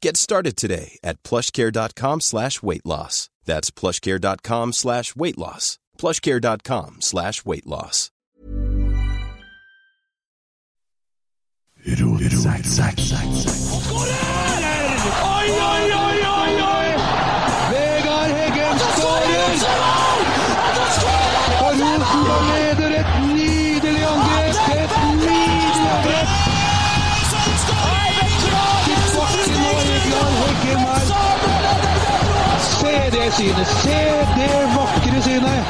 Get started today at plushcare.com slash weight loss. That's plushcare.com slash weight loss. plushcare.com slash weight loss. Oi, oi, oi, oi, oi! Se det synet! Se det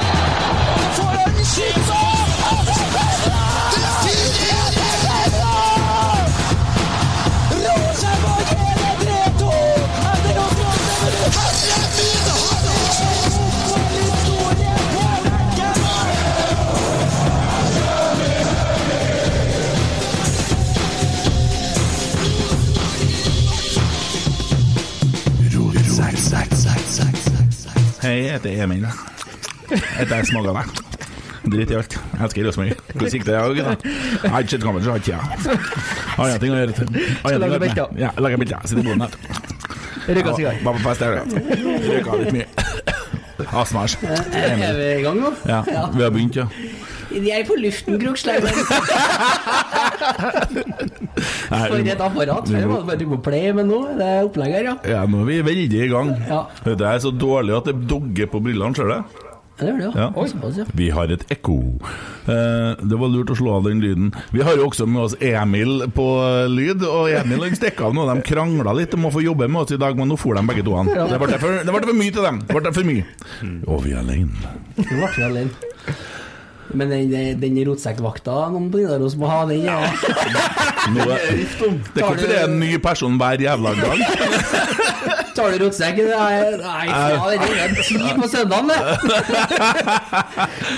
Zack, synet! Hei, jeg heter Emil. Jeg heter meg. Drit i alt. Jeg elsker Rosenborg. Hvordan gikk det i dag, gutta? Jeg har ikke sett kampen, så jeg har ikke tida. Har andre ting å gjøre. Skal lage bilder. Ja, lage bilder. Sitte i boden her. Røyka sigar. Bare på fest, jeg gjør det. Røyka litt mye. Astmas. Er vi i gang nå? Ja, vi har begynt, ja. Vi er på luften, Kroksleiven. For et apparat. Før var det bare å trykke på play, men nå er det opplegg her, ja. Ja, nå er vi veldig i gang. Ja. Det er så dårlig at det dogger på brillene, ser du det? Det ja. Ja. Vi har et ekko. Eh, det var lurt å slå av den lyden. Vi har jo også med oss Emil på lyd, og Emil han stikker av nå. De krangla litt om å få jobbe med oss i dag, men nå for de begge to an. Det ble for, det for mye til dem. Det ble for mye. Og vi er alene. Men den, den rotsekkvakta noen på Nidaros må ha, den ja. Nå er, det er hvorfor det er en ny person hver jævla gang. Tar du rotsekk? Nei, nei, faen, det er ti på søndagen, det.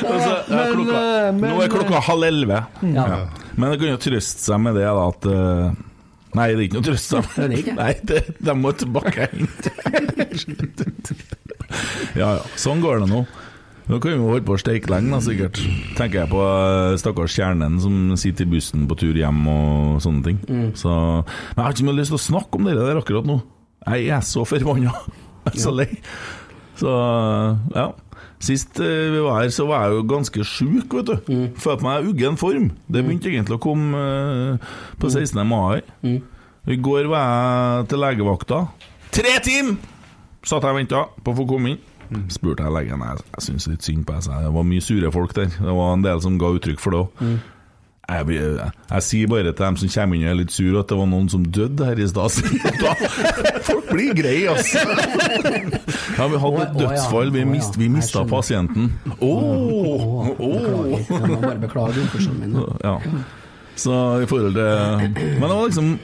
Altså, ja, eh, men- nå er klokka halv elleve. Ja. Ja. Men det kan jo trøste seg med det da at eh, Nei, det er ikke noe trøst Det er det ikke. Nei, det, de må tilbake hit. ja, ja. Sånn går det nå. Nå kan vi jo holde på å steike lenge, da, sikkert. Tenker jeg på eh, stakkars Kjernen som sitter i bussen på tur hjem og sånne ting. Mm. Så, men jeg har ikke mye lyst til å snakke om det der akkurat nå. Jeg er så forbanna. Jeg er så lei. Så ja. Sist eh, vi var her, så var jeg jo ganske sjuk, vet du. Mm. Følte meg i uggen form. Det begynte egentlig å komme eh, på Mm. 16. mai. I går var jeg til legevakta. Tre timer! Satt jeg og venta på å få komme inn. Mm. Spurte jeg legen Jeg, jeg syns litt synd på deg. Det var mye sure folk der. Det var en del som ga uttrykk for det òg. Mm. Jeg, jeg, jeg, jeg sier bare til dem som kommer inn og er litt sur, at det var noen som døde her i stad. Folk blir greie, altså. Ja, vi hadde et Å, å, dødsfall. Vi, Å, mist, vi mista pasienten. Åh, Beklager. Jeg må bare beklage oppførselen min. Ja. Så i forhold til Men det var liksom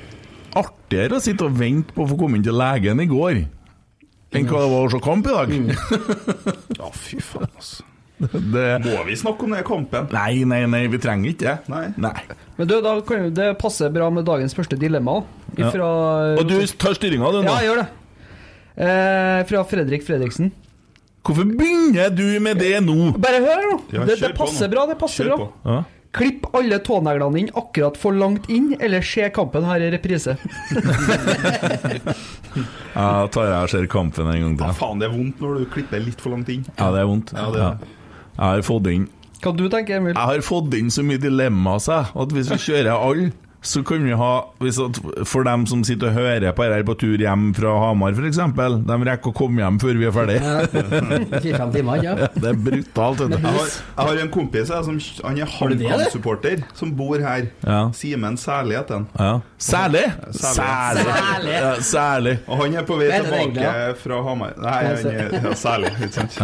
artigere å sitte og vente på å få komme inn til legen i går enn hva det var å se kamp i dag. Ja, fy faen, altså. Det, Må vi snakke om den kampen? nei, nei, nei, vi trenger ikke det. Nei. Men du, da kan jo det passe bra med dagens første dilemma. Ja. Og du tar styringa, du nå. Ja, jeg gjør det. Eh, fra Fredrik Fredriksen. Hvorfor begynner du med det nå? Bare hør nå. Ja, det, det passer nå. bra, det passer Kjør bra. på. Ja. Klipp alle tåneglene inn akkurat for langt inn, eller se kampen her i reprise. Ja, tar jeg og ser kampen en gang Ja, til. faen, det er vondt når du klipper litt for langt inn. Ja, det er vondt. Ja, det er Ja. Jeg har fått inn Hva du tenker Emil? Jeg har fått inn så mye dilemmaer at hvis vi kjører alle, så kan vi ha hvis at For dem som sitter og hører på her på tur hjem fra Hamar, f.eks., de rekker å komme hjem før vi er ferdig. Fire-fem timer, ja. Det er brutalt. Jeg har, jeg har en kompis jeg, som Han er? HamKam-supporter, som bor her. Ja. Simen Sæli heter han. Ja. Særlig! Særlig. Særlig. Ja, særlig. Og han er på vei tilbake fra Hamar. Nei, han er ja, Særlig, ikke sant.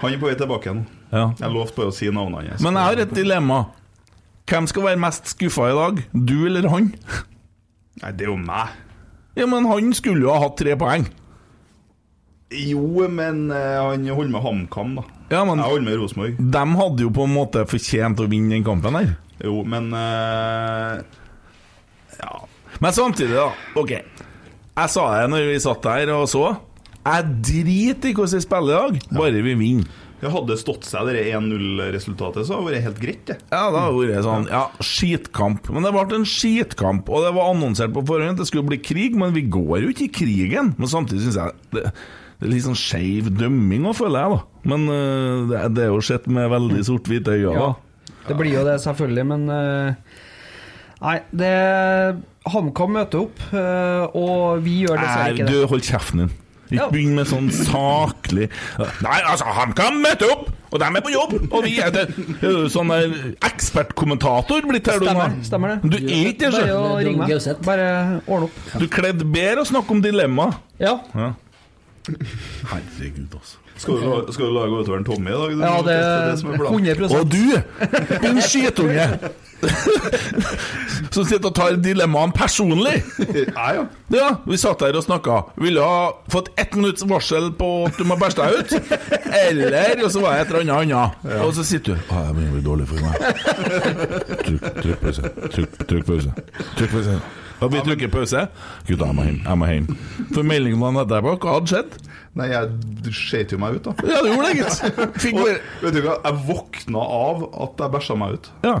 Han er på vei tilbake nå. Ja. Jeg lovte bare å si navnet hans. Men jeg har et dilemma. Hvem skal være mest skuffa i dag? Du eller han? Nei, det er jo meg. Ja, men han skulle jo ha hatt tre poeng. Jo, men eh, han holder med HamKam, da. Ja, men Jeg holder med Rosenborg. de hadde jo på en måte fortjent å vinne den kampen her. Jo, men uh, Ja. Men samtidig, da. Ok. Jeg sa det når vi satt der og så. Jeg driter i hvordan vi spiller i dag, bare vi vinner. Det hadde stått seg det 1-0-resultatet, så hadde det vært helt greit, det. Ja, da hadde det vært sånn Ja, skitkamp. Men det ble en skitkamp, og det var annonsert på forhånd at det skulle bli krig, men vi går jo ikke i krigen. Men samtidig syns jeg det, det er litt sånn skeiv dømming òg, føler jeg, da. Men øh, det, det er jo sett med veldig sort-hvite øyne, Ja, da. det blir jo det, selvfølgelig, men eh, Nei, det HamKam møter opp, eh, og vi gjør dessverre ikke ikke du, hold kjeften din. Ikke Ja. begynn med sånn saklig Nei, altså, han kan møte opp, og de er på jobb! Og vi er jo sånn der ekspertkommentator blitt her, du nå. Stemmer, stemmer det. Du er ikke det, Bare å ringe meg. Bare ordne opp. Du kledde bedre å snakke om dilemma. Ja, Ja. Herregud, altså. Skal du, la- skal du lage utøveren Tommy i dag? Du, ja det er er som er planen. 100 Og du, din skytunge! som sitter og tar dilemmaene personlig. Ja, ja. Ja, vi satt der og snakka. Ville ha fått ett minutts varsel på at du må bæsje deg ut. Eller Og så var jeg et eller annet annet. Og så sitter du Å, jeg begynner å bli dårlig for meg. Trykk, trykk pause. Trykk, trykk pause. Trykk pause. Og vi trykker pause. Gutta, jeg må hjem. Jeg må hjem. For meldingen der etterpå. Hva hadde skjedd? Nei, jeg skjøt jo meg ut, da. Ja, du gjorde det, gitt. Fikk Og, bare vet du hva, jeg våkna av at jeg bæsja meg ut. Ja.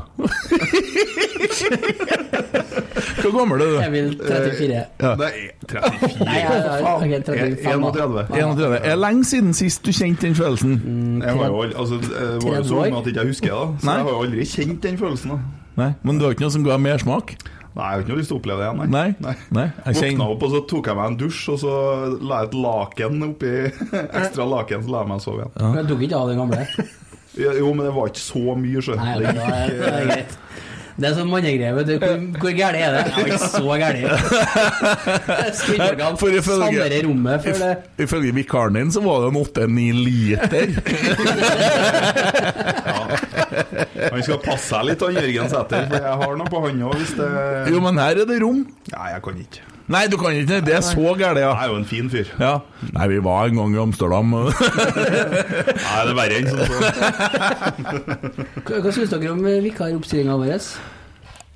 Hvor gammel er du? vil 34. Ja. Nei, 34, Nei, jeg- jeg- 35 31. 31. Er lenge siden sist du kjente den følelsen? Jeg var jo, aldri altså, jeg var jo så ung at jeg ikke husker det. Så Nei. jeg har jo aldri kjent den følelsen. da Nei, Men du har ikke noe som ga mersmak? Nei, jeg har ikke noe lyst til å oppleve det igjen. Nei? Nei. Nei, jeg Våkna opp, og så tok jeg meg en dusj, og så la jeg et laken oppi Ekstra laken, så la jeg meg sove igjen. Jeg tok ikke av den gamle. Jo, men det var ikke så mye, sjø. Nei, Det er det er greit. Det er sånn mannegreie, vet. Hvor, hvor gærent er det? Jeg var ikke så ifølge- sandere rommet før det If- Ifølge vikaren din så var det en 8-9 liter. Han skal passe seg litt, han Jørgen Sæther, for jeg har noe på han òg, hvis det Jo, men her er det rom. Nei, jeg kan ikke. Nei, du kan ikke det. er så gærent, Jeg er jo en fin fyr. ja. Nei, vi var en gang i Amsterdam. Nei, det er verre enn sånn. så. Hva, hva syns dere om vikaroppstillinga vår?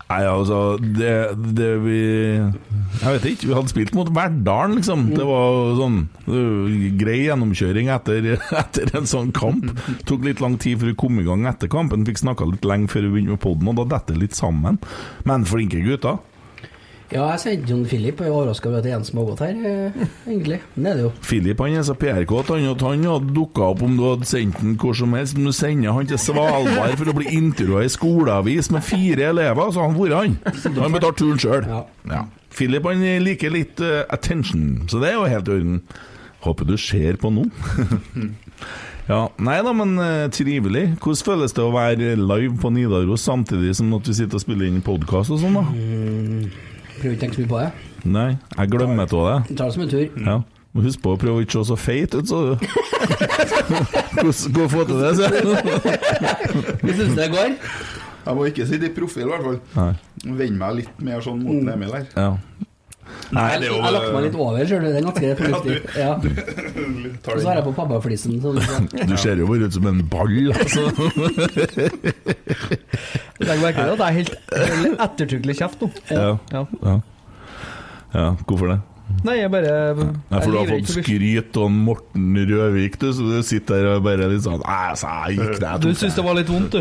Nei, altså det, det vi Jeg vet ikke. Vi hadde spilt mot Verdalen, liksom. Det var sånn grei gjennomkjøring etter, etter en sånn kamp. Tok litt lang tid før vi kom i gang etter kampen. Fikk snakka litt lenge før vi begynte med poden, og da detter det litt sammen. Men flinke gutter. Ja, jeg sendte John Philip, og jeg er overraska over at det er en som har gått her, eh, egentlig. Men det er det jo. Philip han er så PRK-at han, at han hadde dukka opp om du hadde sendt han hvor som helst. Men du sender han til Svalbard for å bli intervjua i skoleavis med fire elever, så han vært han. Han betalte turen sjøl. Ja. Ja. Philip han liker litt eh, attention, så det er jo helt i orden. Håper du ser på nå. ja, Nei da, men eh, trivelig. Hvordan føles det å være live på Nidaros samtidig som at vi sitter og spiller inn podkast og sånn, da? Prøver ikke å tenke så mye på det. Nei, jeg glemmer av det. Ta det som en tur. Ja. Må huske på å prøve å ikke se så feit ut, så Hvordan gå få til det, sier jeg. Hvordan syns det går. Jeg må ikke sitte i profil, i hvert fall. Nei. Vende meg litt mer sånn mot Emil her. Ja. Nei, Jeg det jeg lagt meg litt over, ser du. Det er ganske fornuftig. Ja. Tar Og så har jeg på pappaflisen. Sånn, så. Du ser jo bare ut som en ball, altså. Legg merke til at jeg er helt ettertrykkelig kjeft nå. Ja. Ja. Ja. ja. Hvorfor det? Nei, jeg bare Nei, for du har fått skryt av Morten Røvik, du, så du sitter der og bare litt sånn Nei, altså, jeg gikk der. Du syns det var litt vondt, du?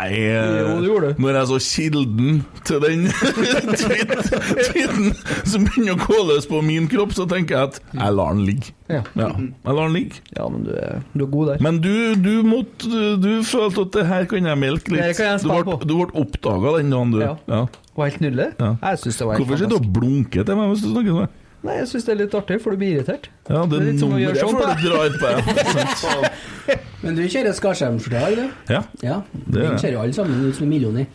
Nei, Jo, det gjorde du. Når jeg så kilden til den tweet- tweeten som begynner å gå løs på min kropp, så tenker jeg at jeg lar den ligge. Ja. Jeg lar den ligge. Ja, men du er, du er god der. Men du, du, måtte, du, følte at det her kan jeg melke litt. Det kan jeg du ble, på. du ble oppdaga den dagen, du. Ja. Ja. Var helt nydelig. Ja. Jeg syns det var helt Hvorfor sitter du og blunker til meg hvis du snakker sånn? Nei, jeg syns det er litt artig, for du blir irritert. Ja, det, Det er litt som å gjøre nummeret sånn på du drar på deg. Men du kjører Skarsheim-forslag, du? Ja. Ja. Det er Den kjører alle sammen ut som en million i.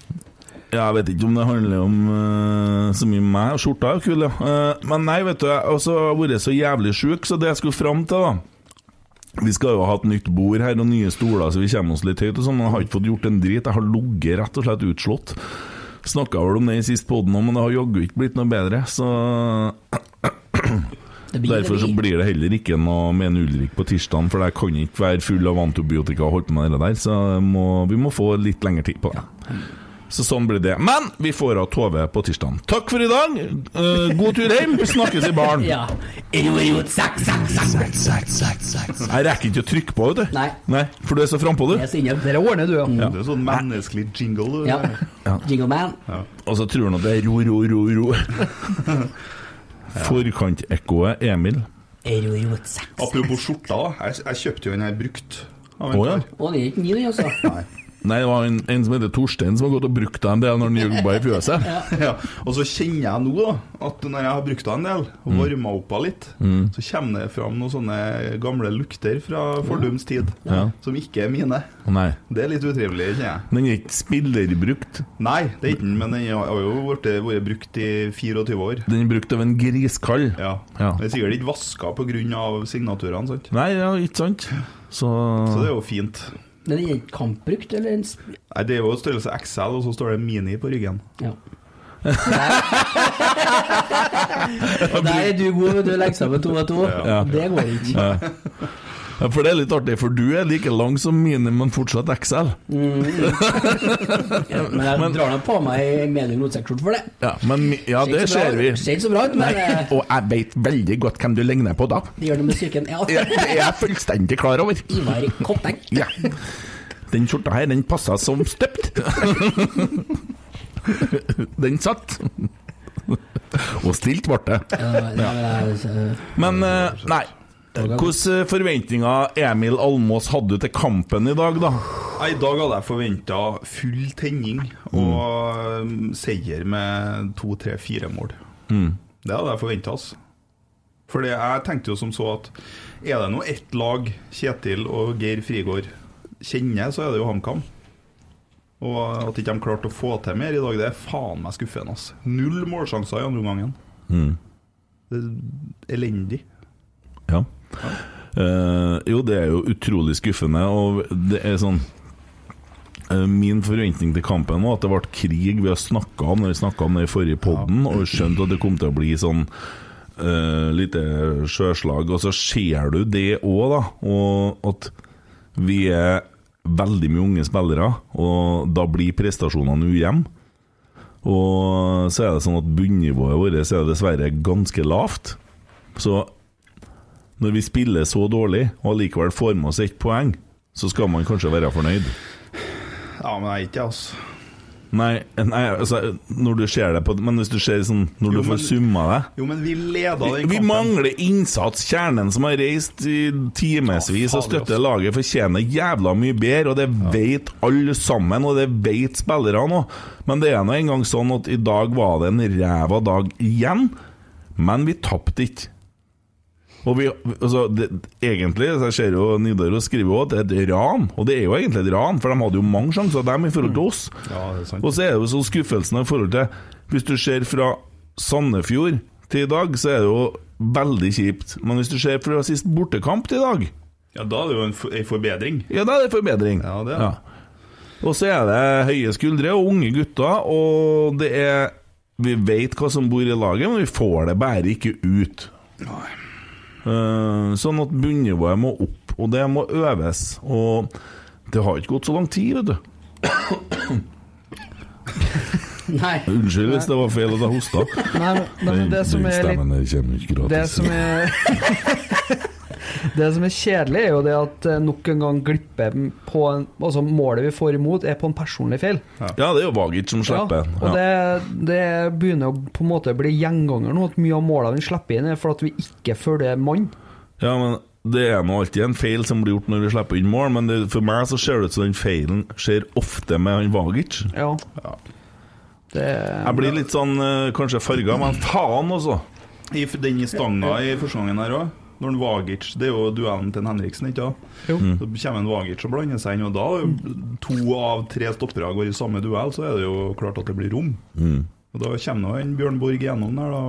Ja, Jeg vet ikke om det handler om uh, så mye meg. Skjorta er jo kul, ja. Uh, men nei, vet du, jeg har vært så jævlig sjuk, så det jeg skulle fram til, da Vi skal jo ha et nytt bord her og nye stoler, så vi kommer oss litt høyt. og sånn, men Jeg har ikke fått gjort en drit. Jeg har ligget rett og slett utslått. Snakka vel om det i sist poden òg, men det har jaggu ikke blitt noe bedre. Så Det blir, Derfor så blir. blir det heller ikke noe med en Ulrik på tirsdag, for jeg kan ikke være full av antibiotika og holde på med det der, så må, vi må få litt lengre tid på det. Så sånn blir det. Men vi får av Tove på tirsdag. Takk for i dag. Uh, god tur hjem. Snakkes i baren. Ja. Jeg rekker ikke å trykke på, vet du. Nei. For du er så frampå, du. Jeg er så inne. Dere ordner du, ja. Det er sånn menneskelig jingle. Du, Ja. ja. Jingle man. Og så tror han at det er ro, ro, ro, ro. Forkantekkoet Emil. Apropos skjorta. Jeg, jeg kjøpte jo en her brukt. Å oh, ja. kar. den er ikke min, altså. Nei. Nei, det var en, en som heter Torstein som har gått og brukt deg en del når han jobba i fjøset. Ja. Og så kjenner jeg nå da at når jeg har brukt deg en del, og Mm. varma opp av litt, så kommer det fram noen sånne gamle lukter fra fordums tid Ja. som ikke er mine. Nei. Det er litt utrivelig, kjenner jeg. Den er ikke spillerbrukt. Nei, det er ikke den, men den har jo vært, vært brukt i 24 år. Den er brukt av en griskall. Ja. Ja. Den er sikkert ikke vaska pga. signaturene, sant? Nei, ja, ikke sant? Så, Så det er jo fint. Den er ikke kampbrukt, eller en sp... Nei, Det er jo størrelse XL, og så står det Mini på ryggen. Ja. Og der er du god, vet du. Legger sammen to og to. Ja. Det går ikke. ja. Ja, For det er litt artig, for du er like lang som mine, men fortsatt XL. Ja, men jeg drar nå på meg medium rotsekkskjorte for det. Ja, men, ja det Ser bra- vi. Ser ikke så bra ut, men Nei. Og jeg vet veldig godt hvem du ligner på da. det gjør det med psyken. Ja. Det er jeg fullstendig klar over. Ivar Koppeng. Ja. Den skjorta her, den passa som støpt. Den satt. Og stilt ble det. Ja, ja, men Men eh, nei. Hvilke forventninger Emil Almås hadde til kampen i dag, da? I dag hadde jeg forventa full tenning og mm. seier med to, tre, fire mål. Det hadde jeg forventa. Altså. Fordi jeg tenkte jo som så at er det nå ett lag Kjetil og Geir Frigård kjenner, så er det jo HamKam. Og at ikke de klarte å få til mer i dag, det er faen meg skuffende. Ass. Null målsjanser i andre. Det er elendig. Ja. Eh, jo, det er jo utrolig skuffende, og det er sånn eh, Min forventning til kampen var at det ble krig vi har snakka om når vi om det i forrige podden, og skjønte at det kom til å bli sånn uh, lite sjøslag. Og så ser du det òg, da, og at vi er veldig mye unge spillere, og da blir prestasjonene ujevne. Og så er det sånn at bunnivået vårt er dessverre ganske lavt. Så når vi spiller så dårlig og likevel får med oss ett poeng, så skal man kanskje være fornøyd. Ja, men jeg er ikke, altså. Nei, nei altså, når du ser det på Men hvis du ser sånn Når Jo, du får summa det Jo, men vi leda den kampen. vi mangler innsats. Kjernen som har reist i timevis Ja, og støtter laget, fortjener jævla mye bedre, og det vet alle sammen, og det vet spillerne òg. Men det er nå engang sånn at i dag var det en ræva dag igjen, men vi tapte ikke. Og vi, altså, det, egentlig, så jeg ser jo Nidaros skriver jo at det er et ran, og det er jo egentlig et ran, for de hadde jo mange sjanser, dem, i forhold til oss. Ja, er sant. Og så er det jo så skuffelsen i forhold til Hvis du ser fra Sandefjord til i dag, så er det jo veldig kjipt. Men hvis du ser fra sist bortekamp til i dag, Ja, da er det jo en, for, en forbedring. ja, da er det forbedring. Ja, det er Ja. Og så er det høye skuldre og unge gutter, og det er Vi vet hva som bor i laget, men vi får det bare ikke ut. Eh, sånn at bunnivået må opp, og det må øves. Og det har ikke gått så lang tid, vet du. Nei. Unnskyld hvis det var feil at jeg hosta. Nei, men, nei, men det som er litt Stemmen kommer ikke gratis. Det som er Det som er kjedelig, er jo det at eh, nok en gang glipper på en, Altså målet vi får imot, er på en personlig feil. Ja, det er jo Vagic som slipper. Ja, og det, det begynner å på en måte bli gjenganger nå, at mye av målene vi slipper inn, er for at vi ikke følger mann. Ja, men det er nå alltid en feil som blir gjort når vi slipper inn mål, men det, for meg så ser det ut som den feilen skjer ofte med han Vagic. Ja. Det Jeg blir litt sånn eh, kanskje farga, men faen, altså. I den stanga i første gangen her òg. Når en Vagic Det er jo duellen til en Henriksen, ikke sant? Jo. Mm. Så kommer en Vagic og blander seg inn, og da jo to av tre stoppere går i samme duell, så er det jo klart at det blir rom. Mm. Og da kommer en Bjørn Borg gjennom der, da.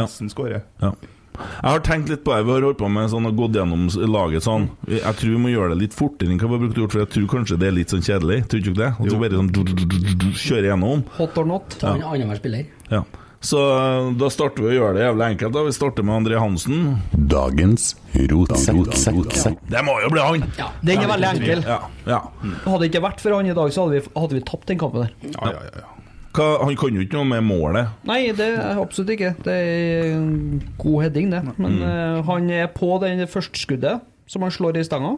nesten Ja. Skårer. Ja. Jeg har tenkt litt på det. Vi har holdt på med sånn og gått gjennom laget sånn. Jeg tror vi må gjøre det litt fortere enn hva vi har brukt å gjøre, for jeg tror kanskje det er litt sånn kjedelig. Tror du ikke det? At du bare sånn kjører gjennom. Hot or not. Ta en annenhver spiller. Ja. Så eh, da starter vi å gjøre det jævlig enkelt. da Vi starter med André Hansen. Dagens rotsekk. Det må jo bli han! Ja. Den er veldig enkel. Ja, ja. Hadde det ikke vært for han i dag, så hadde vi, hadde vi tapt den kampen der. Ja, ja, ja, ja. Hva, han kan jo ikke noe med målet. Nei, det er absolutt ikke. Det er en god heading, det. Men eh, han er på det første skuddet som han slår i stanga.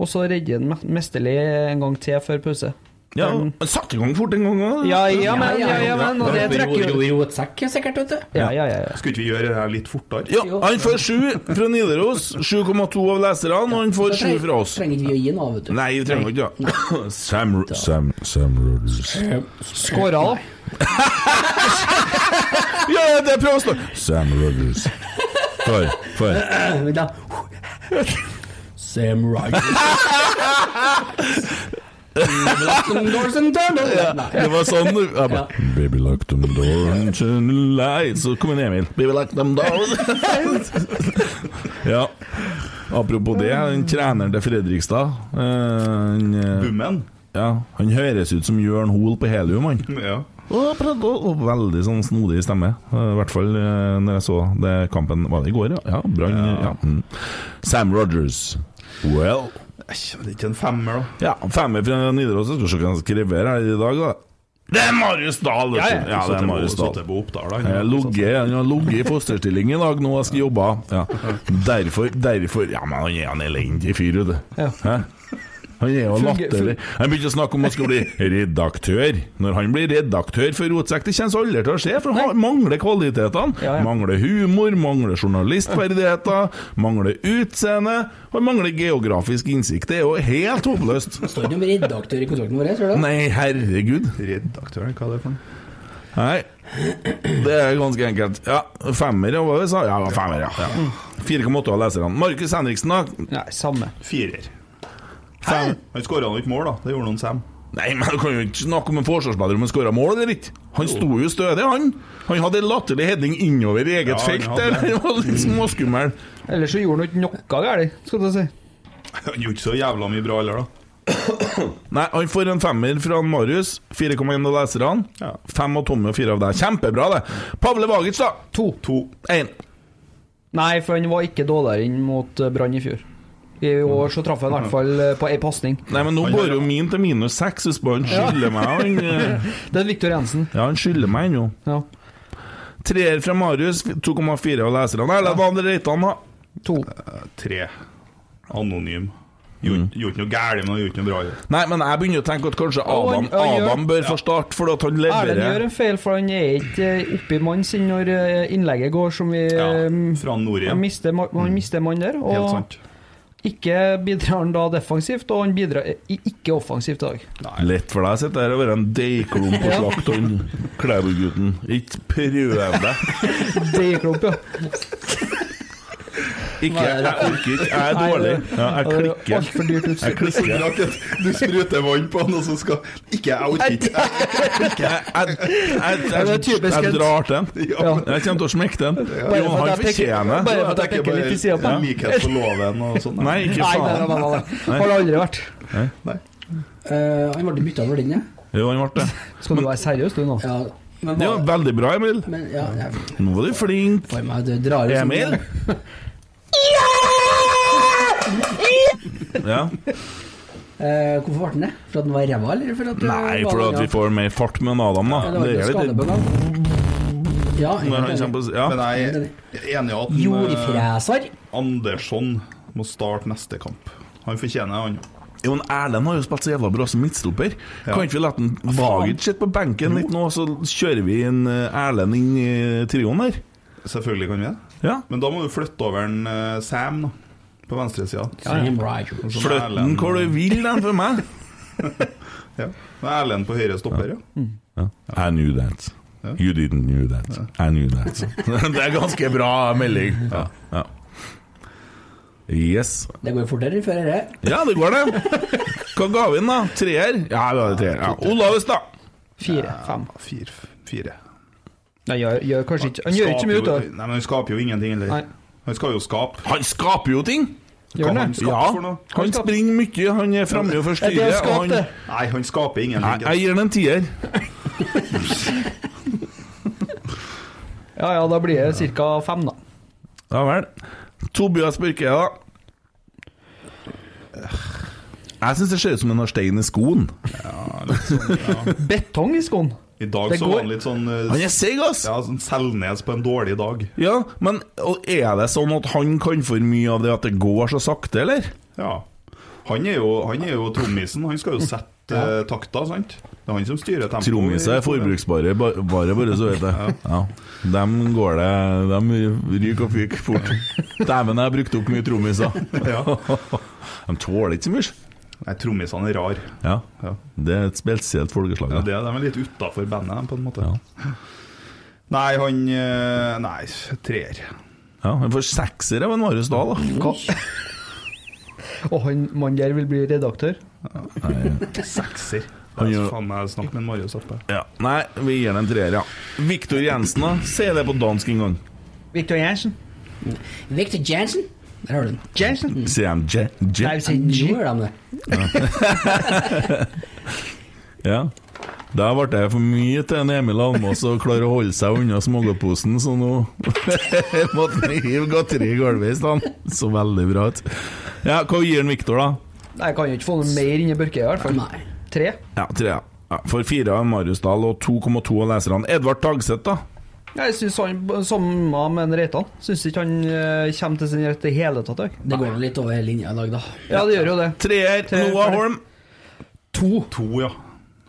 Og så redder han me- mesterlig en gang til før pause. Ja, satte i gang fort en gang òg. ja, ja, men, ja, ja, men og det trekker jo rotsekk, sikkert, vet du. Ja, ja, ja. ja. Skulle ikke vi gjøre det her litt fortere? Ja, han får sju fra Nidaros. 7,2 av leserne, og han får sju fra oss. Trenger ikke vi å gi noe, vet du. Nei, vi trenger ikke det. Sam, Sam, Sam Rogers. Skåra, da. Ja, det prøver å stå Sam Rogers. For, for. Sam Rogers. Det var sånn jeg Baby lock them doors and turn the light Så kom en Emil. Baby lock them doors ja. Apropos det, den treneren til Fredrikstad eh, han, eh, Bummen? ja, han høres ut som Jørn Hoel på helium, han. Ja. Og, og, og veldig sånn snodig stemme. Eh, I hvert fall eh, når jeg så det kampen Var det i går, ja? Ja, Brann. Ja. Ja. Sam Rogers. Well Æsj, det er ikke en femmer, da. Ja, femmer fra Nidaros. Skal vi se hva han skriver her i dag, da. Det er Marius Dahl! Ja, ja. ja, det er Marius Dahl. Jeg Han har ligget i fosterstilling i dag nå jeg skal jobbe. Ja. Derfor, derfor Ja, men han er en elendig fyr, vet du. Ja. Han er jo latterlig. Han begynte å snakke om at han skal bli redaktør. Når han blir redaktør for Rotsekk, det kommer aldri til å skje, for han mangler kvalitetene. Ja, ja. Mangler humor, mangler journalistferdigheter, mangler utseende, og mangler geografisk innsikt. Det er jo helt håpløst. Står det om redaktør i kontrakten vår, tror du? Nei, herregud. Redaktøren, hva er det for noe? Nei, det er ganske enkelt. Ja, Femmer, hva vi sa? Ja, femmer, ja. ja. 4,8 av leserne. Markus Henriksen, da? Nei, samme. Firer. Fem. Han skåra nå ikke mål, da. Det gjorde noen Sam. Nei, men du kan jo ikke snakke om en forsvarsspiller om han skåra mål eller ikke. Han sto jo stødig, han. Han hadde en latterlig heading innover i eget Ja, felt der. det. Han var litt småskummel. Ellers så gjorde han ikke noe galt, skal du si. Han gjorde ikke så jævla mye bra heller, da. Nei, han får en femmer fra Marius. 4,1 av leserne. Ja. Fem av Tommy og fire av deg. Kjempebra, det. Pavle Vagic, da? To. To. Én. Nei, for han var ikke dårligere inn mot eh, Brann i fjor. I år så traff han i hvert fall eh, på ei pasning. Nei, men nå går jo min til minus seks. hvis bare han skylder meg. Han, eh, Det er Viktor Jensen. ja, han skylder meg ennå. Ja. Treer fra Marius, 2,4 av leserne. Eller hva andre Reitan, da? To. Uh, Tre. Anonym. Gjorde mm. noe galt, men han gjorde noe bra. Nei, men jeg begynner å tenke at kanskje Og han- Adam, han gjør- Adam bør få starte, for at han Erlend gjør en feil, for han er ikke oppi mann sin når innlegget går som vi Ja, fra nord igjen. Han mister, mister mann der. Helt sant. Ikke bidrar han da defensivt, og han bidrar ikke offensivt i dag. Lett for deg å sitte her og være en deigklump på slakt, han Klæbo-gutten. Ikke prøv deg. Deigklump, ja. Ikke, jeg orker ikke. Jeg er dårlig. Ja, jeg klikker. Altfor dyrt Jeg utstyr. klikker. Du spruter vann på han, og så skal Ikke jeg orker ikke. Jeg, jeg, jeg, Ja, det jeg, jeg drar til den. Jeg kommer til å smekke den. Jo, han fortjener bare for at jeg tenker peker litt i sida på ham. likhet for loven og sånn. Nei, ikke faen. Har det aldri vært. Eh, han ble bytta for den, ja. Jo, han ble det. Skal du være seriøs, du nå? ja. Men, Det var veldig bra, Emil. men ja, jeg Nå var du flink. meg du Emil? Ja. Eh, hvorfor ble den det? For at den var ræva, eller for at du... Nei, for at vi får mer fart med en Adam, da. Ja, det var Det ikke er litt Ja, Når han kommer på Ja. Men jeg er enig i at Jordfreser. eh, Andersson må starte neste kamp. Han fortjener han. Jo, men Erlend har jo spilt så jævla bra som midtstopper. Ja. Kan ikke vi la Vagic sitte på benken litt nå, så kjører vi en eh, Erlend inn i trioen der? Selvfølgelig kan vi det. Ja. Men da må du flytte over en uh, Sam, da. På venstresida. Flytt den hvor du vil, den for meg. Ja. Erlend på høyre stopper, ja. Ja. I knew that. You didn't knew that. I knew that. det er ganske bra melding. Ja. ja. Yes. Det går fortere før dette. Ja, det går, det. Hva ga vi inn, da? Treer? Ja, vi hadde treer. Ja. Olav da? Fire. Fem. Fire. fire. Nei, gjør, gjør kanskje ikke Han gjør ikke mye Skaper jo- det. Nei, men Han skaper jo ingenting heller. Nei. Han skal jo skape. Han skaper jo ting! Gjør Hva han han det? skaper Ja, for noe? han springer mye, han er framme og Er det å forstyrrer. skape og han- Nei, han skaper Nei, ingenting. Jeg gir den en tier. Ja ja, da blir det ca. fem, da. Ja vel. Tobias Børke, da? Jeg syns det ser ut som han har stein i skoen. Betong i skoen. I dag Det så går- var han litt sånn eh, Han er seig, ass! Ja, sånn Selnes på en dårlig dag. Ja, men og er det sånn at han kan for mye av det at det går så sakte, eller? Ja. Han er jo, han er jo trommisen. Han skal jo sette eh, takta, sant? Det er han som styrer tempoet. Trommiser er forbruksbare, ba- bare, bare så vet jeg. Ja. Dem går det De ryker og fyker fort. Dæven, jeg har brukt opp mye trommiser. Ja. De tåler ikke så mye. Nei, trommisene er rar. Ja. Ja. Det er et spesielt folkeslag. Ja, det er, de er litt utafor bandet, på en måte. Ja. Nei, han eh, Nei, treer. Ja, Han får sekser av en Marius Dahl, da. Hva? Og han mannen der vil bli redaktør? Sekser. Han gjør- faen meg snakk med en Marius oppe. Ja. Nei, vi gir den en treer, ja. Viktor Jensen, da? Si det på dansk en gang. Victor Jensen. Victor Jensen. Der har du den. Jensen? Sier de J? J? Nei, vi sier Nå gjør de det. Ja. Da ble det for mye til en Emil Almås å klare å holde seg unna smågodtposen, så nå måtte han hive godteri i gulvet i stedet. Så veldig bra ut. Ja, hva gir han Viktor, da? Jeg kan jo ikke få noe mer inni Børke, i hvert fall. Nei. Tre? Ja, tre. ja. Ja, for fire av Marius Dahl og 2,2 av leserne. Edvard Tagseth, da? Jeg syns han, samme med Reitan, syns ikke han uh, kommer til sin rett i hele tatt. Jeg. Det går jo litt over linja i dag, da. Ja, det gjør jo det. Treer. Tre, Noah. Holm. To. To, ja.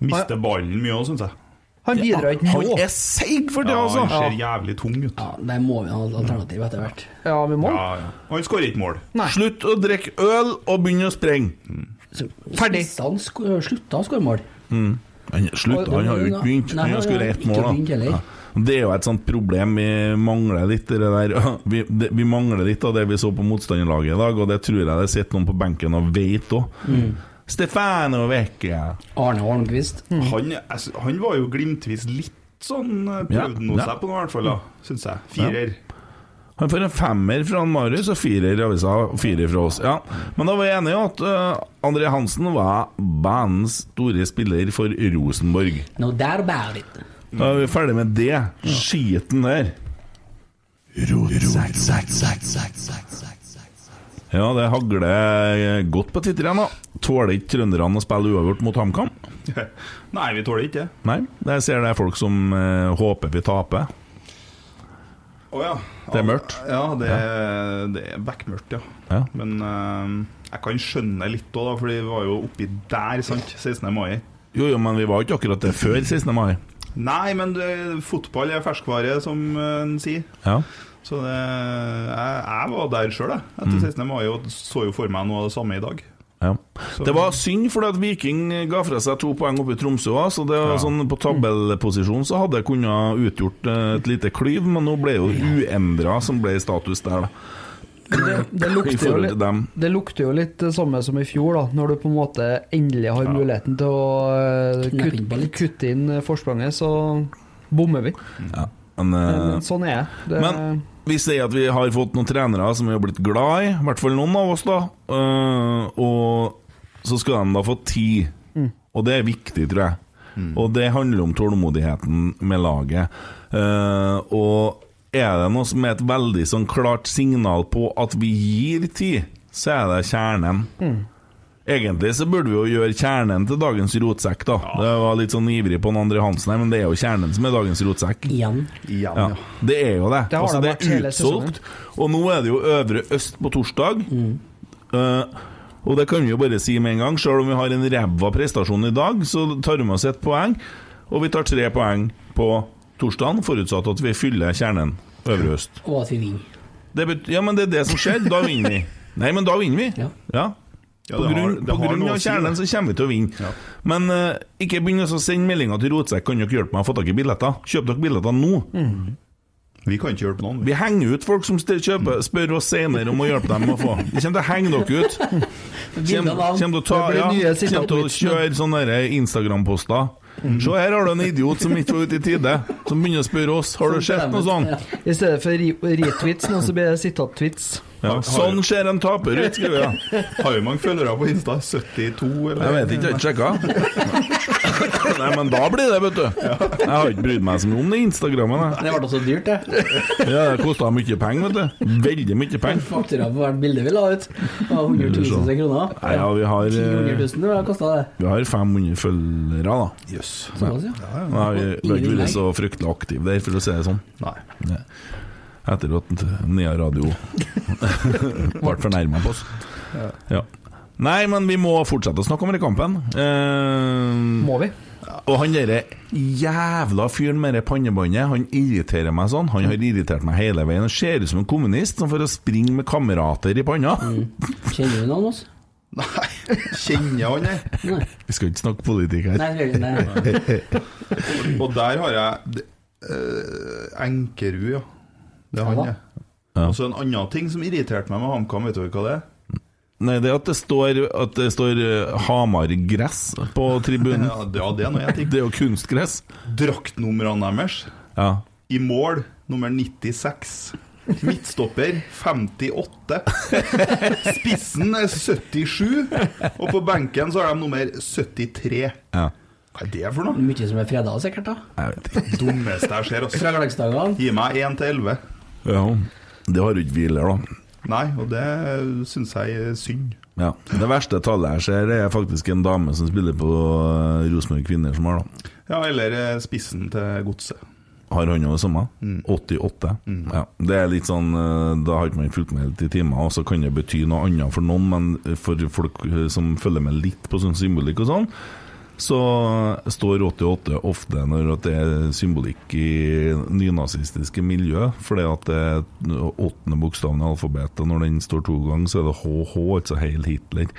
Mister ballen mye òg, syns jeg. Han bidrar ikke Han er seig for det, Ja, altså! han ser jævlig tung ut. Ja, Der må vi ha alternativ etter hvert. Ja, vi må. Ja, ja. Han skårer ikke mål. Nei. Slutt å drikke øl og begynne å sprenge. Mm. Ferdig. Han slutta å skåre mål. Han, slutt, han har jo ikke begynt. Han har skåret ett mål, da. Ja. Det er jo et sånt problem. Vi mangler litt det der Vi, det, vi mangler litt av det vi så på motstanderlaget i dag, og det tror jeg det sitter noen på benken og vet òg. Mm. Stefano Vecchia. Arne Holmquist. Han, han var jo glimtvis litt sånn eh, Ja, Prøvde noe ja. seg på noe, i hvert fall. da, Syns jeg. Firer. Han får en femmer fra Marius og firer i avisa, og firer fra oss. Ja. Men da var jeg enig i at uh, André Hansen var bandens store spiller for Rosenborg. No doubt about it. Da er vi ferdig med det. Skiten der. Ja, det hagler godt på titteren, da. Tåler ikke trønderne å spille uavgjort mot HamKam? Nei, vi tåler ikke det. Nei, der ser det er folk som eh, håper vi taper. Å ja. Det er mørkt. Ja, det, er- det er bekmørkt, ja. Ja. Men eh, jeg kan skjønne litt òg, for vi var jo oppi der, sant. 16. mai. Jo, jo, men vi var jo ikke akkurat det før 16. mai. Nei, men det, fotball er ferskvare, som eh, en sier. Ja. Så det, jeg, jeg var der sjøl, jeg. Mm. Etter 16. mai, og så jo for meg noe av det samme i dag. Ja. Det var synd, fordi at Viking ga fra seg to poeng oppe i Tromsø. Så det var Ja. sånn På tabellposisjon så hadde det kunnet utgjort eh, et lite klyv, men nå ble jo uendra som ble status der, da. Det, det, lukter jo forhold litt, til dem. det lukter jo litt det samme som i fjor, da når du på en måte endelig har muligheten til å eh, kutte, kutte inn eh, forspranget, så bommer vi. Ja. Men, eh, Men sånn er det. Men vi sier at vi har fått noen trenere som vi har blitt glad i, i hvert fall noen av oss, da. Eh, og så skal de da få tid. Og det er viktig, tror jeg. Og det handler om tålmodigheten med laget. Uh, og er det noe som er et veldig sånn klart signal på at vi gir tid, så er det kjernen. Egentlig så burde vi jo gjøre kjernen til dagens rotsekk, da. Det var litt sånn ivrig på Andre Hansen her, men det er jo kjernen som er dagens rotsekk. Igjen. Igjen, Ja, ja. det er jo det. Det har altså, det er utsolgt. Og nå er det jo Øvre Øst på torsdag. Eh, og det kan vi jo bare si med en gang. Selv om vi har en ræva prestasjon i dag, så tar vi med oss ett poeng. Og vi tar tre poeng på torsdagen, forutsatt at vi fyller kjernen Øvre Øst. Og at vi vinner. Det ja, men det er det som skjer. Da vinner vi. Nei, men da vinner vi. Ja. Ja. Ja, På grunn, har- på grunn av kjernen så kommer vi til å vinne. Men uh, ikke begynn å sende meldinger til Rotsekk. Kan dere hjelpe meg å få tak i billetter? Kjøp dere billetter nå. Vi kan ikke hjelpe noen. vi. Vi henger ut folk som kjøper, spør oss senere om å hjelpe dem med å få. Vi kommer til å henge dere ut. Kommer til å ta, ja, kjem til å kjøre sånne Instagram-poster. Se, her har du en idiot som ikke var ute i tide, som begynner å spørre oss Har du sett noe sånt. I stedet for re- retweets, nå så blir det sitat-tweets. Ja, sånn ser en taper ut, skriver jeg. Har jo mange følgere på Insta. 72, eller? Jeg vet ikke, jeg har ikke sjekka. Nei, men da blir det, vet du. Jeg har ikke brydd meg så mye om det Instagrammen. jeg. Det ble så dyrt, det. Ja, det kosta mye penger, vet du. Veldig mye penger. Faktura på hvert bilde vi la ut. Var 100 000 kroner. Nei, ja, vi har, 400 eh, 000 det kosta det. vi har 500 følgere, da. Jøss. Såpass, ja. Nei, vi har ikke vært så fryktelig aktive der, for å si det sånn. Nei. Etter at Nea Radio ble fornærma på oss. Ja. Nei, men vi må fortsette å snakke om den kampen. Eh, Må vi? og han derre jævla fyren med det pannebåndet, han irriterer meg sånn. Han har irritert meg hele veien. Han ser ut som en kommunist som får å springe med kamerater i panna. Kjenner du noen av oss? Nei. Kjenner han det? Vi skal ikke snakke politikk her. Nei, nei, nei. Og der har jeg eh, Enkerud, ja. Det er han, Ja. Og så en annen ting som irriterte meg med HamKam, vet du hva det er? Nei, det er at det står, at det står eh, Hamar-gress på tribunen. Ja, det, ja, det er noe jeg Det er jo kunstgress. Draktnumrene deres. Ja. I mål nummer 96. Midtstopper 58. Spissen er 77. Og på benken så har de nummer 73. ja. Hva er det for noe? Mye som er freda, sikkert. da Jeg vet ikke. Dummeste jeg ser. Også. Glansdagene. Gi meg 1 til 11. Ja. Det har jo ikke vi heller, da. Nei, og det syns jeg er synd. Ja. Det verste tallet jeg ser, det er faktisk en dame som spiller på eh, Rosenborg Kvinner, som har, da. Ja, eller eh, spissen til godset. Har han jo det samme? 88. Ja. Det er litt sånn eh, Da har ikke man fulgt med helt i timer, og så kan det bety noe annet for noen, men for folk som følger med litt på sånn symbolikk og sånn, så står 88 ofte når det er symbolikk i nynazistiske miljø, fordi at det er åttende bokstaven i alfabetet, når den står to ganger, så er det HH, altså Heil Hitler.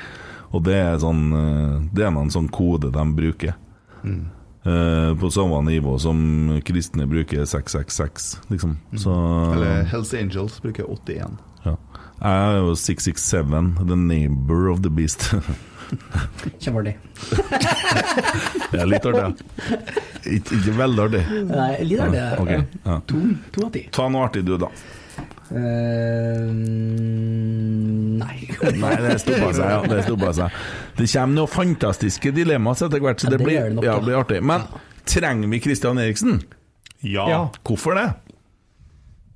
Og det er sånn eh, Det er en sånn kode de bruker. Eh, på samme nivå som kristne bruker 666, liksom. Så Eller Hells Angels bruker 81. ja. Jeg er jo 667, the neighbor of the beast. Kjempeartig. det er litt artig. Ikke, ikke veldig artig. Nei, litt artig. Ja, okay. ja. To, to av ti. Ta noe artig, du, da. Uh, nei. Nei, det stoppa seg. Ja, det stoppa seg. Det kommer noen fantastiske dilemmaer etter hvert, så Ja, det, det blir, det nok, ja, det blir artig. Men trenger vi Christian Eriksen? Ja. Ja. Hvorfor det?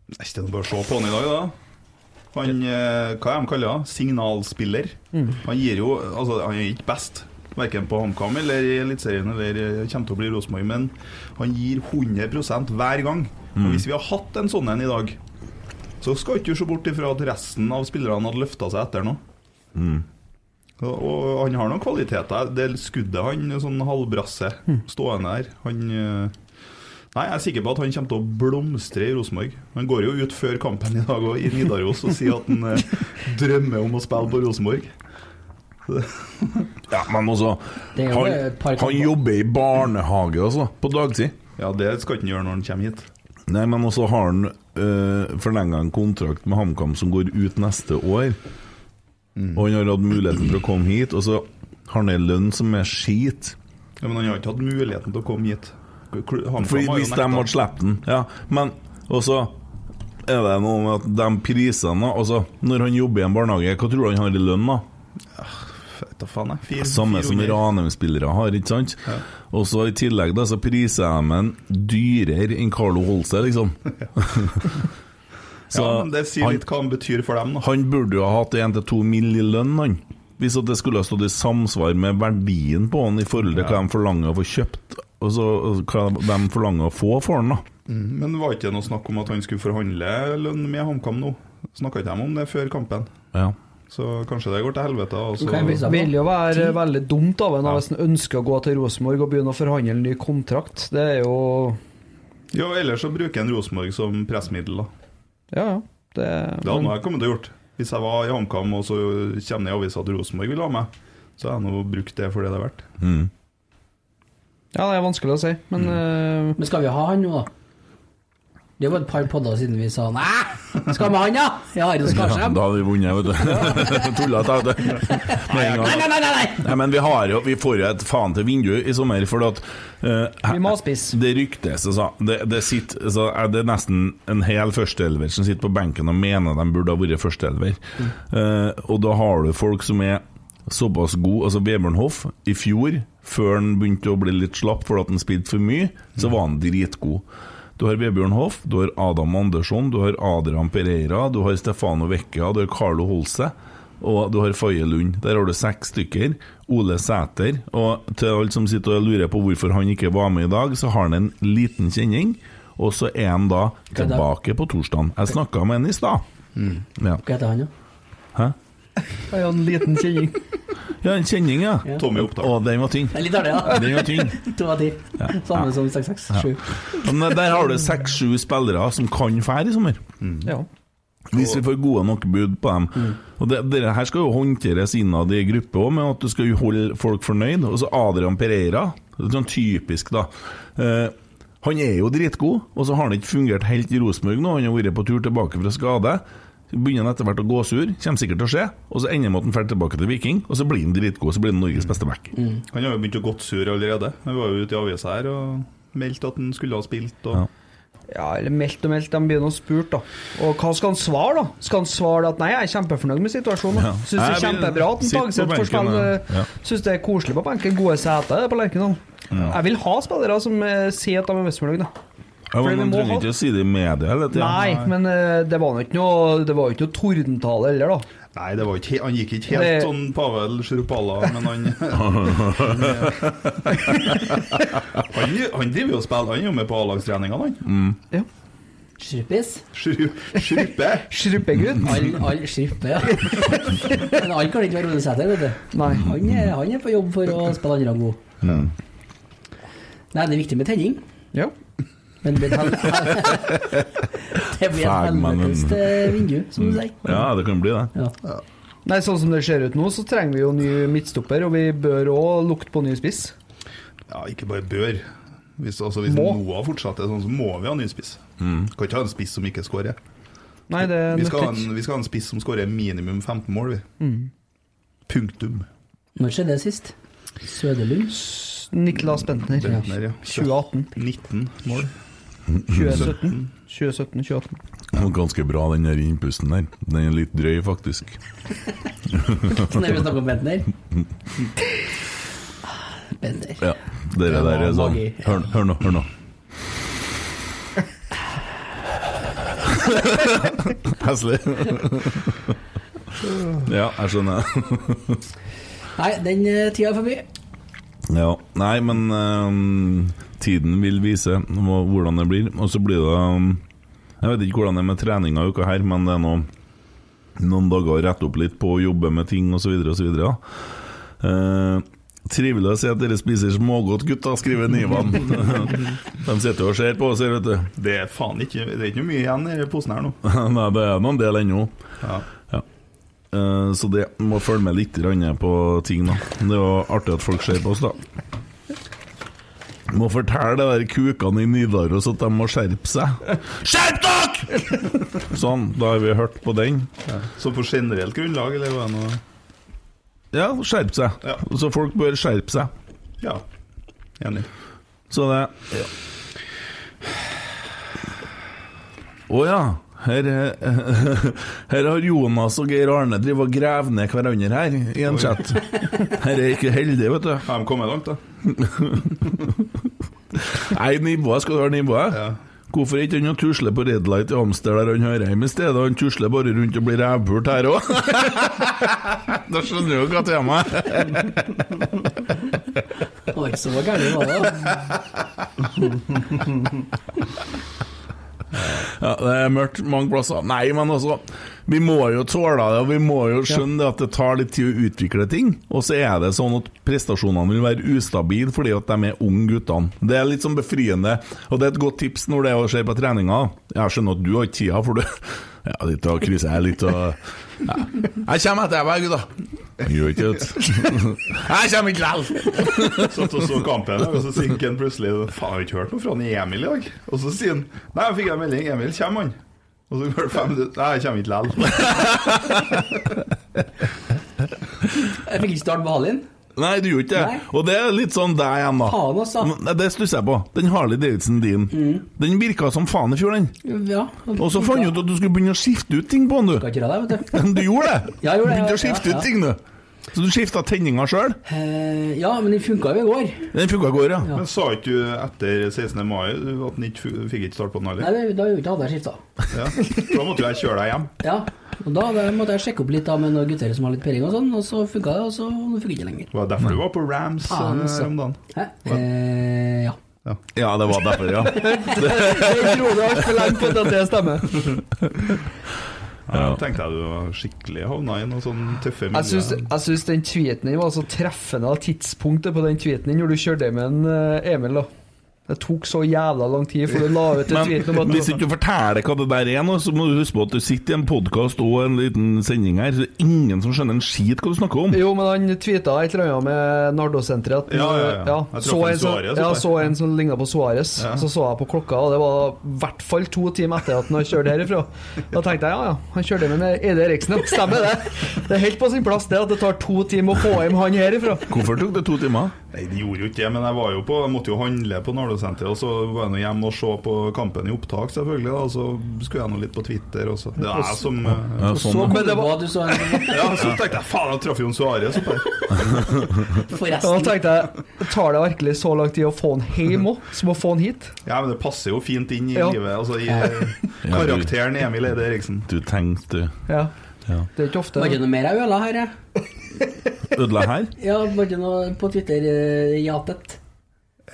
Det er ikke noe bare å se på han i dag, da. Han, eh, hva de kaller det? Signalspiller. Han gir jo Altså, han er ikke best, verken på HamKam eller i Eliteserien eller eh, kommer til å bli Rosenborg, men han gir 100% hver gang. Og hvis vi har hatt en sånn en i dag, så skal ikke du se bort ifra at resten av spillerne hadde løfta seg etter nå. Og, og han har noen kvaliteter. Det skuddet han, sånn halvbrasse, stående her Han eh, Nei, Jeg er sikker på at han kommer til å blomstre i Rosenborg. Han går jo ut før kampen i dag og, i Nidaros og sier at han eh, drømmer om å spille på Rosenborg. Ja, men også jo han, han jobber i barnehage, altså, på dagtid. Ja, det skal han gjøre når han kommer hit. Nei, men også har han øh, forlenga en kontrakt med HamKam som går ut neste år. Og han har hatt muligheten til å komme hit, og så har han en lønn som er skit. Ja, Men han har ikke hatt muligheten til å komme hit. Fordi Hvis de hadde sluppet den, ja. Men også er det noe med at de prisene altså, Når han jobber i en barnehage, hva tror du han har i lønn, da? Vet da faen, jeg. Samme som Ranheim-spillere har, ikke sant? Og så i tillegg da, så priser de en dyrere enn Carlo Holse, liksom. Så Ja, men Det sier han, litt hva han betyr for dem. da han burde jo ha hatt 1-2 mill. i lønn, han. Hvis at det skulle ha stått i samsvar med verdien på han i forhold til hva de forlanger å få kjøpt, og så hva de forlanger å få for den, da. Mm, Men var ikke det noe snakk om at han skulle forhandle lønn med HamKam nå? Snakka ikke de om det før kampen? Ja. Så kanskje det går til helvete. Altså. Det vil jo være veldig dumt av en hvis en ønsker å gå til Rosenborg og begynne å forhandle en ny kontrakt. Det er jo Ja, ellers så bruker en Rosenborg som pressmiddel, da. Ja, ja. Det, Det hadde jeg kommet til å gjort. Hvis jeg var i HamKam og så kommer det i avisa at Rosenborg vil ha meg, så har jeg nå brukt det for det det er verdt. Mm. Ja, det er vanskelig å si, men eh, Men skal vi ha han nå, da? Det var et par podder siden vi sa nei, skal vi ha han, da? Ja, Arild Ja, da hadde vi vunnet, vet du. Tullete, vet du. Med en gang. Nei, nei, nei, nei, nei. Men vi, har jo, vi får jo et faen til vindu i sommer, for at uh, Vi må spise. Det ryktes, altså. Det, det, sitter, så er det nesten en hel førsteelver som sitter på benken og mener de burde ha vært førsteelver. Eh, og da har du folk som er såpass god Altså Vebjørn Hoff, i fjor, før han begynte å bli litt slapp fordi han spilte for mye, så var han dritgod. Du har Vebjørn Hoff, du har Adam Andersson, du har Adrian Pereira, du har Stefano Vecchia, du har Carlo Holse. Og du har Faye Lund. Der har du seks stykker. Ole Sæter. Og til alle som sitter og lurer på hvorfor han ikke var med i dag, så har han en liten kjenning. Og så er han da tilbake på torsdag. Jeg snakka med han i stad. Ja. Hva heter han, da? Hæ? Jeg har en liten kjenning. Ja, en kjenning, ja. Ja. Tommy Oppdal. Og den var tynn. Artig, ja. Den var tynn. To av ti. Ja. Samme som 667. Men der har du seks-sju spillere som kan fære i sommer. Ja. Hvis vi får gode nok bud på dem. Og det, det her skal jo håndteres innad i gruppe òg, med at du skal jo holde folk fornøyd. Og så Adrian Pereira, det er sånn typisk, da. Eh, han er jo dritgod, og så har han ikke fungert helt i Rosenborg nå. Han har vært på tur tilbake fra skade. Så begynner han etter hvert å gå sur, kommer sikkert til å skje. Og så ender måten med at han drar tilbake til Viking, og så blir han dritgod, så blir han Norges beste back. Han har jo begynt å gått sur allerede. Han var jo ute i avisa her og meldte at han skulle ha spilt. Og... Ja. Ja, eller meldt og meldt, de begynner å spurt da. Og hva skal han svare, da? Skal han svare at nei, jeg er kjempefornøyd med situasjonen? Ja. Syns det er kjempebra at Tagseth får spille. ja. Ja. Syns det er koselig på benken. Gode seter på Lerkendal. Jeg vil ha spillere som eh, sier at de er Vestmølløg, da. Ja, men Man trenger ikke å si det i media hele tida. Nei, men eh, det var jo ikke noe Det var jo ikke noe tordentale heller, da. Nei, det var ikke, he- han gikk ikke helt Det- sånn Pavel Shrupala, men han Han, han driver jo og spiller, han er jo med på A-lagstreningene, han. Ja. Shrupis. Shru- Shruppe. Shruppegutt. All, all shrupper, ja. Men alle kan ikke være Rodesæter, vet du. Nei. Han er, han er på jobb for å spille andre gang god. Nei, det er viktig med tenning. Ja. Men det blir et Det blir et helvetes eh, vindu, som du sier. Ja, det kan bli det. Ja. Nei, sånn som det ser ut nå, så trenger vi jo ny midtstopper, og vi bør òg lukte på ny spiss. Ja, ikke bare bør. Hvis, altså, hvis Må. Noah fortsetter sånn, så må vi ha ny spiss. Kan ikke ha en spiss som ikke skårer. Nei, det Vi skal, ha en, vi skal ha en spiss som skårer minimum 15 mål, vi. Punktum. Når skjedde det sist? Sødelund? Niklas Bentner. Bentner, ja. 2018. 19 mål. 2017. 2017, 2018. Det var ganske bra, den der innpusten der. Den er litt drøy, faktisk. Når vi snakker om Bentner? Bentner. Ja, Dere der er sånn. Hør, hør nå, hør nå. Heslig. ja, jeg skjønner. Nei, den eh, tida er forbi. Ja, Nei, men ehm, tiden vil vise hvordan det blir. Og så blir det um, Jeg vet ikke hvordan det er med treninga i uka her, men det er nå noen dager å rette opp litt på å jobbe med ting osv. osv. Uh, trivelig å se at dere spiser smågodt, gutta, skriver Nivan. De sitter og ser på oss her, vet du. Det er faen ikke Det er ikke mye igjen i posen her nå. Nei, det er noen del ennå. Ja. Ja. Eh, så det må følge med litt på ting, da. Det er jo artig at folk ser på oss, da. Må fortelle de der kukene i Nidaros at de må skjerpe seg. Skjerp dere! Sånn, da har vi hørt på den. Så på generelt grunnlag, eller hva det Ja, skjerp seg. Ja. Så folk bør skjerpe seg. Ja. Enig. Så det ja. Oh, ja. Her, eh, her har Jonas og Geir Arne drivet og gravd ned hverandre her i en chat. Her er ikke heldig, vet du. Har de kommet langt, da? Nei, nivået skal du ha nivået. Ja. Hvorfor ikke han tusler tusle på Red Light i Amster der han hører hjemme i stedet? Han tusler bare rundt og blir rævpult her òg. da skjønner du jo hva temaet er. Det var ikke så gærent, var det? Ja, det er mørkt mange plasser. Nei, men altså Vi må jo tåle det, og vi må jo skjønne det at det tar litt tid å utvikle ting. Og så er det sånn at prestasjonene vil være ustabile fordi at de er unge guttene. Det er litt sånn befriende, og det er et godt tips når det skjer på treninga. Jeg skjønner at du har ikke tida, for du Ja, litt å krysse her, litt å ja. Jeg kommer etter deg, gutta. Han gjør ikke det. Jeg kommer ikke likevel. Satt og så kampen, og så sier han plutselig Faen, jeg har ikke hørt noe fra han Emil i dag. Og så sier han Nei, jeg fikk en melding. Emil, kommer han? Og så går det fem minutter. Nei, jeg kommer ikke likevel. Jeg fikk ikke starte med Halin. Nei, du gjorde ikke det. Og det er litt sånn deg igjen, da. Faen, også. Nei, Det stusser jeg på. Den Harley Davidson din, den virka som faen i fjor, den. Ja. Og så fant du ut at du skulle begynne å skifte ut ting på den, du. Skal ikke gjøre det, vet du. Du gjorde det? Ja, jeg gjorde det, Begynte å ja, skifte ja, ut ting, du. Så du skifta tenninga sjøl? Eh, ja, men den funka jo i går. Den funka i går, ja. Men sa ikke du etter 16. mai at den ikke fikk ikke starte på den heller? Nei, da hadde ikke hadde jeg skifta. Ja. Da måtte jo jeg kjøre deg hjem. Ja. Og da da måtte jeg sjekke opp litt da med noen gutter som har litt peiling og sånn, og så funka det, og så funka det ikke lenger. Det var derfor du var på Rams ah, eh, om dagen. Hæ? Eh, ja. Ja, det var derfor, ja. Jeg tror det altfor lenge på at det stemmer. Ja, jeg tenkte jeg du var skikkelig havna i noe sånn tøffe miljø. jeg syns den tweeten din var så treffende av tidspunktet på den tweeten din når du kjørte med en eh, Emil. da Det tok så jævla lang tid før du la ut tweeten om at hvis ikke du forteller hva det der er nå, så må du huske på at du sitter i en podkast og en liten sending her, så det er ingen som skjønner en skit hva du snakker om. Jo, men han tweeta et eller annet med Nardo-senteret. Ja, ja, ja. Så, en en Suarez, ja, så en som ligna på Suárez. Ja. Så så jeg på klokka, og det var i hvert fall to timer etter at han har kjørt herifra. Da tenkte jeg ja, ja, han kjørte med en Eide Eriksen. Stemmer det? Det er helt på sin plass det at det tar to timer å få hjem han herifra. Hvorfor tok det to timer? Nei, de gjorde jo ikke det, men jeg var jo på Jeg måtte jo handle på Nardo-senteret, og så var jeg nå hjemme og så på kampen i opptak, selvfølgelig. Og Så skulle jeg nå litt på Twitter også. Det er jeg som eh, Ja, Så sånn, kom det på du så Ja, så tenkte jeg faen, jeg traff Jon Suárez oppe Forresten. Da tenkte jeg tar det virkelig så lang tid å få han hjem òg, som å få han hit? Ja, men det passer jo fint inn i Ja. livet. Altså i eh, karakteren Emil Eide Eriksen. Du tenkte Ja. Ja. Det er ikke ofte Var det ikke noe mer jeg øla her, jeg? Ødela her? Ja, var det noe på Twitter eh, jatet?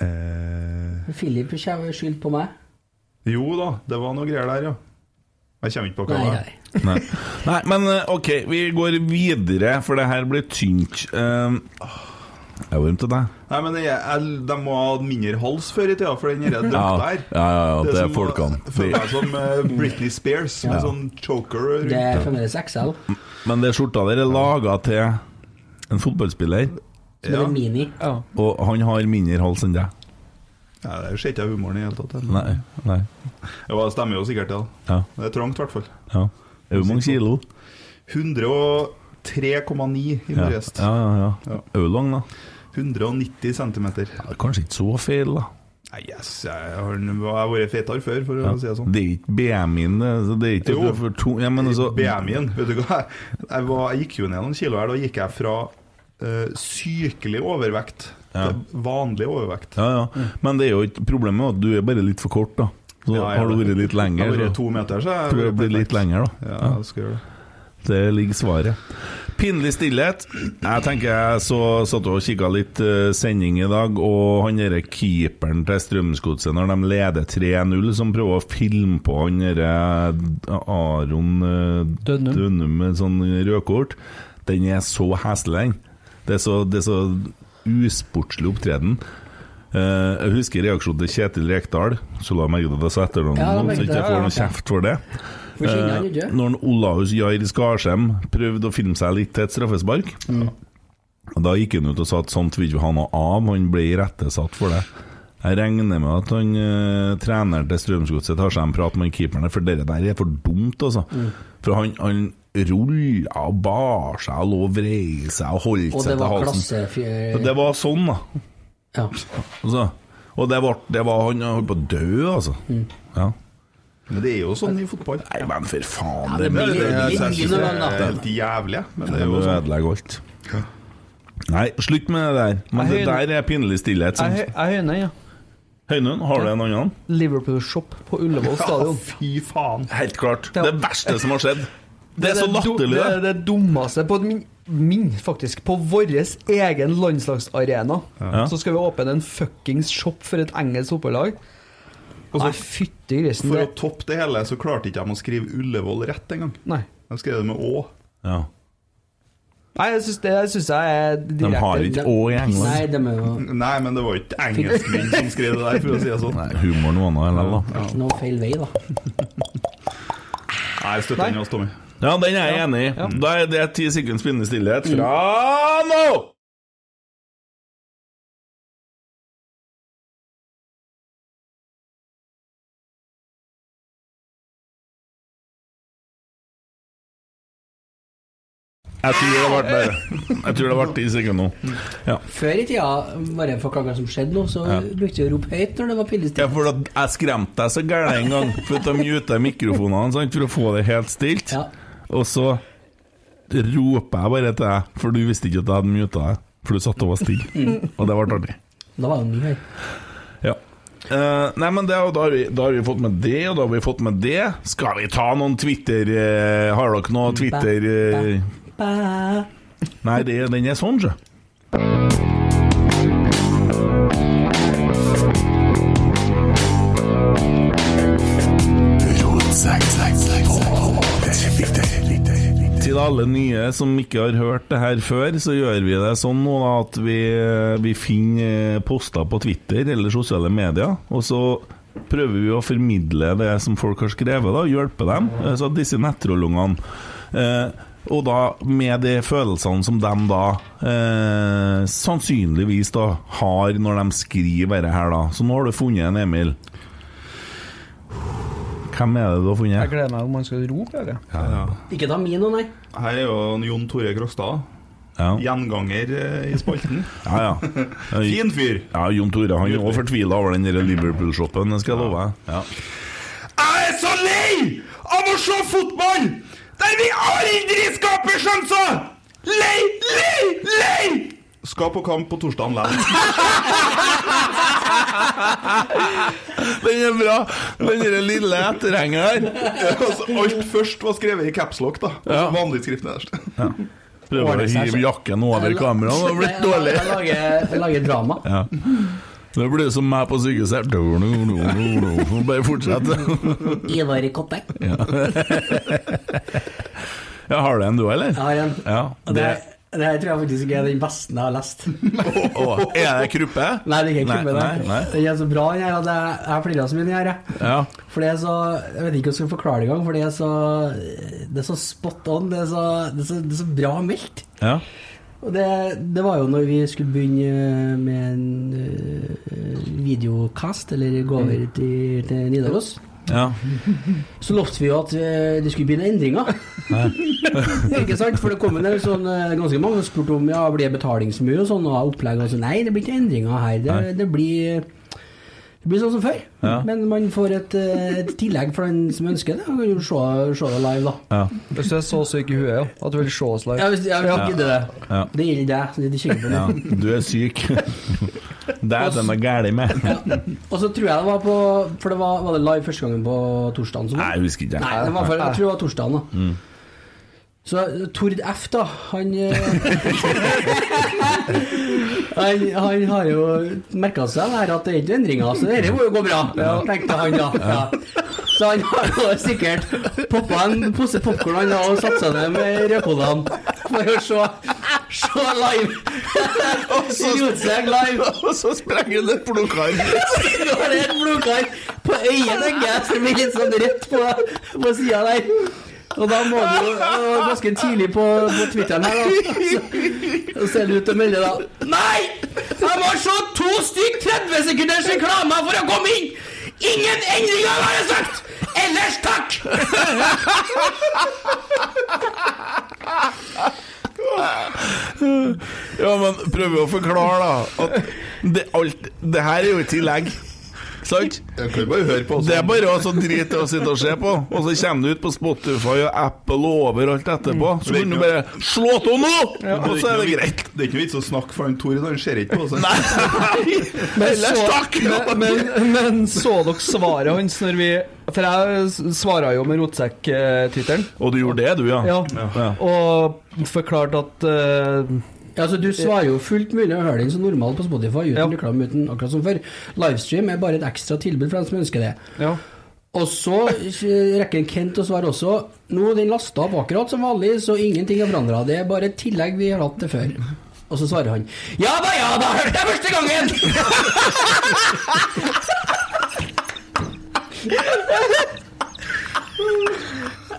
Eh, Philip kommer skyldt på meg. jo da, det var noe greier der, ja. Jeg kommer ikke på hva det var. nei. Nei. Men eh, ok, vi går videre, for det her blir tynt. Um, jeg var til deg. Nei, men jeg, jeg, De må ha mindre hals før i tida, for den Ja, drakta her. ja, ja, ja, det er som- folkene. Føler meg som eh, Britney Spears, med Ja. sånn choker rundt. Det er fremdeles XL. Men det skjorta der er laga til en fotballspiller, Som Ja. mini. Ja. og han har mindre hals enn deg. Ja, det ser ikke jeg humoren i det hele tatt. Nei. nei. Ja, det stemmer jo sikkert, ja. Ja. Det er trangt, i hvert fall. ja. Er det mange kilo? 103,9 i Ja, morges. ja, ja. ja. Ja. Er du lang, da? 190 cm. Ja, kanskje ikke så feil, da. Yes, jeg har, vært fetere før, for Ja. å si det sånn. Det er ikke BMI-en, det. er ikke Jo. to, ja, altså, BMI-en, vet du hva? Jeg, var, jeg gikk jo ned noen kilo her. Da gikk jeg fra uh, sykelig overvekt Ja. til vanlig overvekt. Ja, ja. Men det er jo ikke problemet at du er bare litt for kort, da. Så Ja, jeg har du vært litt Jeg lenger, har vært to meter, så jeg jeg blir litt lenger, da. Ja, jeg skal gjøre det. Det ligger svaret. Pinlig stillhet. Jeg tenker jeg så satt og kikka litt uh, sending i dag, og han derre keeperen til Strømsgodset når de leder 3-0, som prøver å filme på han derre Aron uh, Dønum. Dønum med sånn rødkort, den er så heslig, den. Det er så, det er så usportslig opptreden. Uh, jeg husker reaksjonen til Kjetil Rekdal, så la jeg merke til at jeg sa etternavnet Ja, så ikke jeg får noe kjeft for det. For han Eh, ikke. når Olaus Jair Skarsheim prøvde å filme seg litt til et straffespark Mm. Da gikk han ut og sa at sånt vil ikke ha noe av, han ble irettesatt for det. Jeg regner med at han eh, treneren til Strømsgodset tar seg en prat med keeperen, for det der er for dumt, altså. For han, han rulla og bar seg og lå og vrei seg og holdt Og seg det til var halsen. klassefyr... Det var sånn, da. Ja. Altså. Og det var, det var han holdt på å dø, altså. Ja. Men det er jo sånn i fotball. Nei, men for faen. Ja, det det det, det er helt jævlig, men det er jo sånn. ødelegger alt. Nei, slutt med det der. Men det der er pinlig stillhet. Jeg, hø- høyner, ja. Høynund, har du en annen? Liverpool Shop på Ullevål stadion. Fy faen. Helt klart. Det verste som har skjedd. Det er så latterlig, Det Det er det dummeste på min, min faktisk, på vår egen landslagsarena. Ja. Så skal vi åpne en fuckings shop for et engelsk fotballag. Og Nei, fytti grisen. For å toppe det hele, så klarte ikke de å skrive Ullevål rett engang. De skrev det med Å. Ja. Nei, jeg syns det synes jeg er direkte De har ikke Å i England. Nei, de er jo Nei, men det var ikke engelskmenn som skrev det der, for å si det sånn. Nei, humoren var nå heller, da. ikke noe feil vei, da. Nei, støtter den oss, Tommy. Ja, den er jeg enig i. Da er det ti sekunds spinnende stillhet fra nå! Jeg tror det ble bare Jeg tror det ble ti sekunder nå. Ja. Før i tida, bare for hva som skjedde nå, så Ja. brukte vi å rope høyt når det var Ja, for at jeg skremte deg så gæren en gang For å de muter mikrofonene sant, for å få det helt stilt. Ja. Og så roper jeg bare til deg, for du visste ikke at jeg hadde muta deg. For du satt og var stille. Mm. Og det ble artig. Da var det mye høy. Ja. Uh, nei, men det, da, har vi, da har vi fått med det, og da har vi fått med det. Skal vi ta noen Twitter uh, Har dere noe Twitter eh, Ba. Nei, det, den er sånn, sjø. Til alle nye som ikke har hørt det her før, så gjør vi det sånn nå at vi, vi finner poster på Twitter eller sosiale medier, og så prøver vi å formidle det som folk har skrevet, da, hjelpe dem. Eh, Så disse nettrollungene eh, og da med de følelsene som de da eh, sannsynligvis da har når de skriver dette her, da. Så nå har du funnet en Emil. Hvem er det du har funnet? Jeg gleder meg om man skal rope. Jeg. Ja. Ikke ta min nei. Her er jo Jon Tore Krokstad. Ja. Gjenganger eh, i spalten. Ja, ja. Fin fyr. Ja, Jon Tore han er òg fortvila over den Liverpool-shoppen, det skal jeg love deg. Ja. Jeg er så lei av å se fotball der vi aldri skaper sjanser! Lei, lei, lei! Skal på kamp på torsdagen likevel. Den er bra! Den der lille etterhengeren. altså, alt først var skrevet i capslock, da. Ja. vanlig skrift nederst. Ja. Prøver å hive jakken over kameraet, det har blitt dårlig. Jeg lager, jeg lager drama. Ja. Det blir som meg på sykehuset. Bare fortsett. Ivar i koppe. Ja. ja, har du en du, eller? Jeg har en. Ja, det, det, det tror jeg faktisk ikke er den beste jeg har lest. Å, er det Kruppe? Nei, det er ikke Kruppe. Nei, det. nei, Den er så bra, den her, at jeg, jeg flira så mye den her. Ja. For det er så Jeg vet ikke hvordan jeg skal forklare det engang, for det er så Det er så spot on. Det er så, det er så, det er så bra meldt. ja. Og det, det var jo når vi skulle begynne med en øh, videokast, eller gå over til, til Nidaros. ja. Så lovte vi jo at øh, det skulle begynne endringer. ikke sant? For det kom en del sånn, ganske mange som spurte om ja, blir det betalingsmur og sånn, og opplegg og sånn. Nei, det blir ikke endringer her. Det, det, blir, det blir sånn som før. Ja. Men man får et, øh, et tillegg for den som ønsker det. Man kan jo se, se det live, da. ja. Hvis du er så syk i huet, ja. At du vil se oss live. Ja, hvis, ja, hvis ikke gidder det. Ja. Det gjelder deg. så Det kikker på ja. det. Du er syk. Det er det noe galt med. Og så tror jeg det var på For det var, var det live første gangen på torsdagen? som var? Nei, jeg husker ikke. Nei, det var for, jeg tror det var torsdagen. da Så Tord F, da, han eh, han, han har jo merka seg her at det er ikke endringer, så dette må jo gå bra, tenkte han da. Ja. Så han har jo sikkert poppa en pose popkorn og satt seg ned med rødkodene for å se, se live. Rotsekk live. Og så sprenger det blodkar. Nå er det et blodkar på øyet, tenker jeg, som er litt sånn rett på, på sida der. Og da må du jo ganske tidlig på, på Twitteren her, da. Så, ser det ut til å melde da Nei! Jeg må se to stykk 30 sekunders reklamer for å komme inn! Ingen endringer, har jeg sagt! Ellers takk! Ja, men prøver å forklare, da. At det, alt, det her er jo i tillegg. Sant? Det er bare å altså, drite i å sitte og se på, og så kommer du ut på Spotify og Apple og overalt etterpå. Så kan du bare slå av nå! Og så er det greit. Det er ikke vits å snakke for han Tor, han ser ikke på oss. Men så, men, men, men så dere svaret hans når vi For jeg svara jo med rotsekk-tittelen. Og du gjorde det, du, ja? Ja. Og forklarte at eh, Ja, altså Du svarer jo fullt mulig å høre den som normalt på Spotify uten reklame, uten akkurat som før. Livestream er bare et ekstra tilbud for dem som ønsker det. Ja. Og så rekker Kent å svare også. Nå er den lasta opp akkurat som vanlig, så ingenting har forandra. Det er bare et tillegg vi har hatt det før. Og så svarer han Ja da, ja da, hørte jeg første gangen!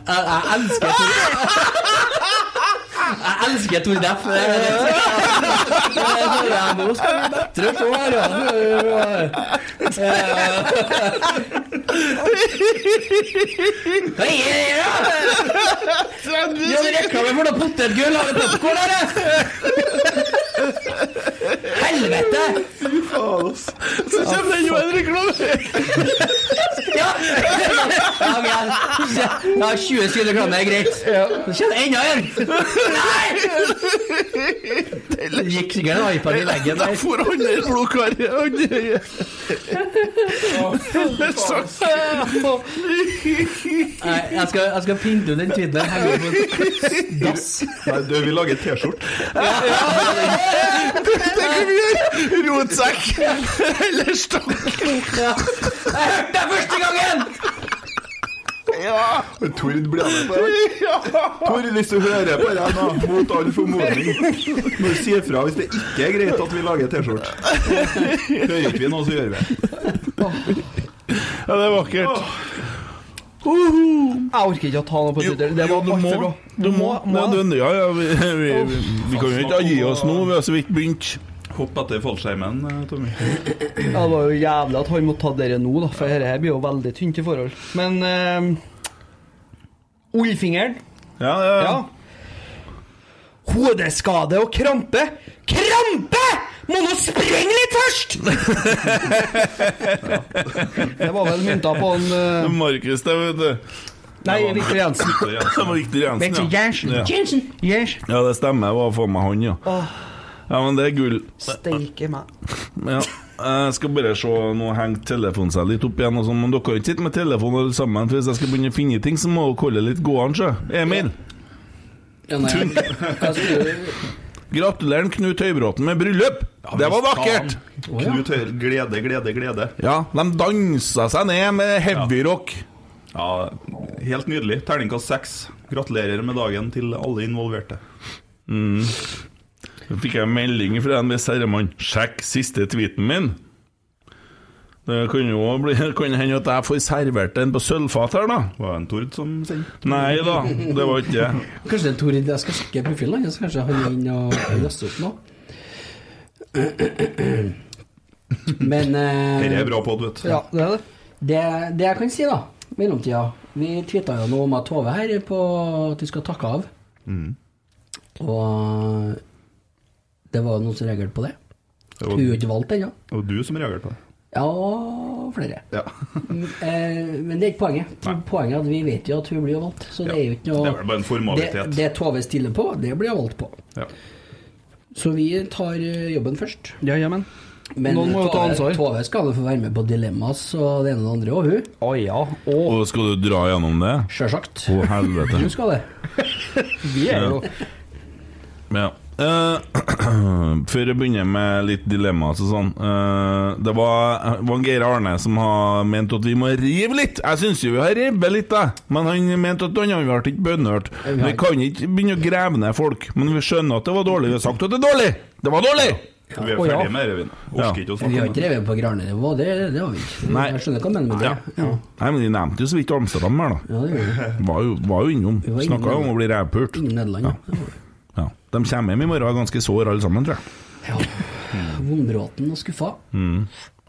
jeg, jeg elsker Jeg elsker Tor Deff. Det er det. Ja, Nå skal vi bedre på her, ja. Hva er det her, da? Ja, det reklame for noe potetgull. Har du popkorn, eller? Helvete! Fy faen Så kommer det jo en reklame! Ja, ja, har ja 20 sekunder reklame er greit. Så kommer det enda en. Nei! Det gikk sikkert en iPad i veggen der. For andre blodkar Nei, jeg skal, jeg skal pinte ut den tweeten her. Dass. Nei, du, vi lager T-skjorte. Det kan vi gjøre! Rotsekk eller stokk. Ja. Jeg hørte det første gangen! Ja. Tord blir med på det. Tord, hvis du hører på det nå, mot all formodning Må du si ifra hvis det ikke er greit at vi lager T-skjorte. Hører ikke vi noe, så gjør vi det. Ja, det er vakkert. Jeg orker ikke å ta noe på Twitter. Det var du altfor må. bra. Du må. må. Nei, du, ja, ja, vi, vi, vi, vi kan jo ikke gi oss nå, vi har så vidt begynt. Hopp etter fallskjermen, eh, Tommy. Ja, det var jo jævlig at han måtte ta dere nå, da, for dette blir jo veldig tynt i forhold. Men uh, Olfingeren Ja, ja, ja. Ja. Hodeskade og krampe. Krampe! Må nå sprenge litt først! Det var vel mynta på en uh... Markus, det, vet du. Nei, Viktor Jensen. Det var Victor Jensen, Victor ja. Jensen. Ja. Jensen. Ja, det stemmer. Det var for meg han, ja. Åh, Ja, men det er gull. steike meg. Ja. Jeg skal bare se Nå henger telefonen seg litt opp igjen, og sånn, men dere kan ikke sitte med telefonen alle sammen. For Hvis jeg skal begynne å finne ting, så må dere holde litt gående. sjø. Emil, Ja, nei, jeg, gratulerer Knut Høybråten med bryllup! Det var vakkert! Knut Høyre, glede, glede, glede. Ja, de dansa seg ned med heavyrock. Ja, helt nydelig. Terningkast seks. Gratulerer med dagen til alle involverte. Mm. Så fikk jeg en melding fra en viss herremann. Sjekk siste tweeten min. Det kan jo bli, kan hende at jeg får servert en på sølvfat her, da. Var det en Tord som sendte? Nei da, det var ikke det. Kanskje det er Tor Jeg skal sjekke profilen hans. Kanskje han er inne og laster opp noe. Men eh, Dette er bra pod, vet du. Ja, det er det. det, det jeg kan si, da, i mellomtida Vi tvitra jo noe om at Tove her på at vi skal takke av. Mm. Og det var noen som reagerte på det. Det Hun er ikke valgt ennå. Ja. Og du som reagerte på det. Ja, flere. Ja. Eh, men det er ikke poenget. Poenget er at vi vet jo at hun blir valgt. Så det er jo ikke noe Det er vel bare en formalitet. Det, det Tove stiller på, det blir hun valgt på. Ja. Så vi tar eh, jobben først. Ja, jamen. Men Noen må jo ta ansvar. Tove skal få være med på Dilemmas og det ene og det andre, og hun. Å ja. Og, Og skal du dra gjennom det? Sjølsagt. Å, helvete. Hun skal det. vi er jo Ja. Eh, før jeg begynner med litt dilemma og sånn uh, Det var, var Geir Arne som har ment at vi må rive litt. Jeg syns jo vi har revet litt, da. Men han mente at han ikke bønnhørt. Vi kan ikke begynne å grave ned folk. Men vi skjønner at det var dårlig. Vi har sagt at det er dårlig! Det var dårlig! Vi er Å, ja. med det, vi. Ja. Har ikke revet på Grane. det, det har vi ikke. Nei. Jeg skjønner hva du mener med det. Ja. Ja. Nei, men De nevnte jo så vidt Amsterdam her, da. Ja, det. Var jo, var jo innom. Vi Snakka jo om å bli revpult. Ingen Nederland, ja. Det var vi. Ja. De kommer hjem i morgen og er ganske sår alle sammen, tror jeg. Ja. Vondbråten og skuffa.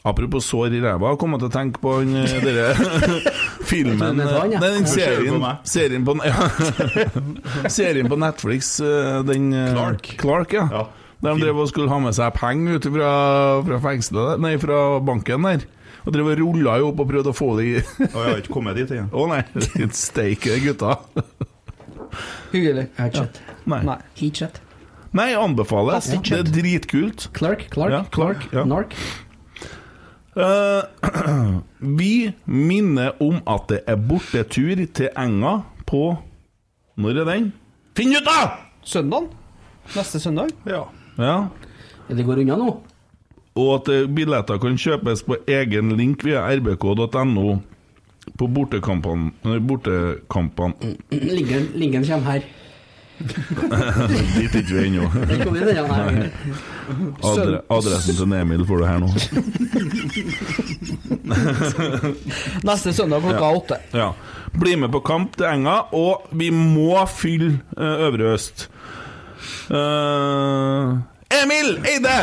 Apropos sår i ræva, jeg kom til å tenke på den derre filmen han, ja. Den du på serien, serien, på, ja. serien på Netflix, eh, den eh, Clark. Clark, ja. Ja. De drev og skulle ha med seg penger ut fra, fra fengselet Nei, fra banken der. Og drev og rulla jo opp og prøvde å få det i Og jeg har ikke kommet dit igjen Å nei, steike gutta. Hyggelig. Jeg har ikke sett. Nei. Nei. Ikke sett. Nei, anbefales. Ja. Det er dritkult. Clark, Clark, Ja, Clark, ja. Nark. Eh, vi minner om at det er bortetur til Enga på Når er den? Finn ut, da! Søndag? Neste søndag? Ja. Ja. Ja, det går unna nå. Og at eh, billetter kan kjøpes på egen link via rbk.no på bortekampene. bortekampene. Linken, linken kommer her. Dit er ikke vi ennå. Adre, adressen til Emil får du her nå. Neste søndag klokka åtte. Ja. Bli med på kamp til Enga, og vi må fylle uh, Øvre Øst. Uh, Emil Eide!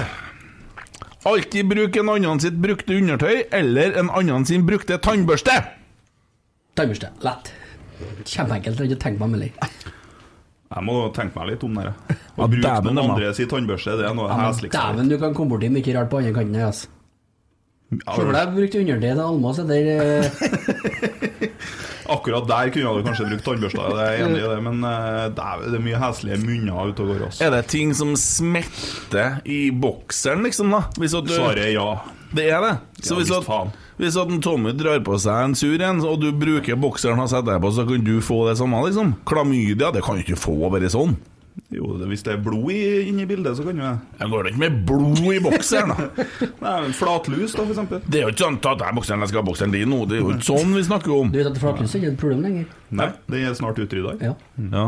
Alltid bruk en annen sitt brukte undertøy eller en annen sin brukte tannbørste. Tannbørste. Lett. Kjempeenkelt. Jeg har ikke tenkt meg med litt. Jeg må tenke meg litt om det. Å bruke noen andres må- andre sin tannbørste, det er noe Ja, men hesligste. Dæven, du kan komme borti mye rart på andre kanten her, altså. Se for deg brukte undertøy til Almås etter eh, Akkurat der kunne du kanskje brukt tannbørsta, jeg er enig i det, men eh, det er, mye heslige munner ute og går. Altså. Er det ting som smetter i bokseren, liksom, da? Hvis at du, Svaret er ja. Det er det. Så Ja, hvis, visst at, faen. Hvis at en Tommy drar på seg en sur en, og du bruker bokseren han setter deg på, så kan du få det samme, liksom? Klamydia, det kan du ikke få bare sånn. Jo, det, hvis det er blod i- inni bildet, så kan jo jeg Jeg går ikke med blod i bokseren, da. Nei, men Flatlus, da, for eksempel. Det er jo ikke sånn at jeg bokseren, jeg skal ha bokseren din nå. Det er jo ikke sånn vi snakker om. Du vet at flatlus er ikke et problem lenger? Nei, det er snart utrydda. Ja. Ja.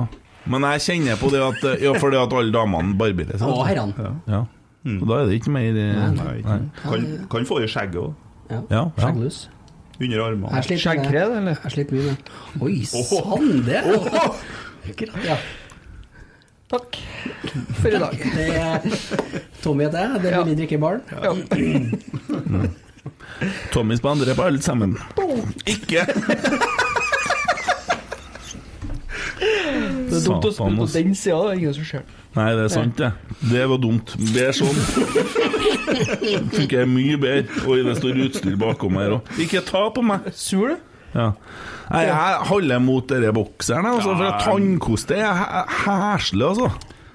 Men jeg kjenner på det at Ja, fordi at alle damene barberer seg. Og herrene. Ja. Og da er det ikke mer Nei. Nei, ikke. Kan, kan få i skjegget òg. Ja. Ja, ja. Skjegglus. Under armene. Jeg Skjeggkred, eller? Jeg sliter mye med det. Oi sann, det! Ja. Takk for i dag. Det er Tommy heter jeg. Det er Billig drikkebarn. Tommy spanderer på alle sammen. Ikke! Det er dumt å spille på den sida, det er ingen som ser. Nei, det er sant, det. Det var dumt. Det er sånn. Funker mye bedre. Oi, det står utstyr bakom her òg. Ikke ta på meg! Sur, du? Ja. Nei, jeg holder mot denne bokseren, altså, for at tannkoste er he- heslig, altså.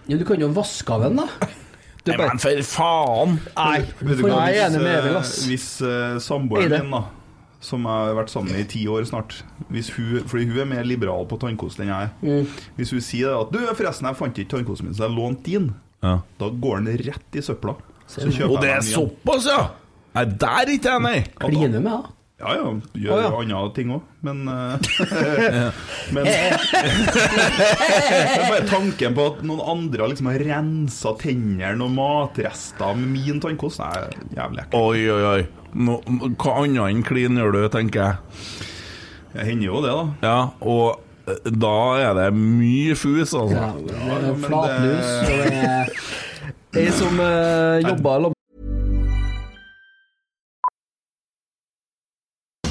Ja, du kan jo vaske av den, da. Nei, men for faen! Nei, jeg er enig med eh, ass. Hvis uh, samboeren min, da som jeg har vært sammen med i ti år snart hvis hun, Fordi hun er mer liberal på tannkost enn jeg er. Mm. Hvis hun sier at 'Du, forresten, jeg fant ikke tannkosten min, så jeg lånte din', Ja. da går den rett i søpla. Så kjøper Og det jeg er meg en ny. såpass, ja! Nei, der er ikke jeg, nei! Kline med, da. Ja ja, gjør jo ja. andre ting òg, men eh, Men bare tanken på at noen andre liksom har rensa tennene og matrester med min tannkost, er jævlig ekkelt. Oi, oi, oi. No, hva annet enn klin gjør du, tenker jeg. Det hender jo det, da. Ja, og eh, da er det mye fus, altså. Ja, det er flatlus, det- og det er Ei som uh, jobba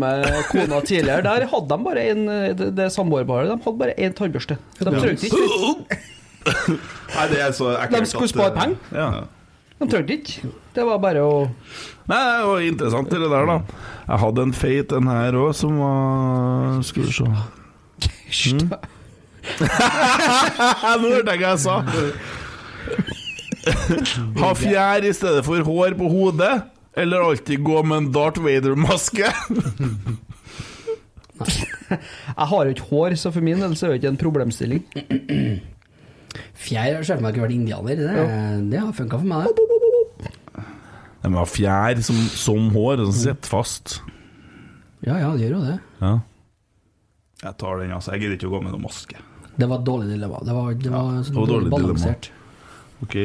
Med kona tidligere, der hadde de bare en Det, det samboerparet, de hadde bare én tannbørste. De trengte ikke Nei, det er så ekkelt De skulle spare eh, penger. Ja. De trengte ikke. Det var bare å Nei, det var interessant det der, da. Jeg hadde en feit en her òg, som var Skal vi se mm. Nå hørte jeg hva jeg sa! Ha fjær i stedet for hår på hodet, eller alltid gå med en Darth Vader-maske? Jeg har jo ikke hår, så for min del så er det ikke en problemstilling. Fjær har selvfølgelig ikke vært indianer. Det, det har funka for meg, det. De har fjær som, som hår, som sitter fast. Ja ja, det gjør jo det. Ja. Jeg tar den, altså. Jeg gidder ikke å gå med noen maske. Det var et dårlig dilemma. Det var, det var, ja, det var dårlig dilemma. balansert. Ok.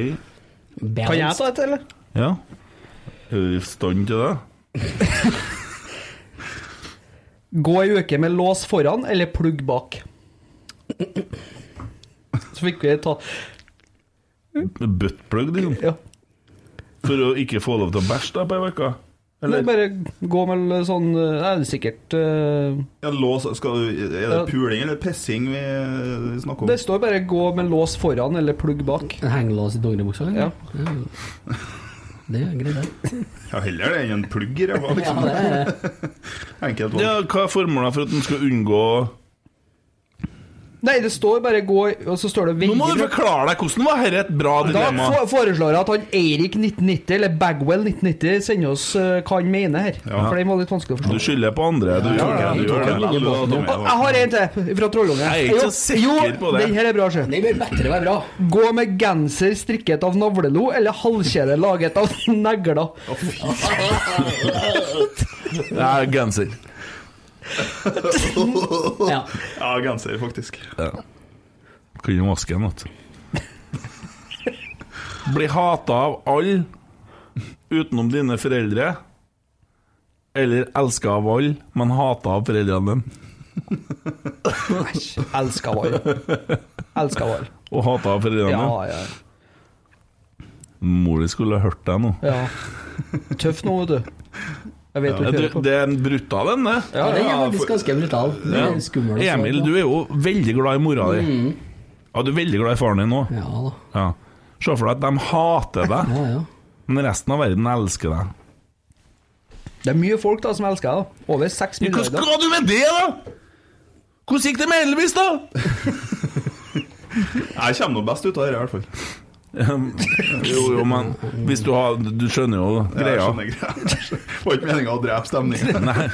Kan jeg ta et, eller? Ja. Er du i stand til det? Gå ei uke med lås foran eller plugg bak. Så fikk vi ta Buttplug, liksom? Ja. For å ikke få lov til å bæsje da på ei uke? Eller bare gå med sånn Nei, det er sikkert uh, Ja, lås, skal du, er det puling eller pissing vi vi snakker om? Det står bare 'gå med lås foran' eller 'plugg bak'. En hengelås i dongeribuksa? Ja. Det er greit, det. Ja, heller det enn en plugg i ræva, liksom. Ja, det Enkelt valg. Ja, hva er formålet for at en skal unngå Nei, det står bare 'gå', og så står det Nå må du forklare deg! Hvordan var dette et bra dilemma? Da foreslår jeg at han Eirik1990, eller Bagwell 1990, sender oss eh, hva han mener her. Ja. For den var litt vanskelig å forstå. Du skylder på andre. Du, Ja, ja, du gjør det. Jeg har en til, fra Trollungen. Jeg er ikke så sikker på det. Den her er bra, sjø. Den bør bedre være bra. Gå med genser strikket av navlelo eller halskjede laget av negler. Det er genser. Ja. Ja, genser, faktisk. Ja. Kan jo vaske den, vet du. Bli hata av alle utenom dine foreldre. Eller elska av alle, men hata av foreldrene dine. Æsj. Elska av alle. Elska av alle. Og hata av foreldrene Ja, dine. ja. Mor di skulle hørt deg nå. ja. Tøff nå, vet du. Jeg vet Ja, du hører på. det er en brutal en, det. Ja, Den er faktisk ganske brutal. Den er skummel. å Emil, du er jo veldig glad i mora di. Mm. Ja, du er veldig glad i faren din òg. Ja da. Ja. Se for deg at de hater deg, Ja, ja. men resten av verden elsker deg. Det er mye folk da som elsker deg. da. Over seks Hva milliarder. skal du med det, da?! Hvordan gikk det med Elvis, da? Jeg kommer nå best ut av det, i hvert fall. Jo, jo, men hvis du har Du skjønner jo Ja, jeg skjønner greia. Det var ikke meninga å drepe stemningen. Nei.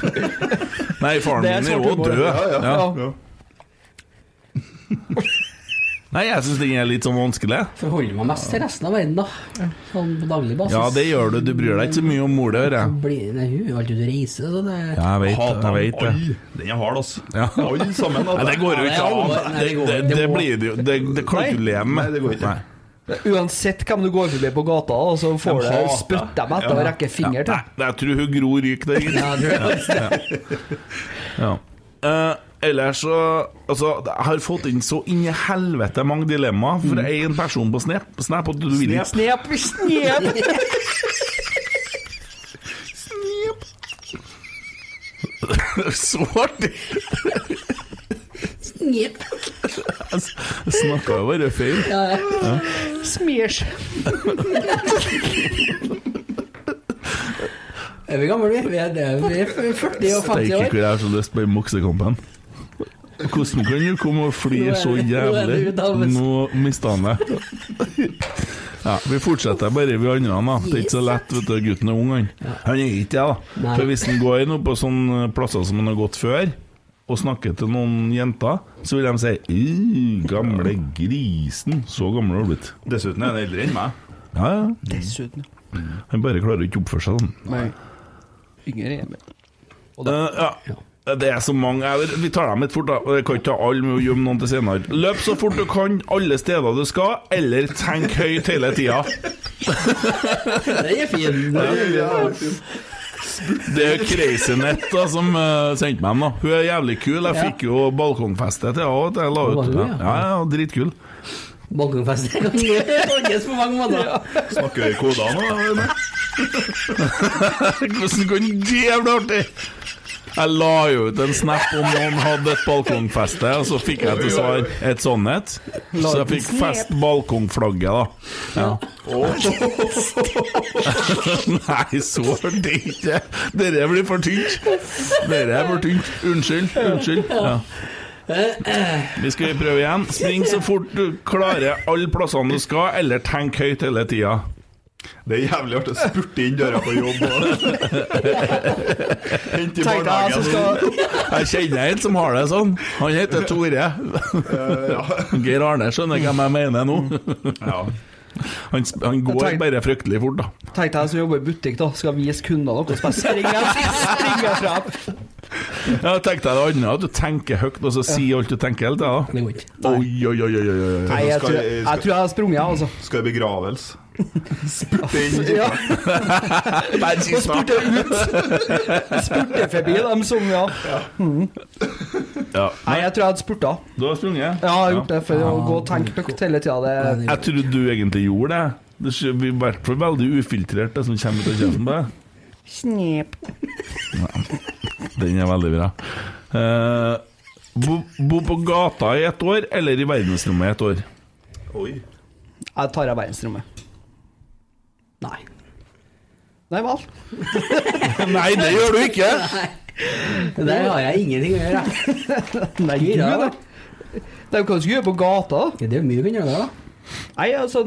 Nei, faren min er jo død. Ja, ja. Ja. ja. Nei, jeg syns den er litt sånn vanskelig. Forholder meg mest til resten av verden, da. Sånn på daglig basis. Ja, det gjør du. Du bryr deg ikke så mye om mor di, hører jeg. Hun er jo alltid ute og reiser, så det Ja, jeg vet, Hater jeg vet det. Den er hard, altså. Ja. Alle sammen. Nei, det går jo ikke det an. Det, det det, det det blir det jo Det, det kan du leve med. Nei, det går ikke. Nei. Uansett hvem du går forbi på gata, og så får De du spytte dem etter og rekke finger til. Nei, jeg tror hun Gro ryker der. Ja, det. Ja. uh, ellers så Altså, jeg har fått inn så inn i helvete mange dilemmaer for én person på Snap. Snap og du vil ikke Snep, snep! Så artig! Snip. Snakka jo bare feil. Ja, ja. Smiers. Er vi gamle, vi? Vi er, det, vi er 40 og 50 Steike hvor jeg har så lyst på den boksekampen. Hvordan kan du komme og flire så jævlig? Nå mista han det. Ja, Vi fortsetter bare, vi andre. da Det er ikke så lett, vet du. Gutten er ung, han. Han er ikke det, da. For hvis han går nå på sånne plasser som han har gått før, og snakker til noen jenter, så vil de si «Øh, 'Gamle grisen'. Så gammel har du blitt. Dessuten er han eldre enn meg. Ja, ja. Dessuten. Han bare klarer ikke å oppføre seg sånn. Nei. Yngre. Eh, ja. Det er så mange jeg- Vi tar dem litt fort, da. Jeg kan ikke ta alle med å gjemme noen til senere. Løp så fort du kan alle steder du skal, eller tenk høyt hele tida. Det er fin. Det er- Det er Crazy Net som uh, sendte meg den. da Hun er jævlig kul. Jeg Ja. fikk jo balkongfeste til henne. Jeg la ut hun, ja. ja? ja, ja, dritkul. Balkongfeste kan tolkes på mange måter. Snakker vi koder nå? Hvordan kan det bli artig? Jeg la jo ut en snap om noen hadde et balkongfeste, og så fikk jeg til svar et sånn et. Så jeg fikk fest balkongflagget, da. Ja. Nei, så det ikke. Dere blir for tynt. Dere er for tynt. Unnskyld. Unnskyld. Ja. Vi skal prøve igjen. Spring så fort du klarer alle plassene du skal, eller tenk høyt hele tida. Det er jævlig artig å spurte inn døra på jobb og hente i jeg barnehagen. skal Jeg kjenner en som har det sånn. Han heter Tore. Geir Arne skjønner hvem jeg mener nå. Han, han går tenk- bare fryktelig fort, da. Tenk deg som jobber i butikk, da. Skal vise kundene noe, så bare springer fra. Ja, Tenk deg det andre, at du tenker høyt, og så sier alt du tenker hele tida. Det går ikke. Oi, oi, oi, oi, oi. Nei, jeg tror jeg, jeg, tror jeg har sprunget, altså. Skal i begravelse. Spurte inn Ja. Og spurte ut. Spurte forbi dem som, ja. Mm. Ja. Nei, jeg tror jeg hadde spurta. Du har sprunget? Ja, jeg har gjort det for å gå og tenke høyt hele tida. Jeg trodde du egentlig gjorde det. Det er i hvert fall veldig ufiltrert, det som kommer ut av kjeften på deg. Snep. Den er veldig bra. Uh, bo, bo på gata i ett år, eller i verdensrommet i ett år? Oi. Jeg tar av verdensrommet. Nei. Nei vel. Nei, det gjør du ikke! Der har jeg ingenting å gjøre. Nei, Gud, ja. da. Det er jo hva du skal gjøre på gata. Ja, det er mye du kan gjøre der, da. Nei, altså,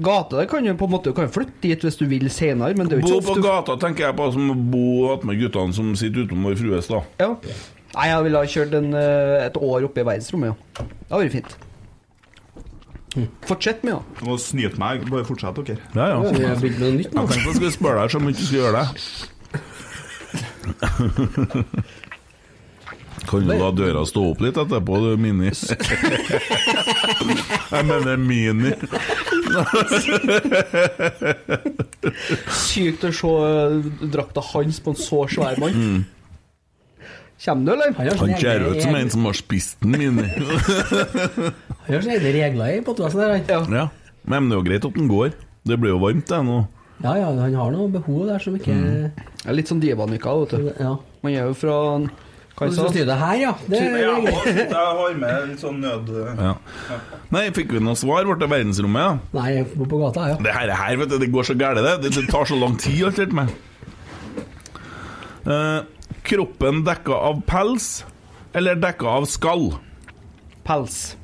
gata det kan jo på en måte kan flytte dit hvis du vil senere, men det er jo Bo ikke på så ofte. gata tenker jeg på som å bo attmed guttene som sitter utom vår frues, da. Ja. Nei, jeg ville ha kjørt en, eh, et år oppe i verdensrommet, ja. Det hadde vært fint. Fortsett med, ja. Nå må meg. Bare fortsett, dere. Ja, ja. Vi har begynt noe nytt nå. Jeg tenkte jeg skulle spørre deg så mye du skulle gjøre det. Kan du la døra stå opp litt etterpå, du, Mini? Jeg mener Mini. Sykt å se eh, drakta hans på en så svær mann. Mm. Kommer du, eller? Han har ser ut som en som har spist den, min. Han har sine egne regler i podkasten der, han. Ja. Men det er jo greit at den går. Det blir jo varmt, det nå. Ja, ja, han har noe behov der som ikke Det er litt sånn divanika, vet du. Ja. Man er jo fra Hva du sa styrer det her, ja. Det er Ja, jeg har med en sånn nød... Ja. Nei, fikk vi noe svar? Ble det verdensrommet, ja? Nei, jeg på gata, ja. Det her, her vet du, det går så gærent, det. det. Tar så lang tid, alt dette med. Eh, kroppen dekka av pels eller dekka av skall? Pels.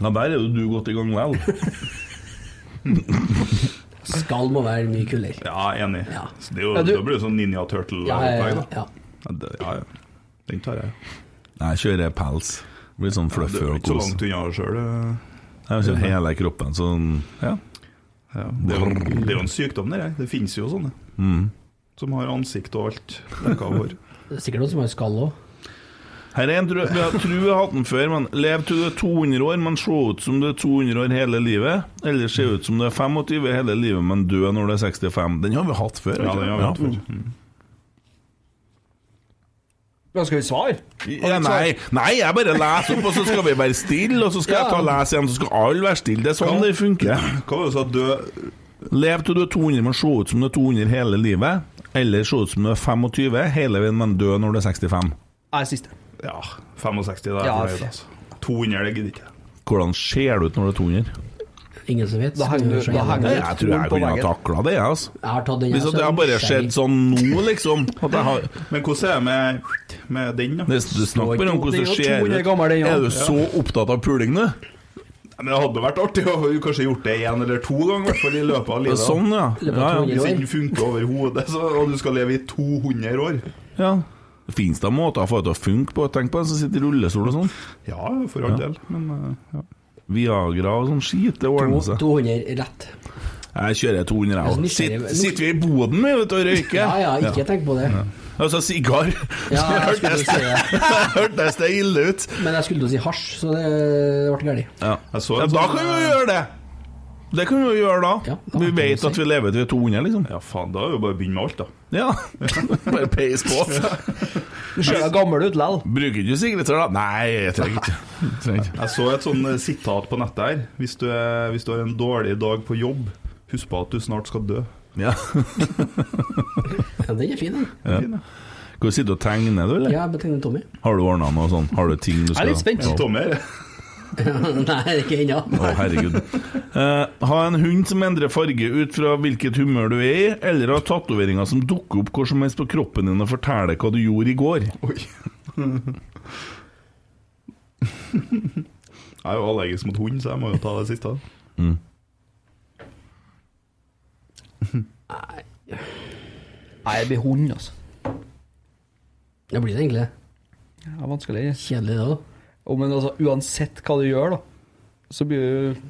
Ja, der er jo du godt i gang vel. Skall må være mye kulere. Ja, enig. Ja. Så det er jo, Ja, du- det blir jo sånn Ninja Turtle. Ja, ja, opplegg, ja, da. ja. Ja, det, ja, ja. Den tar jeg. Jeg kjører pels. Blir sånn Det og kos så langt unna sjøl. Jeg kjører hele kroppen sånn Ja. Ja, det, er jo, det er jo en sykdom, det der. Det finnes jo sånne. Mm. Som har ansikt og alt dekka av hår. Det er sikkert noen som har skall òg. Her er en tru, vi har, tror har hatt den før, men lev til du er 200 år, men se ut som du er 200 år hele livet. Eller se ut som du er 25 hele livet, men dø når du er 65. Den har vi hatt før. Ja, den har vi hatt før. Mm. Ja, skal vi svare? Ja, nei, nei, jeg bare leser opp, og så skal vi være stille, og så skal jeg ta og lese igjen, så skal alle være stille. Det er sånn det funker. Hva var det du sa? Dø Lev til du er 200, men se ut som du er 200 hele livet. Eller se ut som du er 25 hele veien, men dø når du er 65. Nei, siste. Ja, 65, det er Ja, jeg fornøyd, altså. 200, det gidder ikke. Hvordan ser du ut når du er 200? Ingen som vet. Da henger du- da henger du- jeg tror jeg på kunne ha veggen. takla det, jeg, altså. Jeg har tatt den Hvis jeg at det har bare skjedd sånn nå, liksom At jeg har Men hvordan er det med, med den, da? det, Du snakker bare om hvordan det Det er ser 200 ut. gammel, den, ja. Er du så opptatt av puling, du? Men Det hadde vært artig å kanskje gjort det én eller to ganger, i hvert fall i løpet av livet. Sånn, ja. Ja, ja. Hvis den funker over hodet, så, og du skal leve i 200 år ja. Fins det måter å få det til å funke på? Tenk på en som sitter i rullestol og sånn. Ja, for all Ja. del, men uh, ja. Viagra og sånn skit, det ordner seg. 200 rett. Jeg kjører 200, jeg òg. Sitter, sitter vi i boden med vet du, og røyker? Ja, ja, ikke tenk på det. Altså sigar. Ja, jeg hørte si det. hørtes det ille ut. Men jeg skulle til å si hasj, så det ble galt. Ja. Jeg så ja, da kan vi jo gjøre det! Det kan vi jo gjøre da. Ja, da vi vet si. at vi lever til vi er 200, liksom. Ja, faen, da er det bare å begynne med alt, da. Ja. Bare peis på. Du ser deg gammel ut likevel. Bruker ikke du sikkerhetssel, da? Nei, jeg trenger ikke. Jeg. Jeg så et sånn eh, sitat på nettet her. Hvis du, er, hvis du har en dårlig dag på jobb, husk på at du snart skal dø. Ja. Ja, den er fin, den. ja. Fin, ja. Skal du sitte og tegne, du, eller? Ja, jeg tegner Tommy. Har du ordna noe sånn? Har du ting du skal Jeg er litt spent. Ja. Tommy. Nei, ikke ennå. Å, herregud. Eh, ha en hund som endrer farge ut fra hvilket humør du er i, eller ha tatoveringer som dukker opp hvor som helst på kroppen din og forteller hva du gjorde i går. Oi. Jeg er jo allergisk mot hund, så jeg må jo ta det siste. Mm. Nei, det blir hund, altså. Det blir det egentlig. Det er vanskelig. Kjedelig, det òg. Oh, men altså, uansett hva du gjør, da, så blir du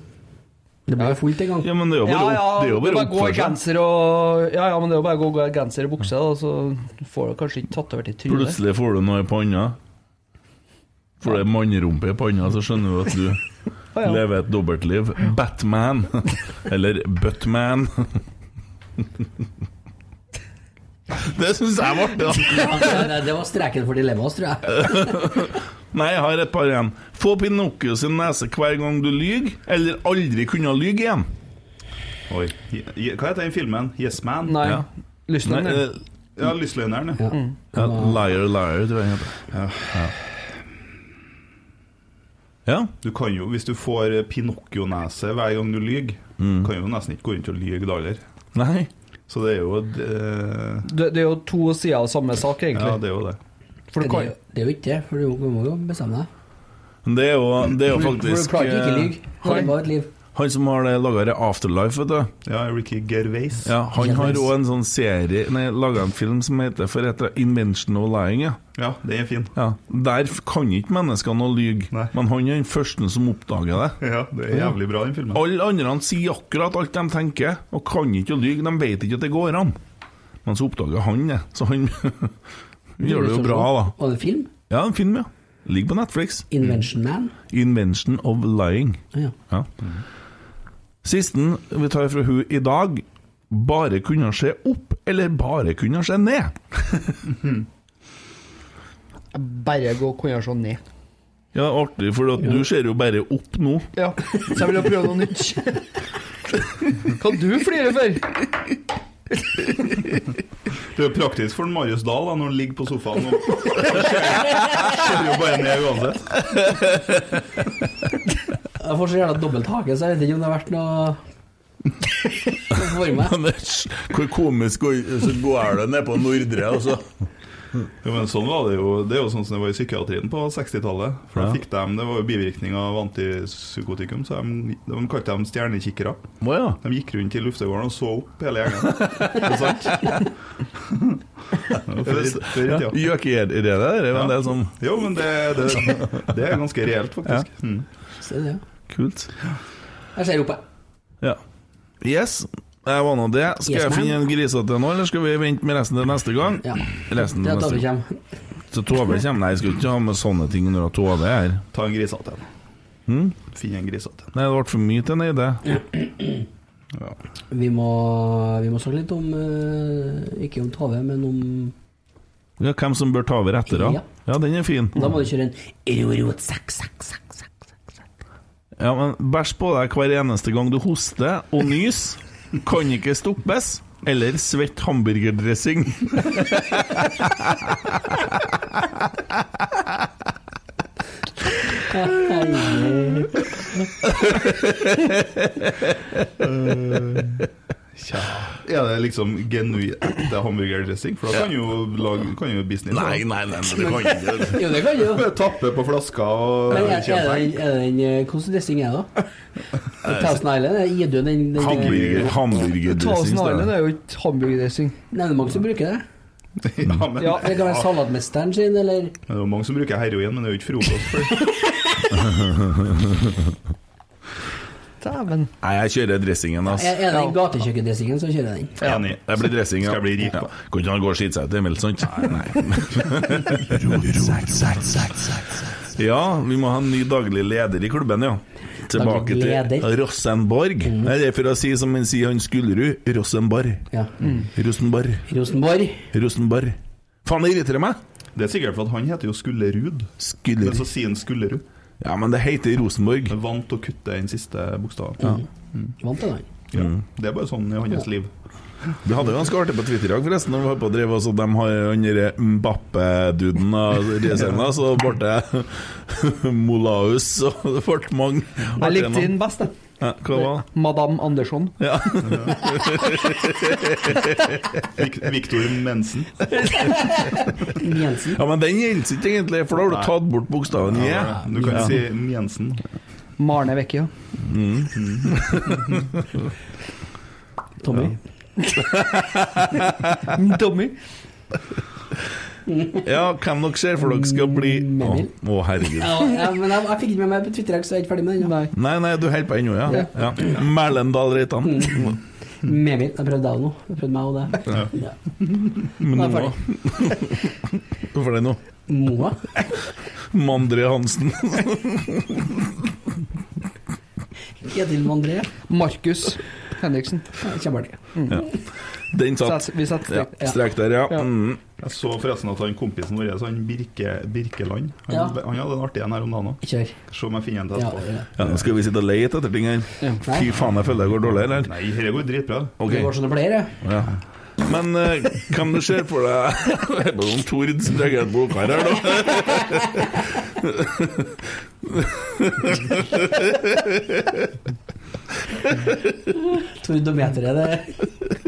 Det blir jo fullt en gang. Ja, men det er jo bare, ja, det er bare å gå i genser og Ja, ja, men det er jo bare å gå i genser og bukse, da, så får du kanskje ikke tatt over til trynet. Plutselig får du noe i panna. Får du mannrumpe i panna, så skjønner du at du ja. lever et dobbeltliv. Batman. Eller Buttman. Det syns jeg var artig, da. Ja, det, det var streken for dilemmaet, tror jeg. Nei, jeg har et par igjen. Få Pinocchio sin nese hver gang du lyver, eller aldri kunne lyge igjen. Oi. Hva heter den filmen? Yes Man? Nei. Ja. Lystløgn, ja. eh, Ja, Lystløgneren. Ja. Ja. ja, liar, liar, tror jeg den heter. Ja. Ja. Du kan jo, Hvis du får Pinocchio-nese hver gang du lyver, Mm. kan jo nesten ikke gå rundt og lyge da heller. Nei. Så det er jo det, Det, det er jo to sider av samme sak, egentlig. Ja, det er jo det. For du Det, kan er jo- det er jo ikke det, for du må- jo bestemme deg. Men Det er jo, det er jo faktisk For du klarer ikke ikke eh, lyve. Det var et liv. Han som har det laga Afterlife, vet du. Ja, Ricky Gervais. Ja, han har Gervais. òg en sånn serie Nei, laga en film som heter for etter Invention of Lying. Ja. Ja, den er fin. Ja, Der kan ikke menneskene å lyge, Nei. men han er den første som oppdager det. Ja, det er jævlig bra, den filmen. Alle andre sier akkurat alt de tenker, og kan ikke å lyge. De vet ikke at det går an. Men så oppdager han det, så han gjør det jo bra, da. Var det film? Ja, en film, ja. Ligger på Netflix. Invention Man? Invention of Lying. Ja. Ja. Sisten vi tar fra hun i dag. Bare kunne se opp, eller bare kunne se ned? bare gå kunne se ned. Ja, artig, for at du ser jo bare opp nå. Ja, så jeg vil jo prøve noe nytt. Hva du flirer for? Det er jo praktisk for Marius Dahl da, når han ligger på sofaen. Og ser jo bare ned uansett. Jeg får så gjerne dobbelt hake, så jeg vet ikke om det har vært noe for meg. Hvor komisk så går det ned på Nordre, altså. Jo, men sånn var det jo Det er jo sånn som det var i psykiatrien på 60-tallet. For da Ja. fikk de, Det var jo bivirkning av antipsykotikum, så de, de kalte dem stjernekikkere. Oh, ja. De gikk rundt i luftegården og så opp hele gjengen. Det sant? I det der? Men det er sånn Jo, men det, det, det er ganske reelt, faktisk. Mm. Se det, ja. Kult. Jeg ser oppe. Ja. Yes. Jeg var nå det. Skal Yes, jeg finne en grisete nå, eller skal vi vente med resten til neste gang? Ja. Resten Det til neste gang. Så Tove kommer? Nei, jeg skal ikke ha med sånne ting når Tove er her. Ta en grisete en. Hm? Finn en grisete en. Nei, det ble for mye til Neide. Vi må, vi må snakke litt om eh, Ikke om Tove, men om Ja, hvem som bør ta over etter, da? Ja. Ja, den er fin. Da må du kjøre en rot, sak, sak, sak, sak. Ja, men Bæsj på deg hver eneste gang du hoster og nys. Kan ikke stoppes. Eller svett hamburgerdressing. Tja. Er det liksom genuint ekte hamburgerdressing? For da kan jo lage kan jo business. Nei, nei, nei, det kan ikke Jo, det kan jo. Tappe på flaska og Men er, er, det, er det den eh, Hvordan dressing er det, da? Thousand Island? Er Idun den, den Hamburger, hamburgerdressing. Thousand står Island er jo ikke hamburgerdressing. Nei, det er mange som bruker det. Ja, men, Ja. Det kan være salatmesteren sin, eller Det er jo mange som bruker heroin, men det er jo ikke frokost. Dæven. Nei, jeg kjører dressingen, altså. Er, er det den gatekjøkkendressingen, så kjører jeg den. Ja. Enig. Det blir dressing, ja. Skal jeg bli rik ja. på. Kan ikke han gå og skite seg ut, Emil, sant? Nei. Ja, vi må ha en ny daglig leder i klubben, ja. Tilbake til Rosenborg. Rosenborg. Nei, Det er for å si som han sier han Skullerud, Rosenborg. Ja. Rosenborg. Rosenborg. Rosenborg. Faen, det irriterer meg! Det er sikkert for at han heter jo Skullerud. Skullerud. Men så sier han Skullerud. Ja, men det heter Rosenborg. Er vant til å kutte den siste bokstaven. Mm. Vant til den. Ja. Det er bare sånn i hans liv. Vi hadde det ganske artig på Twitter i dag, forresten. Når vi var på å drive oss, og de har han derre Mbappe-duden av Riesena, så ble det Molaus, og det ble mange Jeg likte den best, jeg. Ja, hva var det? Madame Andersson. Ja. Vik- Viktor Mensen. Jensen. ja, men den gjelder ikke egentlig, for da har du tatt bort bokstaven J. Ja, du kan Ja. si Jensen. Marne Vecchia. Tommy. Tommy. Ja, hvem dere ser for dere skal bli Å, Memil. å, herregud. Ja, men jeg, jeg fikk ikke med meg på Twitter, så jeg er ikke ferdig med den. Nei. Nei, nei, du holder på ennå, ja. ja. Merlendal Reitan. Memil. Jeg prøvde deg nå. Jeg prøvde meg og det. Ja. Men Nå er. Hvorfor det nå? Moa. Mandre Hansen. Ketil Mandre. Markus Henriksen. Kjempeartig. Ja. Den satt. Vi satt strek. Ja. strek der, ja. Ja. Mm. Jeg så forresten at han kompisen vår, så han Birke, Birkeland Han, Ja. han hadde en artig en her om dagen òg. Se om jeg finner en til etterpå. ja. Ja, nå skal vi sitte og lete etter ting her. Ja. Fy faen, jeg føler det går dårlig, eller? Nei, dette går dritbra. Okay. Det går som det pleier, det. Ja. Men uh, hvem du ser for deg Det er bare noen Tord som reagerer på her her, Tordometeret, det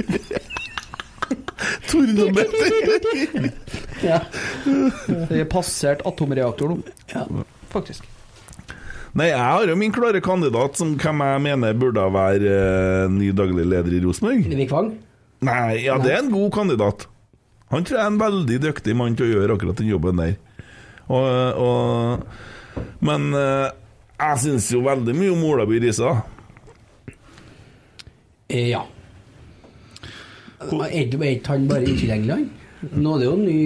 Tordometer! Ja. Det er passert atomreaktor nå, ja. faktisk. Nei, jeg har jo min klare kandidat som hvem jeg mener burde være eh, ny daglig leder i Rosenborg. Vik Vang. Nei, ja, det er en god kandidat. Han tror jeg er en veldig dyktig mann til å gjøre akkurat den jobben der. Og, og, men eh, jeg syns jo veldig mye om Olaby Risa. Eh, Ja. Er ikke han bare utilgjengelig, han? Nå er det jo en ny,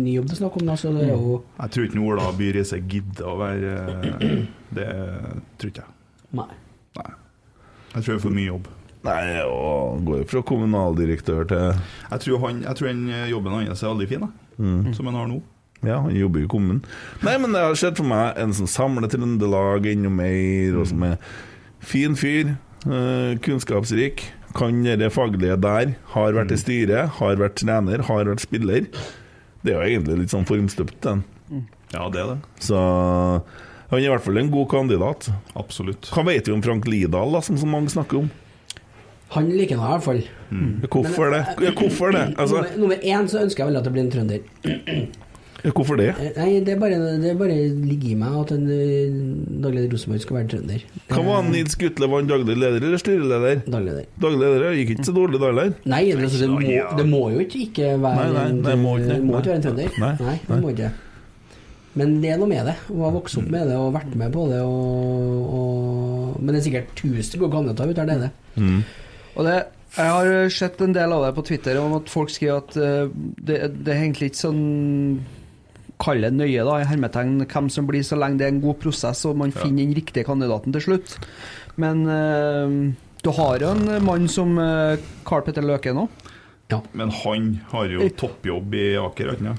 ny jobb det er snakk om, da, så det er jo Jeg tror ikke Ola By Riise gidder å være eh, Det tror ikke jeg. Nei. Nei. Jeg tror det er for mye jobb. Nei, og går jo fra kommunaldirektør til Jeg tror, han, jeg tror den jobben hans er veldig fin, mm. som han har nå. Ja, han jobber i kommunen. Nei, men det har sett for meg en som samler Trøndelag enda mer, og som er fin fyr, eh, kunnskapsrik, kan det faglige der, har vært i styret, har vært trener, har vært spiller. Det er jo egentlig litt sånn formstøpt, den. Ja, det er det. Så han er i hvert fall en god kandidat. Absolutt. Hva vet vi om Frank Lidahl, da, som så mange snakker om? Han liker han i hvert fall. Hvorfor det? Ja, hvorfor det? Altså, Nummer, nummer én så ønsker jeg vel at det blir en trønder. hvorfor det? Eh, Nei, det er bare, det er bare ligger i meg at en eh, daglig leder Rosenborg skal være trønder. Hva var han, Nils Gutle, var han daglig leder eller styreleder? Daglig leder. Daglig leder. Gikk ikke så dårlig da heller. Nei, det, altså, det, må, det må jo ikke, ikke være Nei, nei, en- det må ikke må ikke være en trønder. Nei, Nei, det må ikke Men det er noe med det. Å ha vokst opp med det og vært med på det. Og, og, men det er sikkert tusen gode kandidater ut der, det er det. Og det, jeg har sett en del av det på Twitter om at folk skriver at eh, det, det er egentlig ikke sånn Kall det nøye, da, i hermetegn, hvem som blir, så lenge det er en god prosess og man finner den riktige kandidaten til slutt. Men eh, du har jo en mann som uh, Carl Petter Løke nå. Ja. Men han har jo toppjobb i Aker, ja.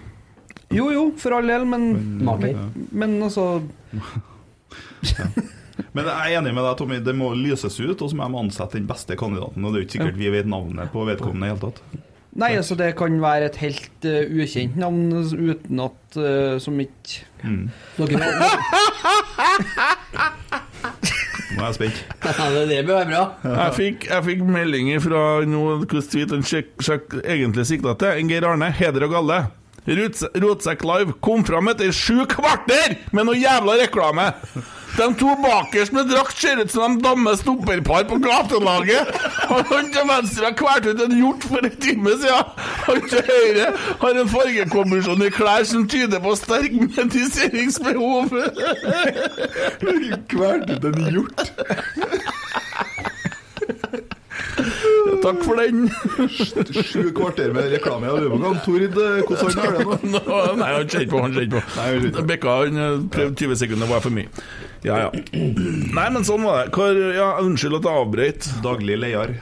Jo, jo, for all del, men Maker. Men altså Men jeg er enig med deg, Tommy. Det må lyses ut, og så må de ansette den beste kandidaten. Og det er jo ikke sikkert vi vet navnet på vedkommende i det hele tatt. Nei, altså det kan være et helt uh, ukjent navn uten at uh, Som ikke Mm. Dere Nå er jeg spent. Det, det bør være bra. Jeg fikk, jeg fikk meldinger fra noen hvordan han egentlig sikta til. En Geir Arne, heder og galle. Rotse- Rotsekk Live kom fram etter sju kvarter med noe jævla reklame! De to bakerst med drakt ser ut som de dammer stopperpar på gatelaget. Og Han til venstre har kvært ut en hjort for en time siden. Han til høyre har en fargekombinasjon i klær som tyder på sterk mediseringsbehov. Kvært ut en hjort. Takk for den. Sju kvarter med reklame. Lurer på Tord eh, hvordan har det nå. Nei, han kjente på. Han kjente på. Bekka han eh, prøvde 20 sekunder, var for mye. Ja, ja. Nei, men sånn var det. Hvor, ja, unnskyld at jeg avbrøt. Daglig leder.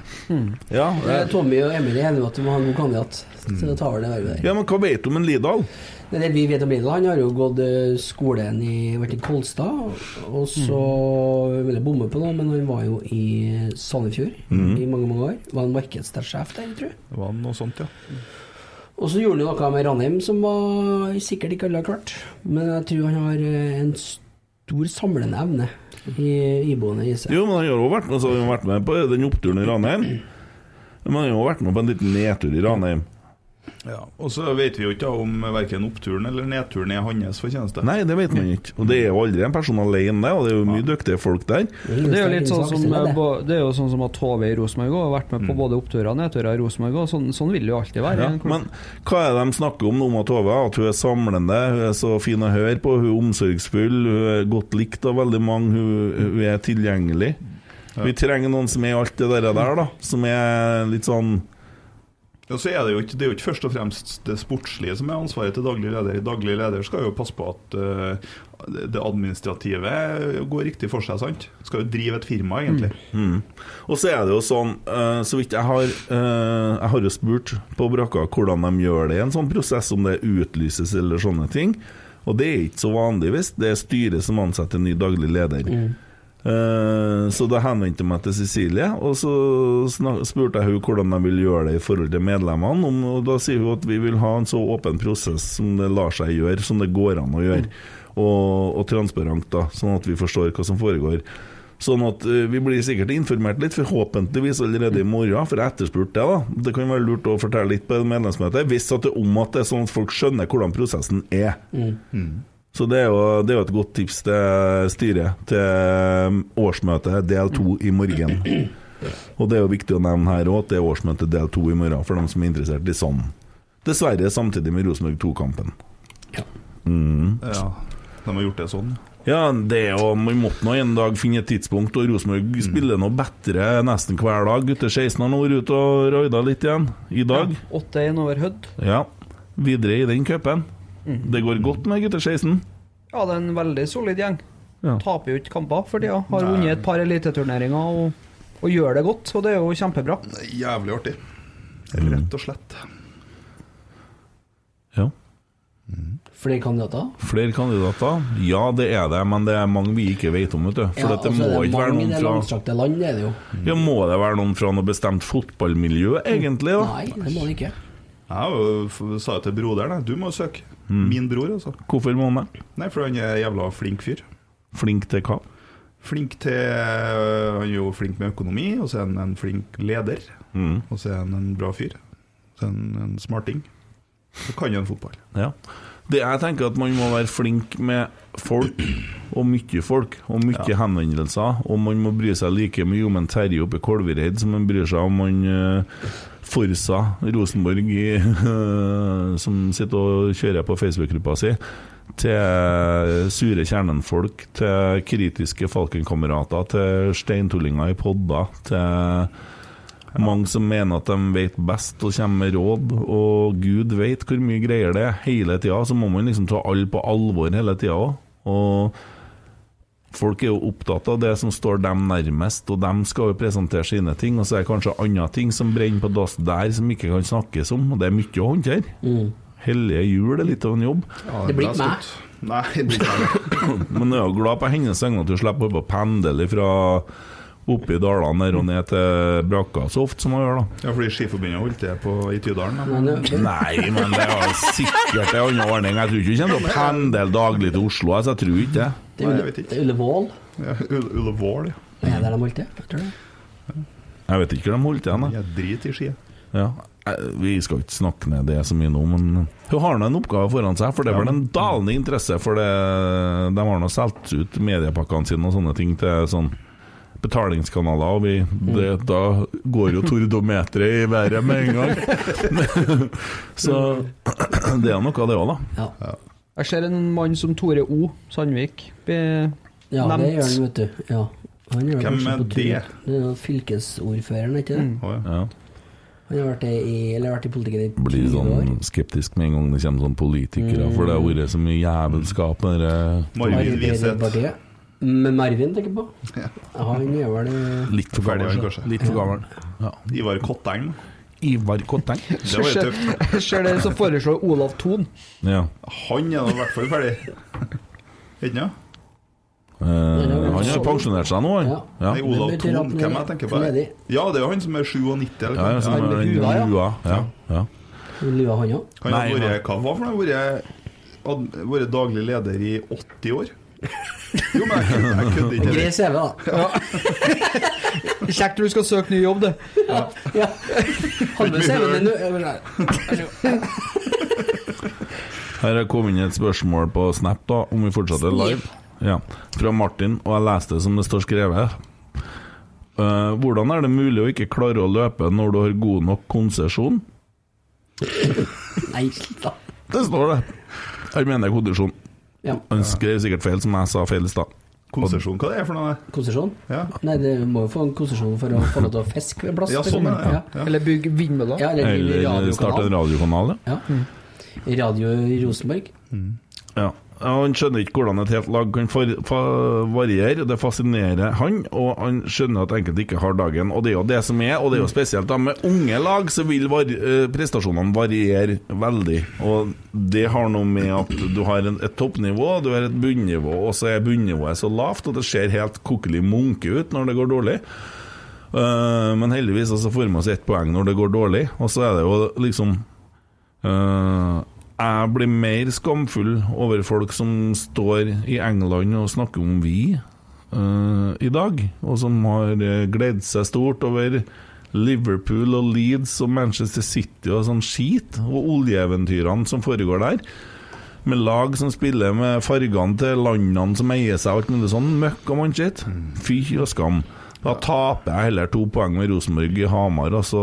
Ja, Eh, Tommy og Emil er enige om at du må ha en god kandidat. Så det tar det vervet der. ja, men hva vet du om en Lidal? Det, det vi vet om Lidl, han har jo gått eh, skolen i, vært i Kolstad, og så vil jeg bomme på noe, men han var jo i Sandefjord mm. i mange, mange år. Var en markedsdelsjef der, tror jeg. Det var noe sånt, ja. Og så gjorde han jo noe med Ranheim som var sikkert ikke alle har klart. Men jeg tror han har eh, en stor samlende evne i iboende i seg. Jo, men han har jo vært vært med på den oppturen i Ranheim. Men han har jo vært med på en liten nedtur i Ranheim. Ja, Og så vet vi jo ikke om verken oppturen eller nedturen er hans fortjeneste. Nei, det vet man ikke. Og det er jo aldri en person alene, det, og det er jo mye dyktige folk der. Det er jo litt sånn som, eh, det er jo sånn som at HV i Rosenborg har vært med på både oppturer og nedturer i Rosenborg. og Sånn, sånn vil det jo alltid være. Ja, men hva er det de snakker om nå med Tove? At hun er samlende, hun er så fin å høre på, hun er omsorgsfull, hun er godt likt av veldig mange, hun, hun er tilgjengelig. Vi trenger noen som er alt det der da, som er litt sånn Ja, så er det, jo ikke, det er jo ikke først og fremst det sportslige som er ansvaret til daglig leder. Daglig leder skal jo passe på at uh, det administrative går riktig for seg. sant? Skal jo drive et firma, egentlig. Mm. Og så er det jo sånn, uh, så vidt jeg har uh, Jeg har jo spurt på brakka hvordan de gjør det i en sånn prosess, om det utlyses eller sånne ting. Og det er ikke så vanlig hvis det er styret som ansetter ny daglig leder. Eh, så da henvendte jeg meg til Cecilie, og så spurte jeg henne hvordan de ville gjøre det i forhold til medlemmene. Og da sier hun at vi vil ha en så åpen prosess som det lar seg gjøre, som det går an å gjøre. Og, og transparent, da, sånn at vi forstår hva som foregår. Sånn at eh, vi blir sikkert informert litt, forhåpentligvis allerede i morgen, for jeg etterspurte det. da Det kan være lurt å fortelle litt på medlemsmøtet, medlemsmøte, hvis at det er om at det er sånn at folk skjønner hvordan prosessen er. Så det er, jo, det er jo et godt tips til styret til årsmøtet del to i morgen. Og det er jo viktig å nevne her òg at det er årsmøte del to i morgen, for dem som er interessert i sånn. Dessverre samtidig med Rosenborg 2-kampen. Mm. Ja, De har gjort det sånn. Ja, det er jo, man måtte nå en dag finne et tidspunkt, og Rosenborg spiller nå bedre nesten hver dag. Gutter 16 har nå vært ute og raida litt igjen i dag. 8-1 over Hødd. Ja, videre i den cupen. Det går godt med gutter 16. Ja, det er en veldig solid gjeng. Ja. Taper jo ikke kamper for tida. Har Nei. vunnet et par eliteturneringer og, og gjør det godt, og det er jo kjempebra. Det er jævlig artig. Rett og slett. Ja. Flere kandidater? Flere kandidater? Ja, det er det, men det er mange vi ikke vet om, vet du. For Ja, at det altså, må ikke være noen fra land, det er det jo. Ja, Må det være noen fra noe bestemt fotballmiljø, egentlig? da? Nei, det må det ikke. Jeg sa jo til broderen du må søke. Min bror, altså. Hvorfor må han det? Nei, for han er en jævla flink fyr. Flink til hva? Flink til Han er jo flink med økonomi, og så er han en flink leder. Mm. Og så er han en bra fyr. Så er han en smarting. Så kan en fotball. Ja. Det jeg tenker at Man må være flink med folk, og mye folk, og mye Ja. henvendelser. Og man må bry seg like mye om en Terje oppe i Kolvereid som man bryr seg om man uh, Forsa Rosenborg, i, som sitter og kjører på Facebook-gruppa si. Til sure kjernenfolk, til kritiske Falkenkamerater, til steintullinger i podder, til mange som mener at de vet best og kommer med råd, og Gud vet hvor mye greier det er hele tida. Så må man liksom ta alle på alvor hele tida òg. Og folk er jo opptatt av det som står dem nærmest, og dem skal jo presentere sine ting. Og så er det kanskje andre ting som brenner på dass der, som ikke kan snakkes om. Og det er mye å håndtere. Hellige jul er litt av en jobb. Ja, Det blir ikke meg. Nei, det blir ikke meg. Men jeg er jo glad på hennes vegne at du slipper å pendle fra oppe i dalene der og ned til Brakka så ofte som hun gjør, da. Ja, fordi Skiforbundet holdt det på, i Tydalen. da. Men, Nei, men det er sikkert en annen ordning. Jeg tror ikke du kommer til å pendle daglig til Oslo. så jeg tror ikke det. Det er Nei, jeg vet ikke. det er Ullevål. Ja, Ull- Ullevål, ja. Er det der de holdt til? Jeg tror det. Jeg vet ikke hvor de holdt igjen. da. Jeg driter i ski. Ja. Eh, Vi skal ikke snakke ned det så mye nå, men hun har nå en oppgave foran seg. For det er vel en dalende interesse for det. De har nå solgt ut mediepakkene sine og sånne ting til sånn betalingskanaler, og vi, det, da går jo tordometeret i været med en gang. så det er noe av det òg, da. Ja. Jeg ser en mann som Tore O. Sandvik blir ja, det gjør han, vet du. Ja. Han gjør Hvem er det? Det er fylkesordføreren, ikke det? Å, ja. Ja. Han har vært i, eller vært i politikken i Blir 20 år. sånn skeptisk med en gang det kommer sånn politikere, for det har vært så mye jævelskap med det Marvin Wiseth. Med Marvin, tenker jeg på. Han er vel eh, Litt for gammel. kanskje. Litt for gammel. Ja. Ivar Kotteng. Ivar Kotteng. Det var jo tøft. Jeg ser dere som foreslår Olav Thon. Ja. Han er nå i hvert fall ferdig. Ikke sant? Eh, han har pensjonert seg nå, han. Ja. Ja. Nei, Olav Thon, hvem jeg tenker er på? Ja, det er jo han som er 97, eller Ja, ja, som Ja, er med den hua, ja. Ja, ja. Lua han òg. Han har noe? Vært daglig leder i 80 år? Jo, men jeg kødder- jeg ikke. Grei CV, da. Kjekt når du skal søke ny jobb, du. Ja. Hadde med Her er kommet inn et spørsmål på Snap, da, om vi fortsetter live. Ja, Fra Martin, og jeg leste det som det står skrevet. Uh, hvordan er det mulig å ikke klare å løpe når du har god nok konsesjon? Nei, da. Det står det. Jeg mener kondisjon. Ja. Han skrev sikkert feil, som jeg sa feil i stad. Konsesjon, hva det er for noe? Konsesjon? Ja. Nei, det må jo få en konsesjon for å få lov til å fiske ved plass. Ja, sånn er det, eksempel. ja. Eller bygge vindmøller. Ja, eller, Eller starte en radiokanal. ja. Ja. Radio i Rosenborg. Mm. Ja, Han skjønner ikke hvordan et helt lag kan for, for, variere. Det fascinerer han, og han skjønner at enkelte ikke har dagen. Og det er jo det som er, og det er jo spesielt da med unge lag, så vil var, eh, prestasjonene variere veldig. Og det har noe med at du har en, et toppnivå, du har et bunnivå, og så er bunnivået så lavt at det ser helt kokkelig munke ut når det går dårlig. Uh, men heldigvis så får vi oss ett poeng når det går dårlig, og så er det jo liksom Eh, jeg blir mer skamfull over folk som står i England og snakker om vi uh, i dag, og som har uh, gledd seg stort over Liverpool og Leeds og Manchester City og sånn skit, og oljeeventyrene som foregår der. Med lag som spiller med fargene til landene som eier seg, alt mulig sånn møkk og mannskitt. Fy og skam. Da taper jeg heller to poeng med Rosenborg i Hamar, og så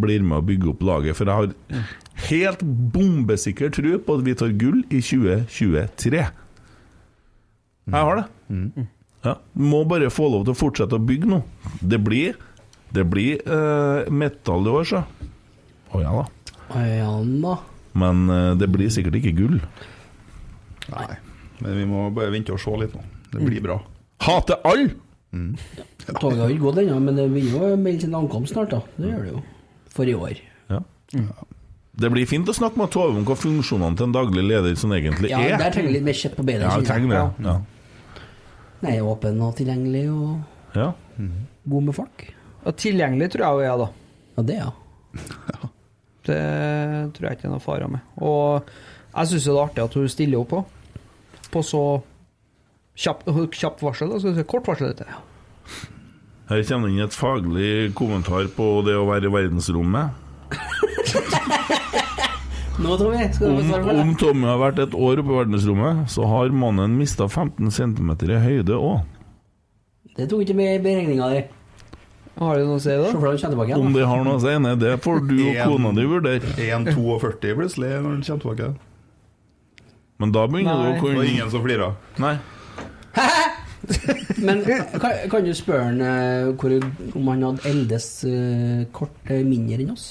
blir med å bygge opp laget. For jeg har helt bombesikker tro på at vi tar gull i 2023. Jeg har det. Ja. Må bare få lov til å fortsette å bygge nå. Det blir Det blir uh, metall i år, så. Å ja da. Men uh, det blir sikkert ikke gull. Nei, men vi må bare vente og se litt nå. Det blir bra. Hater alle! Toget har ikke gått ennå, men det vil jo melde sin ankomst snart, da. Det gjør det jo. For i år. Ja. Det blir fint å snakke med Tove om hva funksjonene til en daglig leder som egentlig Ja, er. der trenger vi litt mer kjøtt på beina. Ja, jeg trenger det. Ja. Nei, åpen og tilgjengelig og Ja. god med folk. Og tilgjengelig tror jeg hun er, da. Ja, det, ja. Det tror jeg ikke er noe fare med. Og jeg syns det er artig at hun stiller opp på. På så kjapt, kjapp varsel. Da, skal vi si, kort varsel, dette. Her kommer det inn et faglig kommentar på det å være i verdensrommet. Nå, Tommy, skal du få det. om. Tommy har vært et år på verdensrommet, så har mannen mista 15 cm i høyde òg. Det tok ikke med i beregninga di. Har det noe å si, da? Se for deg han tilbake igjen. Om det har noe å si, nei, det får du og kona di vurdere. 1,42 plutselig når han kommer tilbake. Men da begynner du å å Det var ingen som flira. Nei. Men kan, kan du spørre han hvor, om han hadde eldes eh, kort eh, mindre enn oss?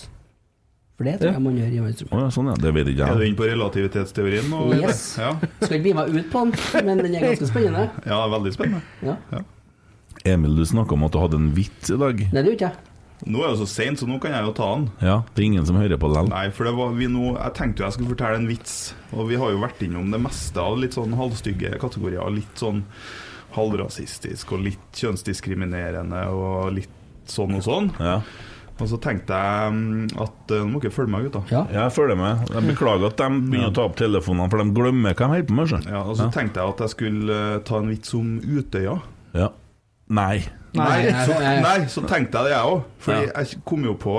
For det tror jeg man gjør i verdensrommet. Oh, ja, sånn ja. Det vet ikke Er du jeg. inne på relativitetsteorien nå? Yes. Ja. Skal ikke bli meg ut på den, men den er ganske spennende. ja, veldig spennende. Ja. Emil, du snakka om at du hadde en vits i dag. Nei, det gjør ikke jeg. Nå er det så seint, så nå kan jeg jo ta den. Ja, det er ingen som hører på den? Nei, for det var vi nå Jeg tenkte jo jeg skulle fortelle en vits, og vi har jo vært innom det meste av litt sånn halvstygge kategorier. Litt sånn halvrasistisk og litt kjønnsdiskriminerende og litt sånn og sånn. Ja. Og så tenkte jeg mm, at eh, Nå må dere følge meg, gutta. Ja. Jeg følger med. Jeg beklager at de begynner å ta opp telefonene, for de glemmer hva de holder på med. Ja, og så tenkte jeg at jeg skulle eh, ta en vits om Utøya. Ja. Nei. Nei, Nei, så, nei, så tenkte jeg det, jeg òg. Fordi Ja. jeg kom jo på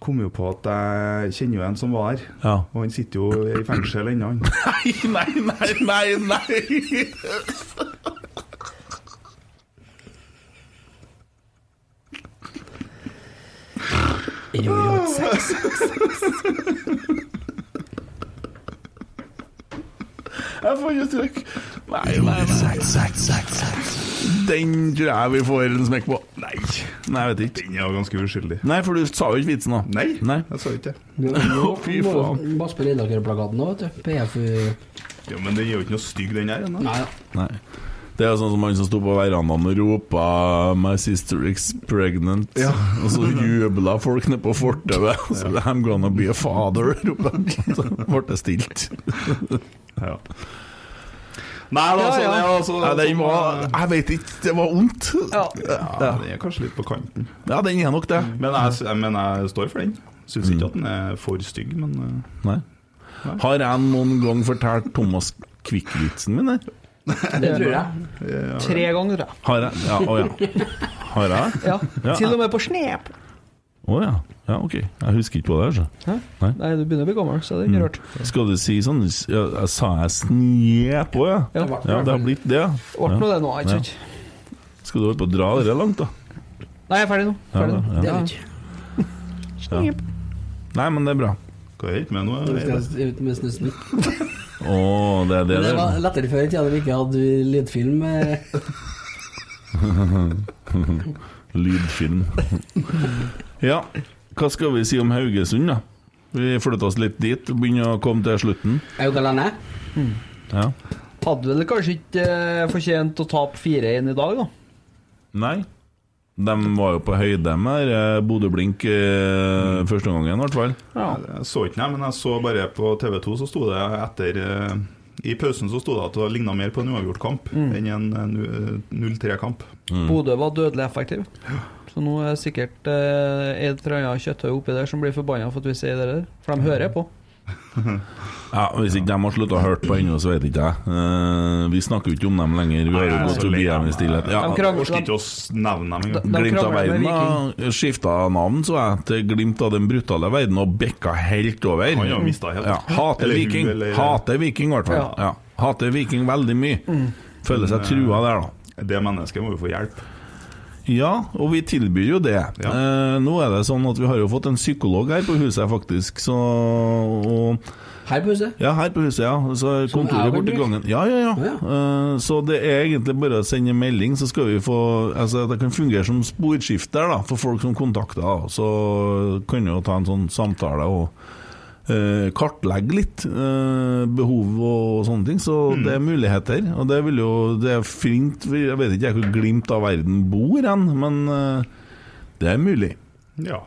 Kom jo på at jeg kjenner jo en som var her. Ja. Og han sitter jo i fengsel ennå, han. Nei, nei, nei, nei, nei! sex, sex. Jeg får ikke trykk. Nei, nei, nei. Den tror jeg vi får en smekk på. Nei, nei jeg vet ikke. Den er ganske uskyldig. Nei, for du sa jo ikke vitsen, da. Nei, Nei. jeg sa ikke det. Fy faen. bare spille Lilleaker-plakaten nå, vet du. PFU Ja, men den er jo ikke noe stygg, den her. ennå. Nei ja. Nei. Det er sånn som han som sto på verandaen og ropa 'My sister is pregnant'. Og så jubla folk nede på fortauet. Så 'I'm gonna be a father', roper han. Så ble det stilt. Ja. Nei, da, Ja, så ja. det altså den var- eh, Jeg vet ikke, det var vondt. Ja, den er kanskje litt på kanten. Ja, den er nok det. Men jeg, men jeg står for den. Syns ikke at den er for stygg, men Nei. Nei. Har jeg noen gang fortalt Thomas Kvikk-vitsen min? der? Det tror jeg. Tre ganger, tror jeg. Har jeg? Ja, å ja. Har jeg? Ja. Til og med på snep. Å ja. ja. Ok. Jeg husker ikke på det. Altså. Hæ? Nei. Nei, du begynner å bli gammel, så det er ikke rart. Skal du si sånn ja, jeg Sa jeg snep òg, ja? Ja. ja? Det har blitt det. Ble nå det nå, ikke sant? Skal du holde på å dra det langt, da? Nei, jeg er ferdig nå. Ja, Ferdig nå. ja. Det er Ja. ikke. Ja. Nei, men det er bra. Hva er det med nå? Jeg skal jeg ut med snussen. Å, det er det det det var lettere før i tida da vi ikke hadde lydfilm. eh. Lydfilm. ja, hva skal vi si om Haugesund, da? Vi flytter oss litt dit, begynner å komme til slutten. Haugalandet. Ja. Hadde vel kanskje ikke eh, fortjent å tape 4-1 i dag, da? Nei. De var jo på høyde med eh, Bodø-Blink eh, første gangen, i hvert fall. Jeg så ikke det, men jeg så bare på TV 2, så sto det etter eh, I pausen så sto det at det ligna mer på en uavgjort kamp Mm. enn en eh, nu- 0-3-kamp. Bodø var dødelig effektiv. Så nå er det sikkert eh, et eller annet kjøttøy oppi der som blir forbanna for at vi sier det der. For de hører på. Ja, Hvis ikke de har slutta å høre på ennå, så vet ikke jeg. Uh, vi snakker jo ikke om dem lenger. Vi har jo gått så forbi dem i stillhet. Ja, Orker ikke å nevne dem engang. Glimt av verden har skifta navn, så jeg, til Glimt av den brutale verden, og bikka helt over. Han har helt. Ja, hater Viking. Hater Viking, i hvert fall. Ja. Ja. Hater Viking veldig mye. Føler seg trua der, da. Det mennesket må jo få hjelp. Ja, og vi tilbyr jo det. Eh, nå er det sånn at vi har jo fått en psykolog her på huset, faktisk. Så, og, Her på huset? ja, her på huset, ja. Så kontoret borti gangen. Ja, ja, ja. Eh, så det er egentlig bare å sende melding, så skal vi få Altså, det kan fungere som sporskifter da, for folk som kontakter. Så kan vi jo ta en sånn samtale og eh, kartlegge litt eh, behov og sånne ting. Så Mm. det er muligheter. Og det vil jo Det er fint Jeg vet ikke jeg hvor glimt av verden bor hen, men eh, det er mulig. Ja.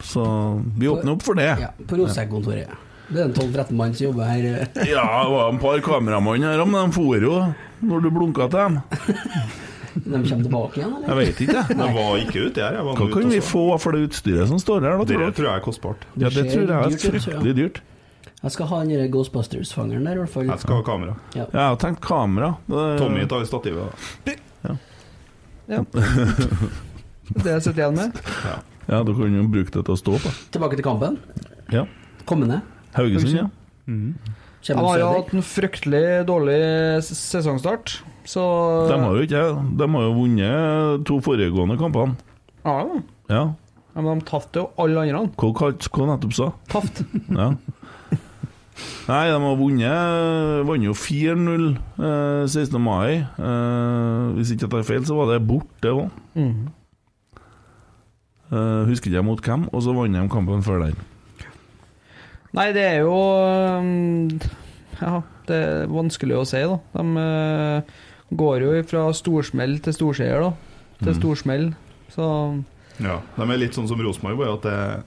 Så vi åpner opp for det. Ja, på Rotsekk-kontoret. Det er en 12-13 mann som jobber her. Ja, det var en par kameramann her, men de for jo når du blunka til dem. De kommer tilbake igjen, eller? Jeg vet ikke, jeg. Jeg var ikke ute her. Jeg var Hva kan ute vi få for det utstyret som står her? Da, Det tror tror jeg er kostbart. Ja, det tror jeg er fryktelig dyrt. Jeg skal ha den Ghostbusters-fangeren der, i hvert fall. Jeg skal ha kamera. Ja. Jeg har tenkt kamera. Det- Tommy tar stativet. da. Ja. Det jeg sitter igjen med. Ja, du kan jo bruke det til å stå på. Tilbake til kampen. Ja. Kommende. Haugesund, ja. Jeg har jo hatt en fryktelig dårlig sesongstart, så De har jo ikke De har jo vunnet to foregående kampene. Ja, ja. Ja. Ja, Men de tapte jo alle andre. Hva hva nettopp sa? Taft. Ja. Nei, de har vunnet Vant jo 4-0 eh, 16. mai. Eh, hvis ikke jeg tar feil, så var det borte òg. Mm. Eh, husker ikke jeg mot hvem, og så vant de kampen før der. Nei, det er jo um, Ja, det er vanskelig å si, da. De eh, går jo fra storsmell til storseier, da. Til Mm. storsmell. Så Ja, De er litt sånn som Rosenborg, bare at det er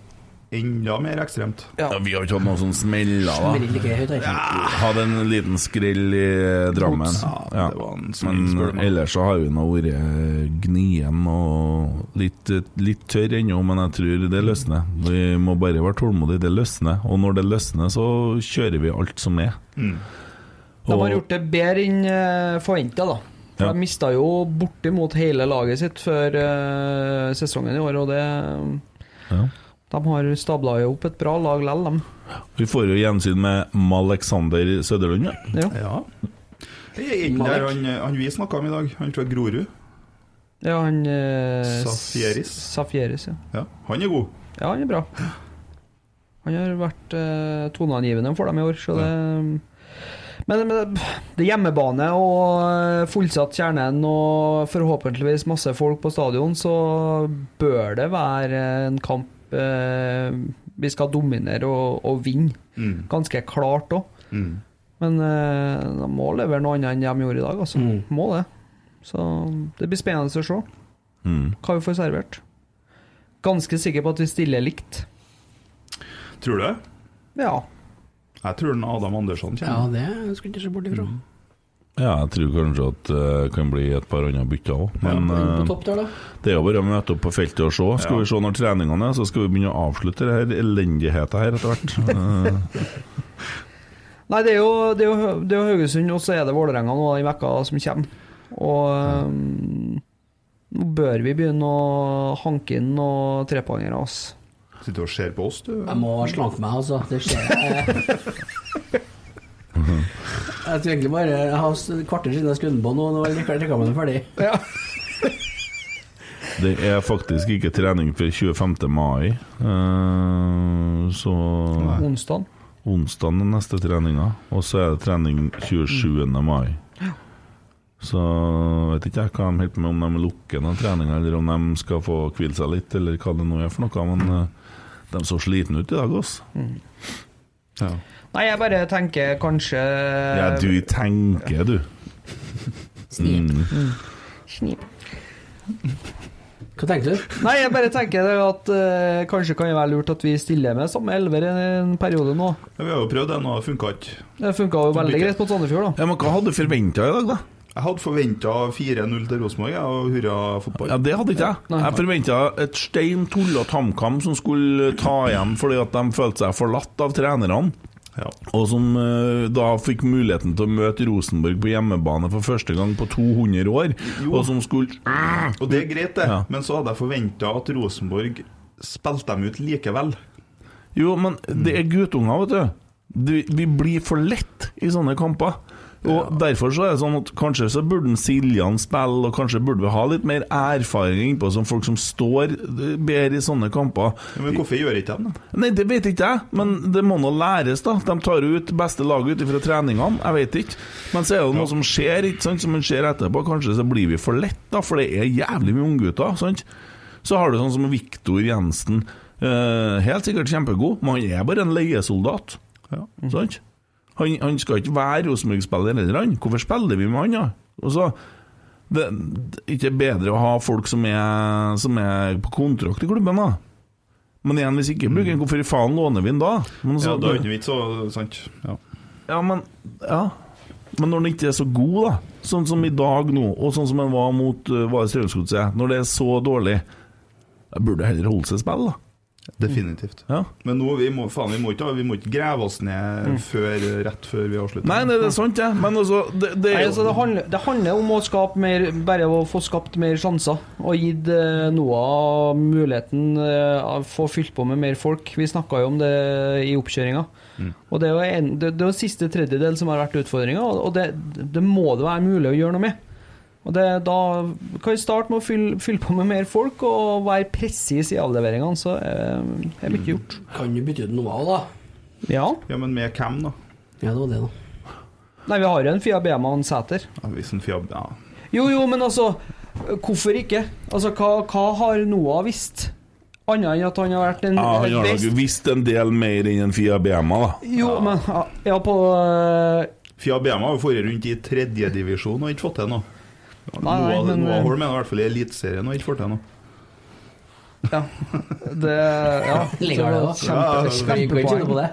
enda mer ekstremt. Ja. Vi har ikke hatt noen sånn smeller, da. Hadde en liten skrell i Drammen. Ja, det var en smell, spør du Men meg. ellers så har vi nå vært gnien og litt, litt tørr ennå, men jeg tror det løsner. Vi må bare være tålmodige, det løsner. Og når det løsner, så kjører vi alt som er. De har gjort det bedre enn forventa, da. For Ja. De mista jo bortimot hele laget sitt før uh, sesongen i år, og det Ja. De har stabla jo opp et bra lag lell, dem. Vi får jo gjensyn med Malexander Søderlund. Ja. Ja. Er der han, han vi snakka om i dag, han fra Grorud. Ja, han eh, Safieris. Safieris, ja. Ja, han er god. Ja, han er bra. Han har vært eh, toneangivende for dem i år, så det Men, men det- er hjemmebane og eh, fullsatt Kjernen og forhåpentligvis masse folk på stadion, så bør det være en kamp eh, vi skal dominere og, og vinne. Mm. Ganske klart òg. Mm. Men eh, de må levere noe annet enn de gjorde i dag, altså. Må det. Så det blir spennende å se Mm. hva vi får servert. Ganske sikker på at vi stiller likt. Tror du det? Ja. Jeg tror den Adam Andersson kommer. Ja, det skulle ikke se bort ifra. Ja, jeg tror kanskje at det kan bli et par andre bytter òg. Men På eh, der, det er jo bare å møte opp på feltet og se. Skal Ja. vi se når treningene er, så skal vi begynne å avslutte det her elendigheten her etter hvert. Eh, Nei, det er jo, det er jo, det er jo Haugesund, og så er det Vålerenga nå i vekka som kommer. Og nå nå bør vi begynne å hanke inn noen trepoengere av Sitter og ser på oss, du. Jeg må slanke meg, altså. Det skjer. Jeg, jeg tror egentlig bare Jeg har et kvarter siden jeg skulle på nå, nå er reklamen ferdig. Ja. Det er faktisk ikke trening før 25. mai, eh, så Onsdag. Onsdag er neste treninga, og så er det trening 27. mai. Så vet ikke jeg hva de holder på med, om de lukker noen treninger, eller om de skal få hvile seg litt, eller hva det nå er for noe. Men eh, de så slitne ut i dag, altså. Ja. Nei, jeg bare tenker kanskje ja, du tenker, du. Snip. Mm. Mm. Snip. Hva tenker du? Nei, jeg bare tenker det at uh, kanskje kan det være lurt at vi stiller med samme elver i en periode nå. Ja, vi har jo prøvd det nå, det funka ikke. Det funka jo veldig greit på Sandefjord, da. Ja, men hva hadde du forventa i dag, da? Jeg hadde forventa 4-0 til Rosenborg ja, og hurra fotball. Ja, Det hadde ikke jeg. Jeg forventa et stein tullete HamKam som skulle ta igjen fordi at de følte seg forlatt av trenerne. Og som eh, da fikk muligheten til å møte Rosenborg på hjemmebane for første gang på 200 år. Jo. Og som skulle Og det er greit, det, Ja. men så hadde jeg forventa at Rosenborg spilte dem ut likevel. Jo, men det er guttunger, vet du. Du- Vi blir for lett i sånne kamper. Og Derfor så er det sånn at kanskje så burde Siljan spille, og kanskje burde vi ha litt mer erfaring innpå som folk som står eh, bedre i sånne kamper. Ja, men hvorfor gjør ikke de det? Nei, det vet ikke jeg, men det må nå læres, da. De tar ut beste laget ut ifra treningene, jeg vet ikke. Men så er det noe som skjer, ikke sant, som en ser etterpå. Kanskje så blir vi for lett, da, for det er jævlig mye unggutter, sant. Så har du sånn som Viktor Jensen. Uh, helt sikkert kjempegod, men han er bare en leiesoldat. Sant? Han, han skal ikke være Rosenborg-spiller heller, han. Hvorfor spiller vi med han, da? Og så det, det er ikke bedre å ha folk som er, som er på kontrakt i klubben, da. Men igjen, hvis ikke bruker han, hvorfor i faen låner vi han da? Men så- Ja, da er det ikke vits, så sant. Ja. ja, men Ja. Men når han ikke er så god, da, sånn som i dag nå, og sånn som han var mot uh, det Strømsgodset, når det er så dårlig, da burde det heller holde seg spill, da. Definitivt. Ja. Men nå, vi må, faen, vi må ikke, vi må ikke grave oss ned Mm. før, rett før vi avslutter. Nei, nei, det er sant, det. Men altså, det, det Nei, altså, det, handler, det handler om å skape mer Bare å få skapt mer sjanser og gitt eh, Noah muligheten eh, å få fylt på med mer folk. Vi snakka jo om det i oppkjøringa. Og det er jo en, det, det er siste tredjedel som har vært utfordringa, og det, det må det være mulig å gjøre noe med. Og det, Da kan vi starte med å fylle, fylle på med mer folk og være presis i avleveringene, så eh, er mye gjort. Kan du bytte ut noe av, da? Ja. Ja, men med hvem, da? Ja, det var det, da. Nei, vi har jo en Fia Bema og en Sæter. Ja, hvis en Fia, ja. Jo, jo, men altså Hvorfor ikke? Altså, Hva, hva har Noah visst? Annet enn at han har vært en ja, Han har best nok visst en del mer enn en Fia Bema, da. Jo, men ja, ja, på uh... Fia Bema har jo vært rundt i tredjedivisjon og ikke fått til noe. Noah, men- Noah Holm er i hvert fall i Eliteserien og ikke får til noe. Ja. Det Ja. Ligger det, da? Kjempe, kjempepoeng. på det?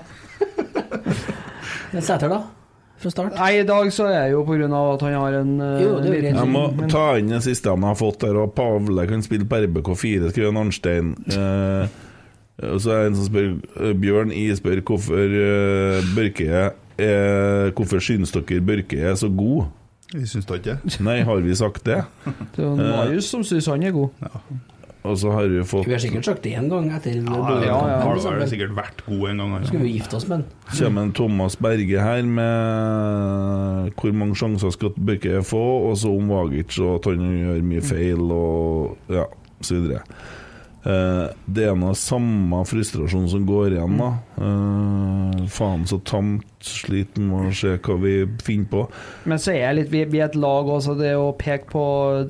Men Sæter, da? Fra start? Nei, i dag så er det jo på grunn av at han har en øh, Jo, det liten- Jeg må men- ta inn det siste han har fått der, og Pavle kan spille på RBK4, skriver Arnstein. Eh, og så er det en som spør eh, Bjørn I spør hvorfor uh, Børke er Hvorfor syns dere Børke er så god? Vi syns da ikke det. Nei, har vi sagt det? Det er Marius som syns han er god. Og så har vi fått Vi har sikkert sagt det én gang etter Ja, ja, ja, har vel sikkert vært god en gang. Skal vi gifte oss med den? kommer en Thomas Berge her med hvor mange sjanser skal Børke få, og så om Vagic og at han gjør mye feil og ja, så videre. Eh, det er noe samme frustrasjon som går igjen, da. Eh, faen så tamt, sliten med å se hva vi finner på. Men så er jeg litt, vi, vi er et lag også, det å peke på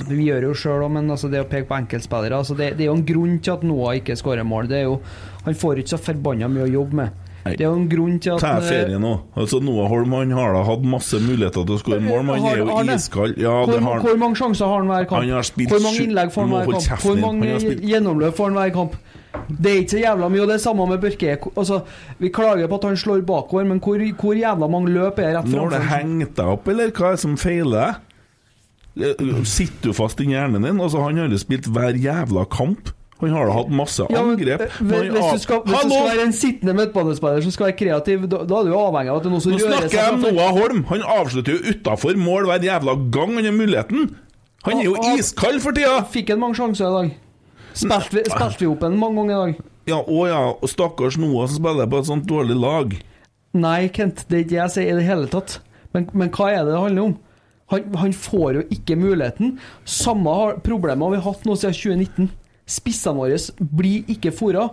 Vi gjør jo sjøl òg, men altså det å peke på enkeltspillere altså det, det er jo en grunn til at Noah ikke skårer mål. Det er jo, han får ikke så forbanna mye å jobbe med. Det er jo en grunn til at Ta ferie nå. Altså Noah Holm han har da hatt masse muligheter til å skåre mål, men han er jo iskald. Ja, hvor, har hvor mange sjanser har han hver kamp? Han har spilt hvor mange innlegg får han hver kamp? Hvor mange Han spilt- gjennomløp får han hver kamp? Det er ikke så jævla mye, og det er samme med Børke. Altså, vi klager på at han slår bakover, men hvor, hvor jævla mange løp er rett Nå har det framfor? hengt deg opp, eller hva er det som feiler deg? Eh, Sitter du fast i hjernen din? Altså Han har jo spilt hver jævla kamp. Han har da hatt masse angrep. Ja, Men hvis, hvis, du skal, hvis du skal være en sittende midtbanespiller som skal være kreativ, da, da er du jo avhengig av at det er noe som Nå snakker jeg om. Noah Holm. Han avslutter jo utafor mål hver jævla gang han har muligheten. Han er jo iskald for tida! Fikk han mange sjanser i dag? Spilte vi, spilt vi opp en mange ganger i dag? Ja, å ja. Og stakkars Noah som spiller på et sånt dårlig lag. Nei, Kent, det er ikke det jeg sier i det hele tatt. Men, men hva er det det handler om? Han, han får jo ikke muligheten. Samme problemet har vi hatt nå siden 2019. Spissene våre blir ikke fôra.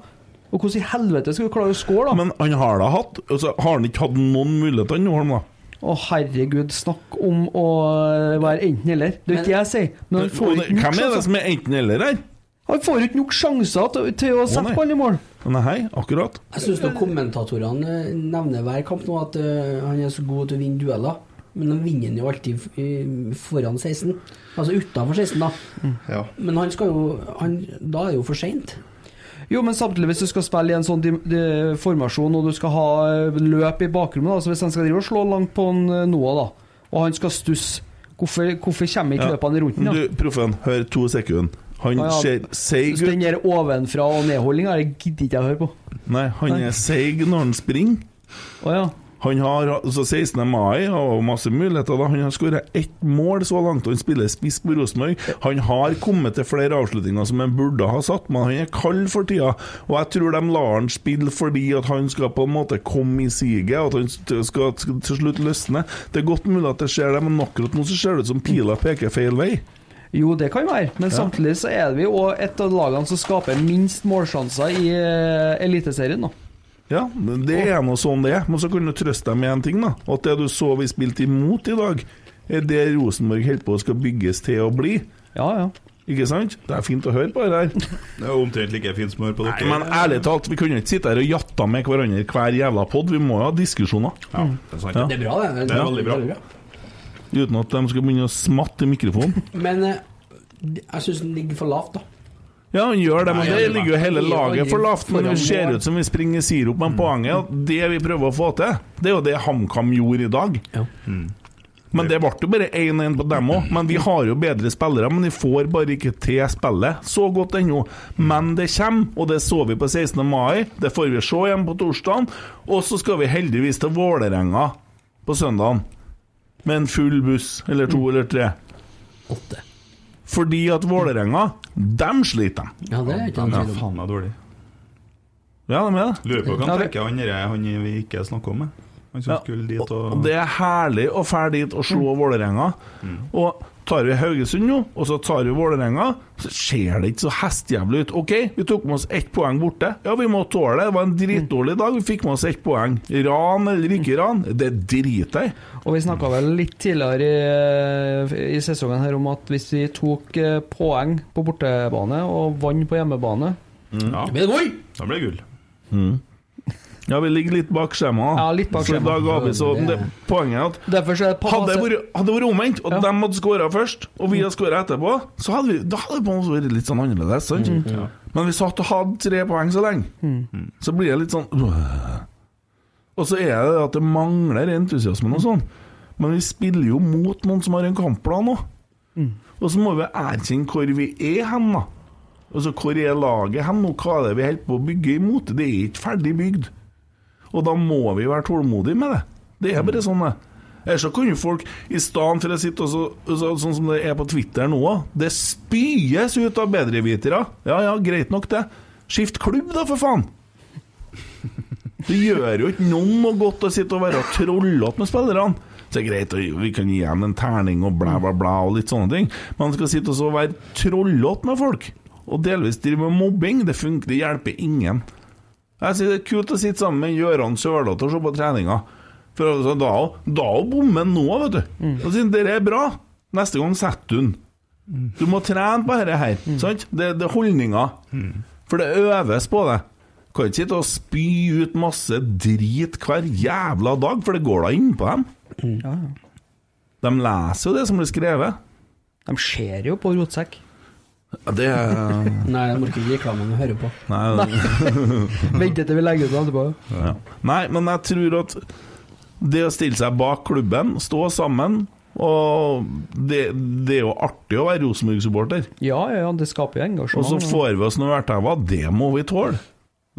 Og hvordan i helvete skal vi klare å score, da? Men han har da hatt altså, Har han ikke hatt noen muligheter, nå, Holm, da? Å herregud, snakk om å være enten-eller. Det er ikke jeg sier. Men han får ikke nok Hvem er det som er enten-eller her? Han får ikke nok sjanser til, til å sette ballen i mål. Nei, akkurat. Jeg syns kommentatorene eh, nevner hver kamp nå at uh, han er så god til å vinne dueller. Men han vinner jo alltid foran 16. Altså utenfor 16, da. Ja. Men han skal jo han, Da er det jo for seint. Jo, men samtidig hvis du skal spille i en sånn de, de, formasjon, og du skal ha eh, løp i bakrommet, da, så hvis han skal drive og slå langt på en eh, Noah, da, og han skal stusse, hvorfor, hvorfor kommer ikke Ja. løpene rundt den? da? Du, proffen, hør to sekunder. Han Ja, ja. ser seig ut. Den der ovenfra og nedholdninga gidder ikke jeg å høre på. Nei, han Nei. er seig når han springer. Å ja. Han har altså 16. mai og masse muligheter. da Han har skåret ett mål så langt, og han spiller spiss på Rosenborg. Han har kommet til flere avslutninger som han burde ha satt, men han er kald for tida. Og jeg tror de lar han spille fordi at han skal på en måte komme i siget, at han skal, til slutt løsne. Det er godt mulig at det skjer, det, men akkurat nå så ser det ut som pila peker feil vei. Jo, det kan være, men Ja. samtidig så er vi òg et av lagene som skaper minst målsjanser i eh, Eliteserien. da. Ja, det er nå sånn det er. Men så kan du trøste deg med en ting, da. At det du så vi spilte imot i dag, er det Rosenborg holder på skal bygges til å bli. Ja, ja. Ikke sant? Det er fint å høre på det der. Det er omtrent like fint å høre på dere. Nei, men ærlig talt, vi kunne ikke sitte her og jatta med hverandre hver jævla pod. Vi må jo ha diskusjoner. Ja, det er sant. Ja. Det er bra, det. Det er veldig bra. Uten at de skal begynne å smatte i mikrofonen. Men eh, jeg syns den ligger for lavt, da. Ja, han gjør det, men Nei, det ligger jo hele laget for lavt. Men det ser ut som vi springer sirup. Men poenget er at det vi prøver å få til, det er jo det HamKam gjorde i dag. Men det ble jo bare 1-1 på dem òg. Men vi har jo bedre spillere, men de får bare ikke til spillet så godt ennå. Men det kommer, og det så vi på 16. mai. Det får vi se igjen på torsdag. Og så skal vi heldigvis til Vålerenga på søndagen. Med en full buss, eller to eller tre. Åtte. Fordi at Vålerenga, dem sliter, de. Ja, det er ikke Ja, noe tvil om. faen meg dårlig. Ja, de er det. Lurer på hva han tenker han vi ikke snakker om. med. Han som Ja. skulle dit og Og det er herlig å fære dit og slå Vålerenga. Og tar vi Haugesund nå, og så tar vi Vålerenga, så ser det ikke så hestjævlig ut. OK, vi tok med oss ett poeng borte. Ja, vi må tåle det. Det var en dritdårlig dag. Vi fikk med oss ett poeng. Ran eller ikke ran, det driter jeg. Og vi snakka vel litt tidligere i, i sesongen her om at hvis vi tok eh, poeng på bortebane og vant på hjemmebane Ja. Det blir gull! Da blir det gull. Mm. Ja, vi ligger litt bak skjemaet. Ja, litt bak Så i dag har vi så Ja, det- Poenget er at er hadde det vært, omvendt, og Ja. de hadde skåra først, og vi hadde skåra etterpå, så hadde vi, da hadde det på en måte vært litt sånn annerledes. Sant? Mm. Men vi satt og hadde tre poeng så lenge, så blir det litt sånn. Og så er det at det mangler entusiasmen og sånn. Men vi spiller jo mot noen som har en kampplan òg. Og så må vi erkjenne hvor vi er hen, da. Altså, Hvor er laget hen nå? Hva er det vi holder på å bygge imot? Det er ikke ferdig bygd. Og da må vi være tålmodige med det. Det er bare sånn, det. Ellers så jo folk, i stedet for å sitte også, så, så, sånn som det er på Twitter nå, det spyes ut av bedrevitere. Ja ja, greit nok det. Skift klubb, da, for faen! Det gjør jo ikke noen noe godt å sitte og være trollete med spillerne. Så det er greit, vi kan gi dem en terning og blæ, blæ, blæ og litt sånne ting. Men man skal sitte og være trollete med folk, og delvis drive med mobbing, det funker, det hjelper ingen. Jeg sier Det er kult å sitte sammen med Gøran Sørloth og se på treninga. For altså, da da bommer han nå, vet du. Og sier det er bra. Neste gang setter du den. Du må trene på dette her. Sant? Det, det er holdninger. For det øves på det. Kan ikke sitte og spy ut masse drit hver jævla dag, for det går da innpå dem. Ja, ja. De leser jo det som blir skrevet. De ser jo på rotsekk. Det er Nei, jeg orker ikke reklamen vi hører på. Nei, Vente til vi legger ut etterpå. Ja. Nei, men jeg tror at det å stille seg bak klubben, stå sammen og det, det er jo artig å være Rosenborg-supporter. Ja, ja, ja, det skaper jo Og så får vi oss noe vertever. Det må vi tåle.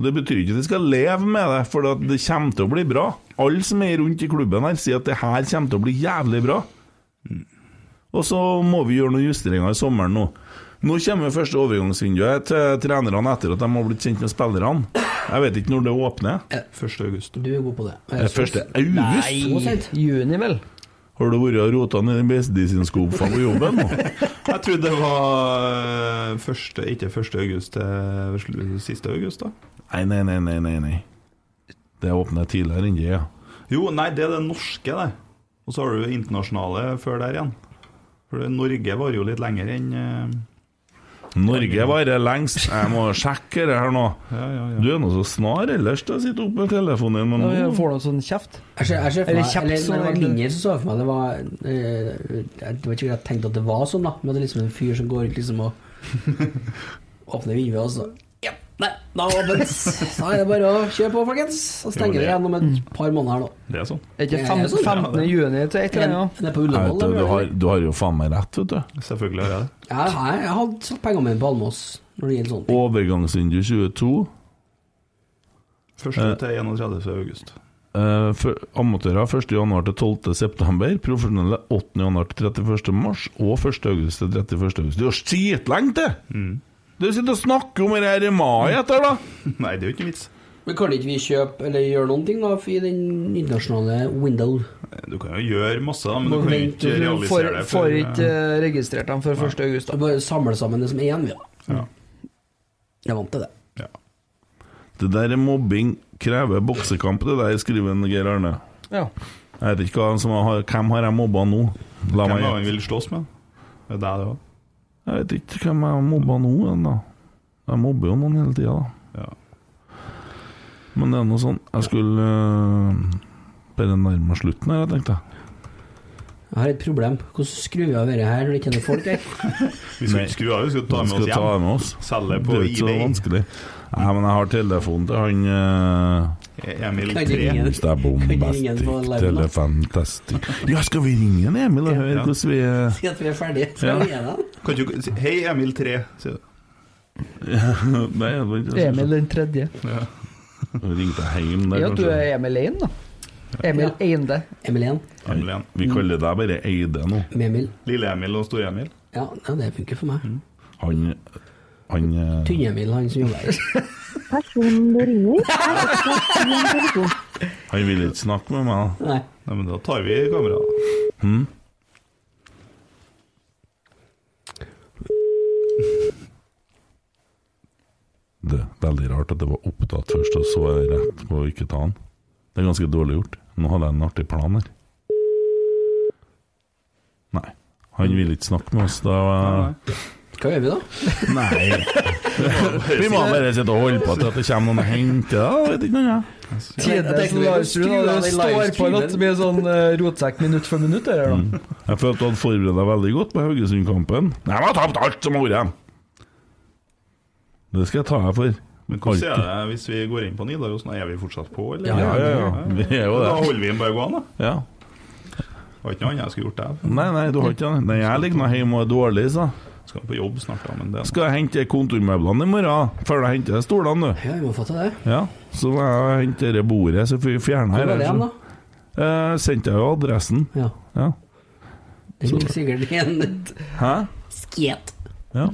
Det betyr ikke at vi skal leve med det, for det kommer til å bli bra. Alle som er rundt i klubben her, sier at det her kommer til å bli jævlig bra. Og så må vi gjøre noen justeringer i sommeren nå. Nå kommer første overgangsvinduet til trenerne etter at de har blitt kjent med spillerne. Jeg vet ikke når det åpner. 1. august. Du er god på det. Er 1. august? Nei. Juni, vel? Har du vært og rota ned i medisinskuffa på jobben nå? Jeg trodde det var eh, første, ikke 1. august til siste august, da. Nei, nei, nei, nei, nei, nei. Det åpner tidligere enn det, ja. Jo, nei, det er det norske, det. Og så har du det internasjonale før der igjen. For Norge var jo litt lenger enn eh, Norge varer lengst. Jeg må sjekke det her nå. Ja, ja, ja. Du er nå så snar ellers til å sitte oppe med telefonen din, nå får du en sånn kjeft. Jeg ser, jeg ser Eller kjeft, eller som når det var linjer mindre, så så jeg for meg det var eh, Jeg vet ikke om jeg tenkte at det var sånn, da. Men det er liksom en fyr som går ut liksom og åpner vinduet, og så Ja, nei, da er det åpent. Da er det bare å kjøre på, folkens. Så stenger Jo, det det- igjen om et par måneder her nå. Det er sånn. Er ikke Ja, fem, ja, sånn. 15. juni til et eller annet? Den er på Ullevål. du, du, har, du har jo faen meg rett, vet du. Selvfølgelig har jeg det. Jeg, jeg, jeg hadde satt pengene mine på Almås når det gjelder sånt. Overgangsvindu 22. 1. til 31. august. Uh, amatører 1. januar til 12. september. Profesjonelle 8. januar til 31. mars. Og 1. august til 31. august. Det er jo skitlenge til! Mm. Du sitter og snakker om det her i mai etter, da! Nei, det er jo ikke vits. Men kan ikke vi kjøpe eller gjøre noen ting da i den internasjonale window? Du kan jo gjøre masse, da, men du kan ikke realisere det det får ikke uh, registrert dem før 1. august. Da. Bare samle sammen det som én, vi. da. Ja. Jeg er vant til det. Det der er mobbing. Krever boksekamp, det der, skriver Geir Arne. Ja. Jeg vet ikke hva som har, hvem har jeg mobba nå. La Hvem meg vil slåss med? Det er deg, det òg. Jeg vet ikke hvem jeg har mobba nå ennå. Jeg mobber jo noen hele tida, da. Ja. Men det er noe sånn Jeg skulle øh, bare nærme meg slutten her, jeg tenkte. Jeg Jeg har et problem. Hvordan skrur vi av dette her når det ikke er noen folk her? Vi skal ikke skru av, vi skal ta med skal oss ta hjem. med oss. Selge Det er ikke så vanskelig. Nei, men jeg har telefonen til han øh, Emil Kan ikke 3. ringe? Det er Kan ikke ringe den bombastic, telefantastic Ja, skal vi ringe en Emil og høre hvordan vi Si at vi er ferdige. Så Ja. ringer jeg. Kan du si Hei, Emil 3, sier du. Nei, jeg var ikke Emil den tredje. Ja. Jeg ringte hjem der, Ja, du kanskje. er Emil 1, da. Emil Einde. Emil 1. Emil 1. Vi kaller deg bare Eide nå. Med Emil. Lille-Emil og Store-Emil. Ja, ja, det funker for meg. Han Han uh... Tynn-Emil, han som jobber her. Personen du ringer, er. Han vil ikke snakke med meg. Nei. Nei, men da tar vi kameraet. Hmm? Det er veldig rart at det var opptatt først, og så er jeg rett på å ikke ta den. Det er ganske dårlig gjort. Nå hadde jeg en artig plan her. Nei. Han vil ikke snakke med oss. Da Hva gjør vi da? Nei. Vi må bare sitte og holde på til at det kommer noen og henter det. Vet ikke noe. Tidenes livestream. da. Står på noe mye sånn eh, rotsekk minutt for minutt. Her, da. Mm. Jeg følte du hadde forberedt deg veldig godt på Haugesund-kampen. Nei, jeg har tapt alt som har vært. Det skal jeg ta deg for. Men hvordan er det hvis vi går inn på Nidarosen? Er vi fortsatt på, eller? Ja, ja, ja. Vi er jo Da det. holder vi den bare gående. Ja. Det var ikke noe annet jeg skulle gjort der. Nei, nei, du har ikke det. Jeg ligger nå hjemme og er dårlig, så. Skal på jobb snart, da, men det Skal jeg hente kontormøblene i morgen, før jeg henter stolene, du. Ja, vi må få til det. Ja, så må jeg hente det bordet, så får vi fjerne Hvor her. var det igjen, da? Eh, sendte jeg jo adressen. Ja. Ja. Det ligger sikkert i en Hæ? skjet. Ja.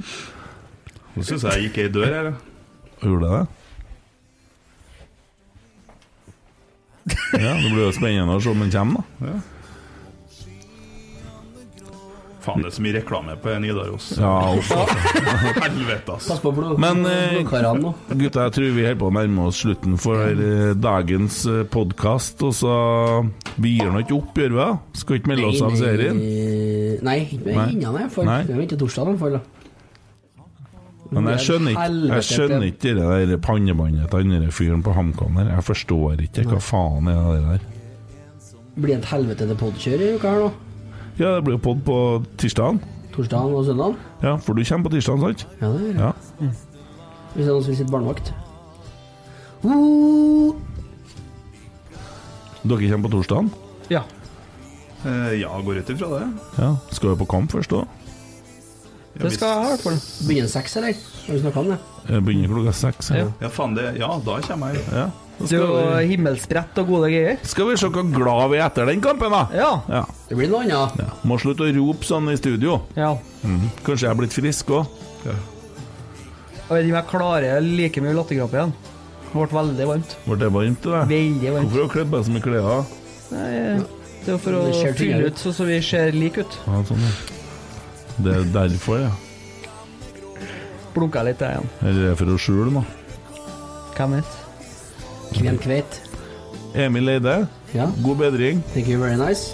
Nå syns jeg gikk ei dør her. jeg. Gjorde jeg det? Ja, det blir jo spennende å se om den kommer, da. Ja. Faen, det er så mye reklame på Nidaros. Ja, uff, Helvete, ass. Pass på blod, Men eh, gutta, jeg tror vi holder på å nærme oss slutten for eh, dagens podkast. Og så Vi gir nå ikke opp, gjør vi det? Skal ikke melde oss av serien? Nei, ikke med Nei. For jeg, er Nei. vi torsdag i hvert fall. Men jeg skjønner ikke Jeg skjønner det- ikke det der pannebåndet til den fyren på HamKam der. Jeg forstår ikke hva faen er det der. Blir det et helvete til podkjør i uka her nå? Ja, det blir jo pod på tirsdagen. Torsdagen og søndagen? Ja, for du kommer på tirsdagen, sant? Ja, det gjør jeg. Ja. Hvis det er noen som vil sitte barnevakt. Uh, Dere kommer på torsdagen? Ja. Eh, ja, går ut ifra det. Ja. Skal vi på kamp først da? Det skal jeg ha, i hvert fall. Begynner seks, eller? Har vi snakka om det? Begynner klokka seks. Ja. Ja, faen det Ja, da kommer jeg. Ja. Det er jo himmelsbrett og gode greier. skal vi se hvor glad vi er etter den kampen, da. Ja. Ja. Det blir noe annet. ja. Må slutte å rope sånn i studio. ja. Mm. Kanskje jeg er blitt frisk òg. Jeg vet ikke om jeg klarer like mye latterkrampe igjen. Det ble veldig varmt. Ble det varmt til deg? Veldig varmt. Hvorfor har du kledd deg så mye klær? Nei, det er for å fylle ut sånn så vi ser like ut. Ja, sånn, ja. Det er derfor, ja. Blunka litt jeg igjen. Eller er det for å skjule noe? Hvem vet? Hvem kveit? Emil Eide, Ja. god bedring. Thank you very nice.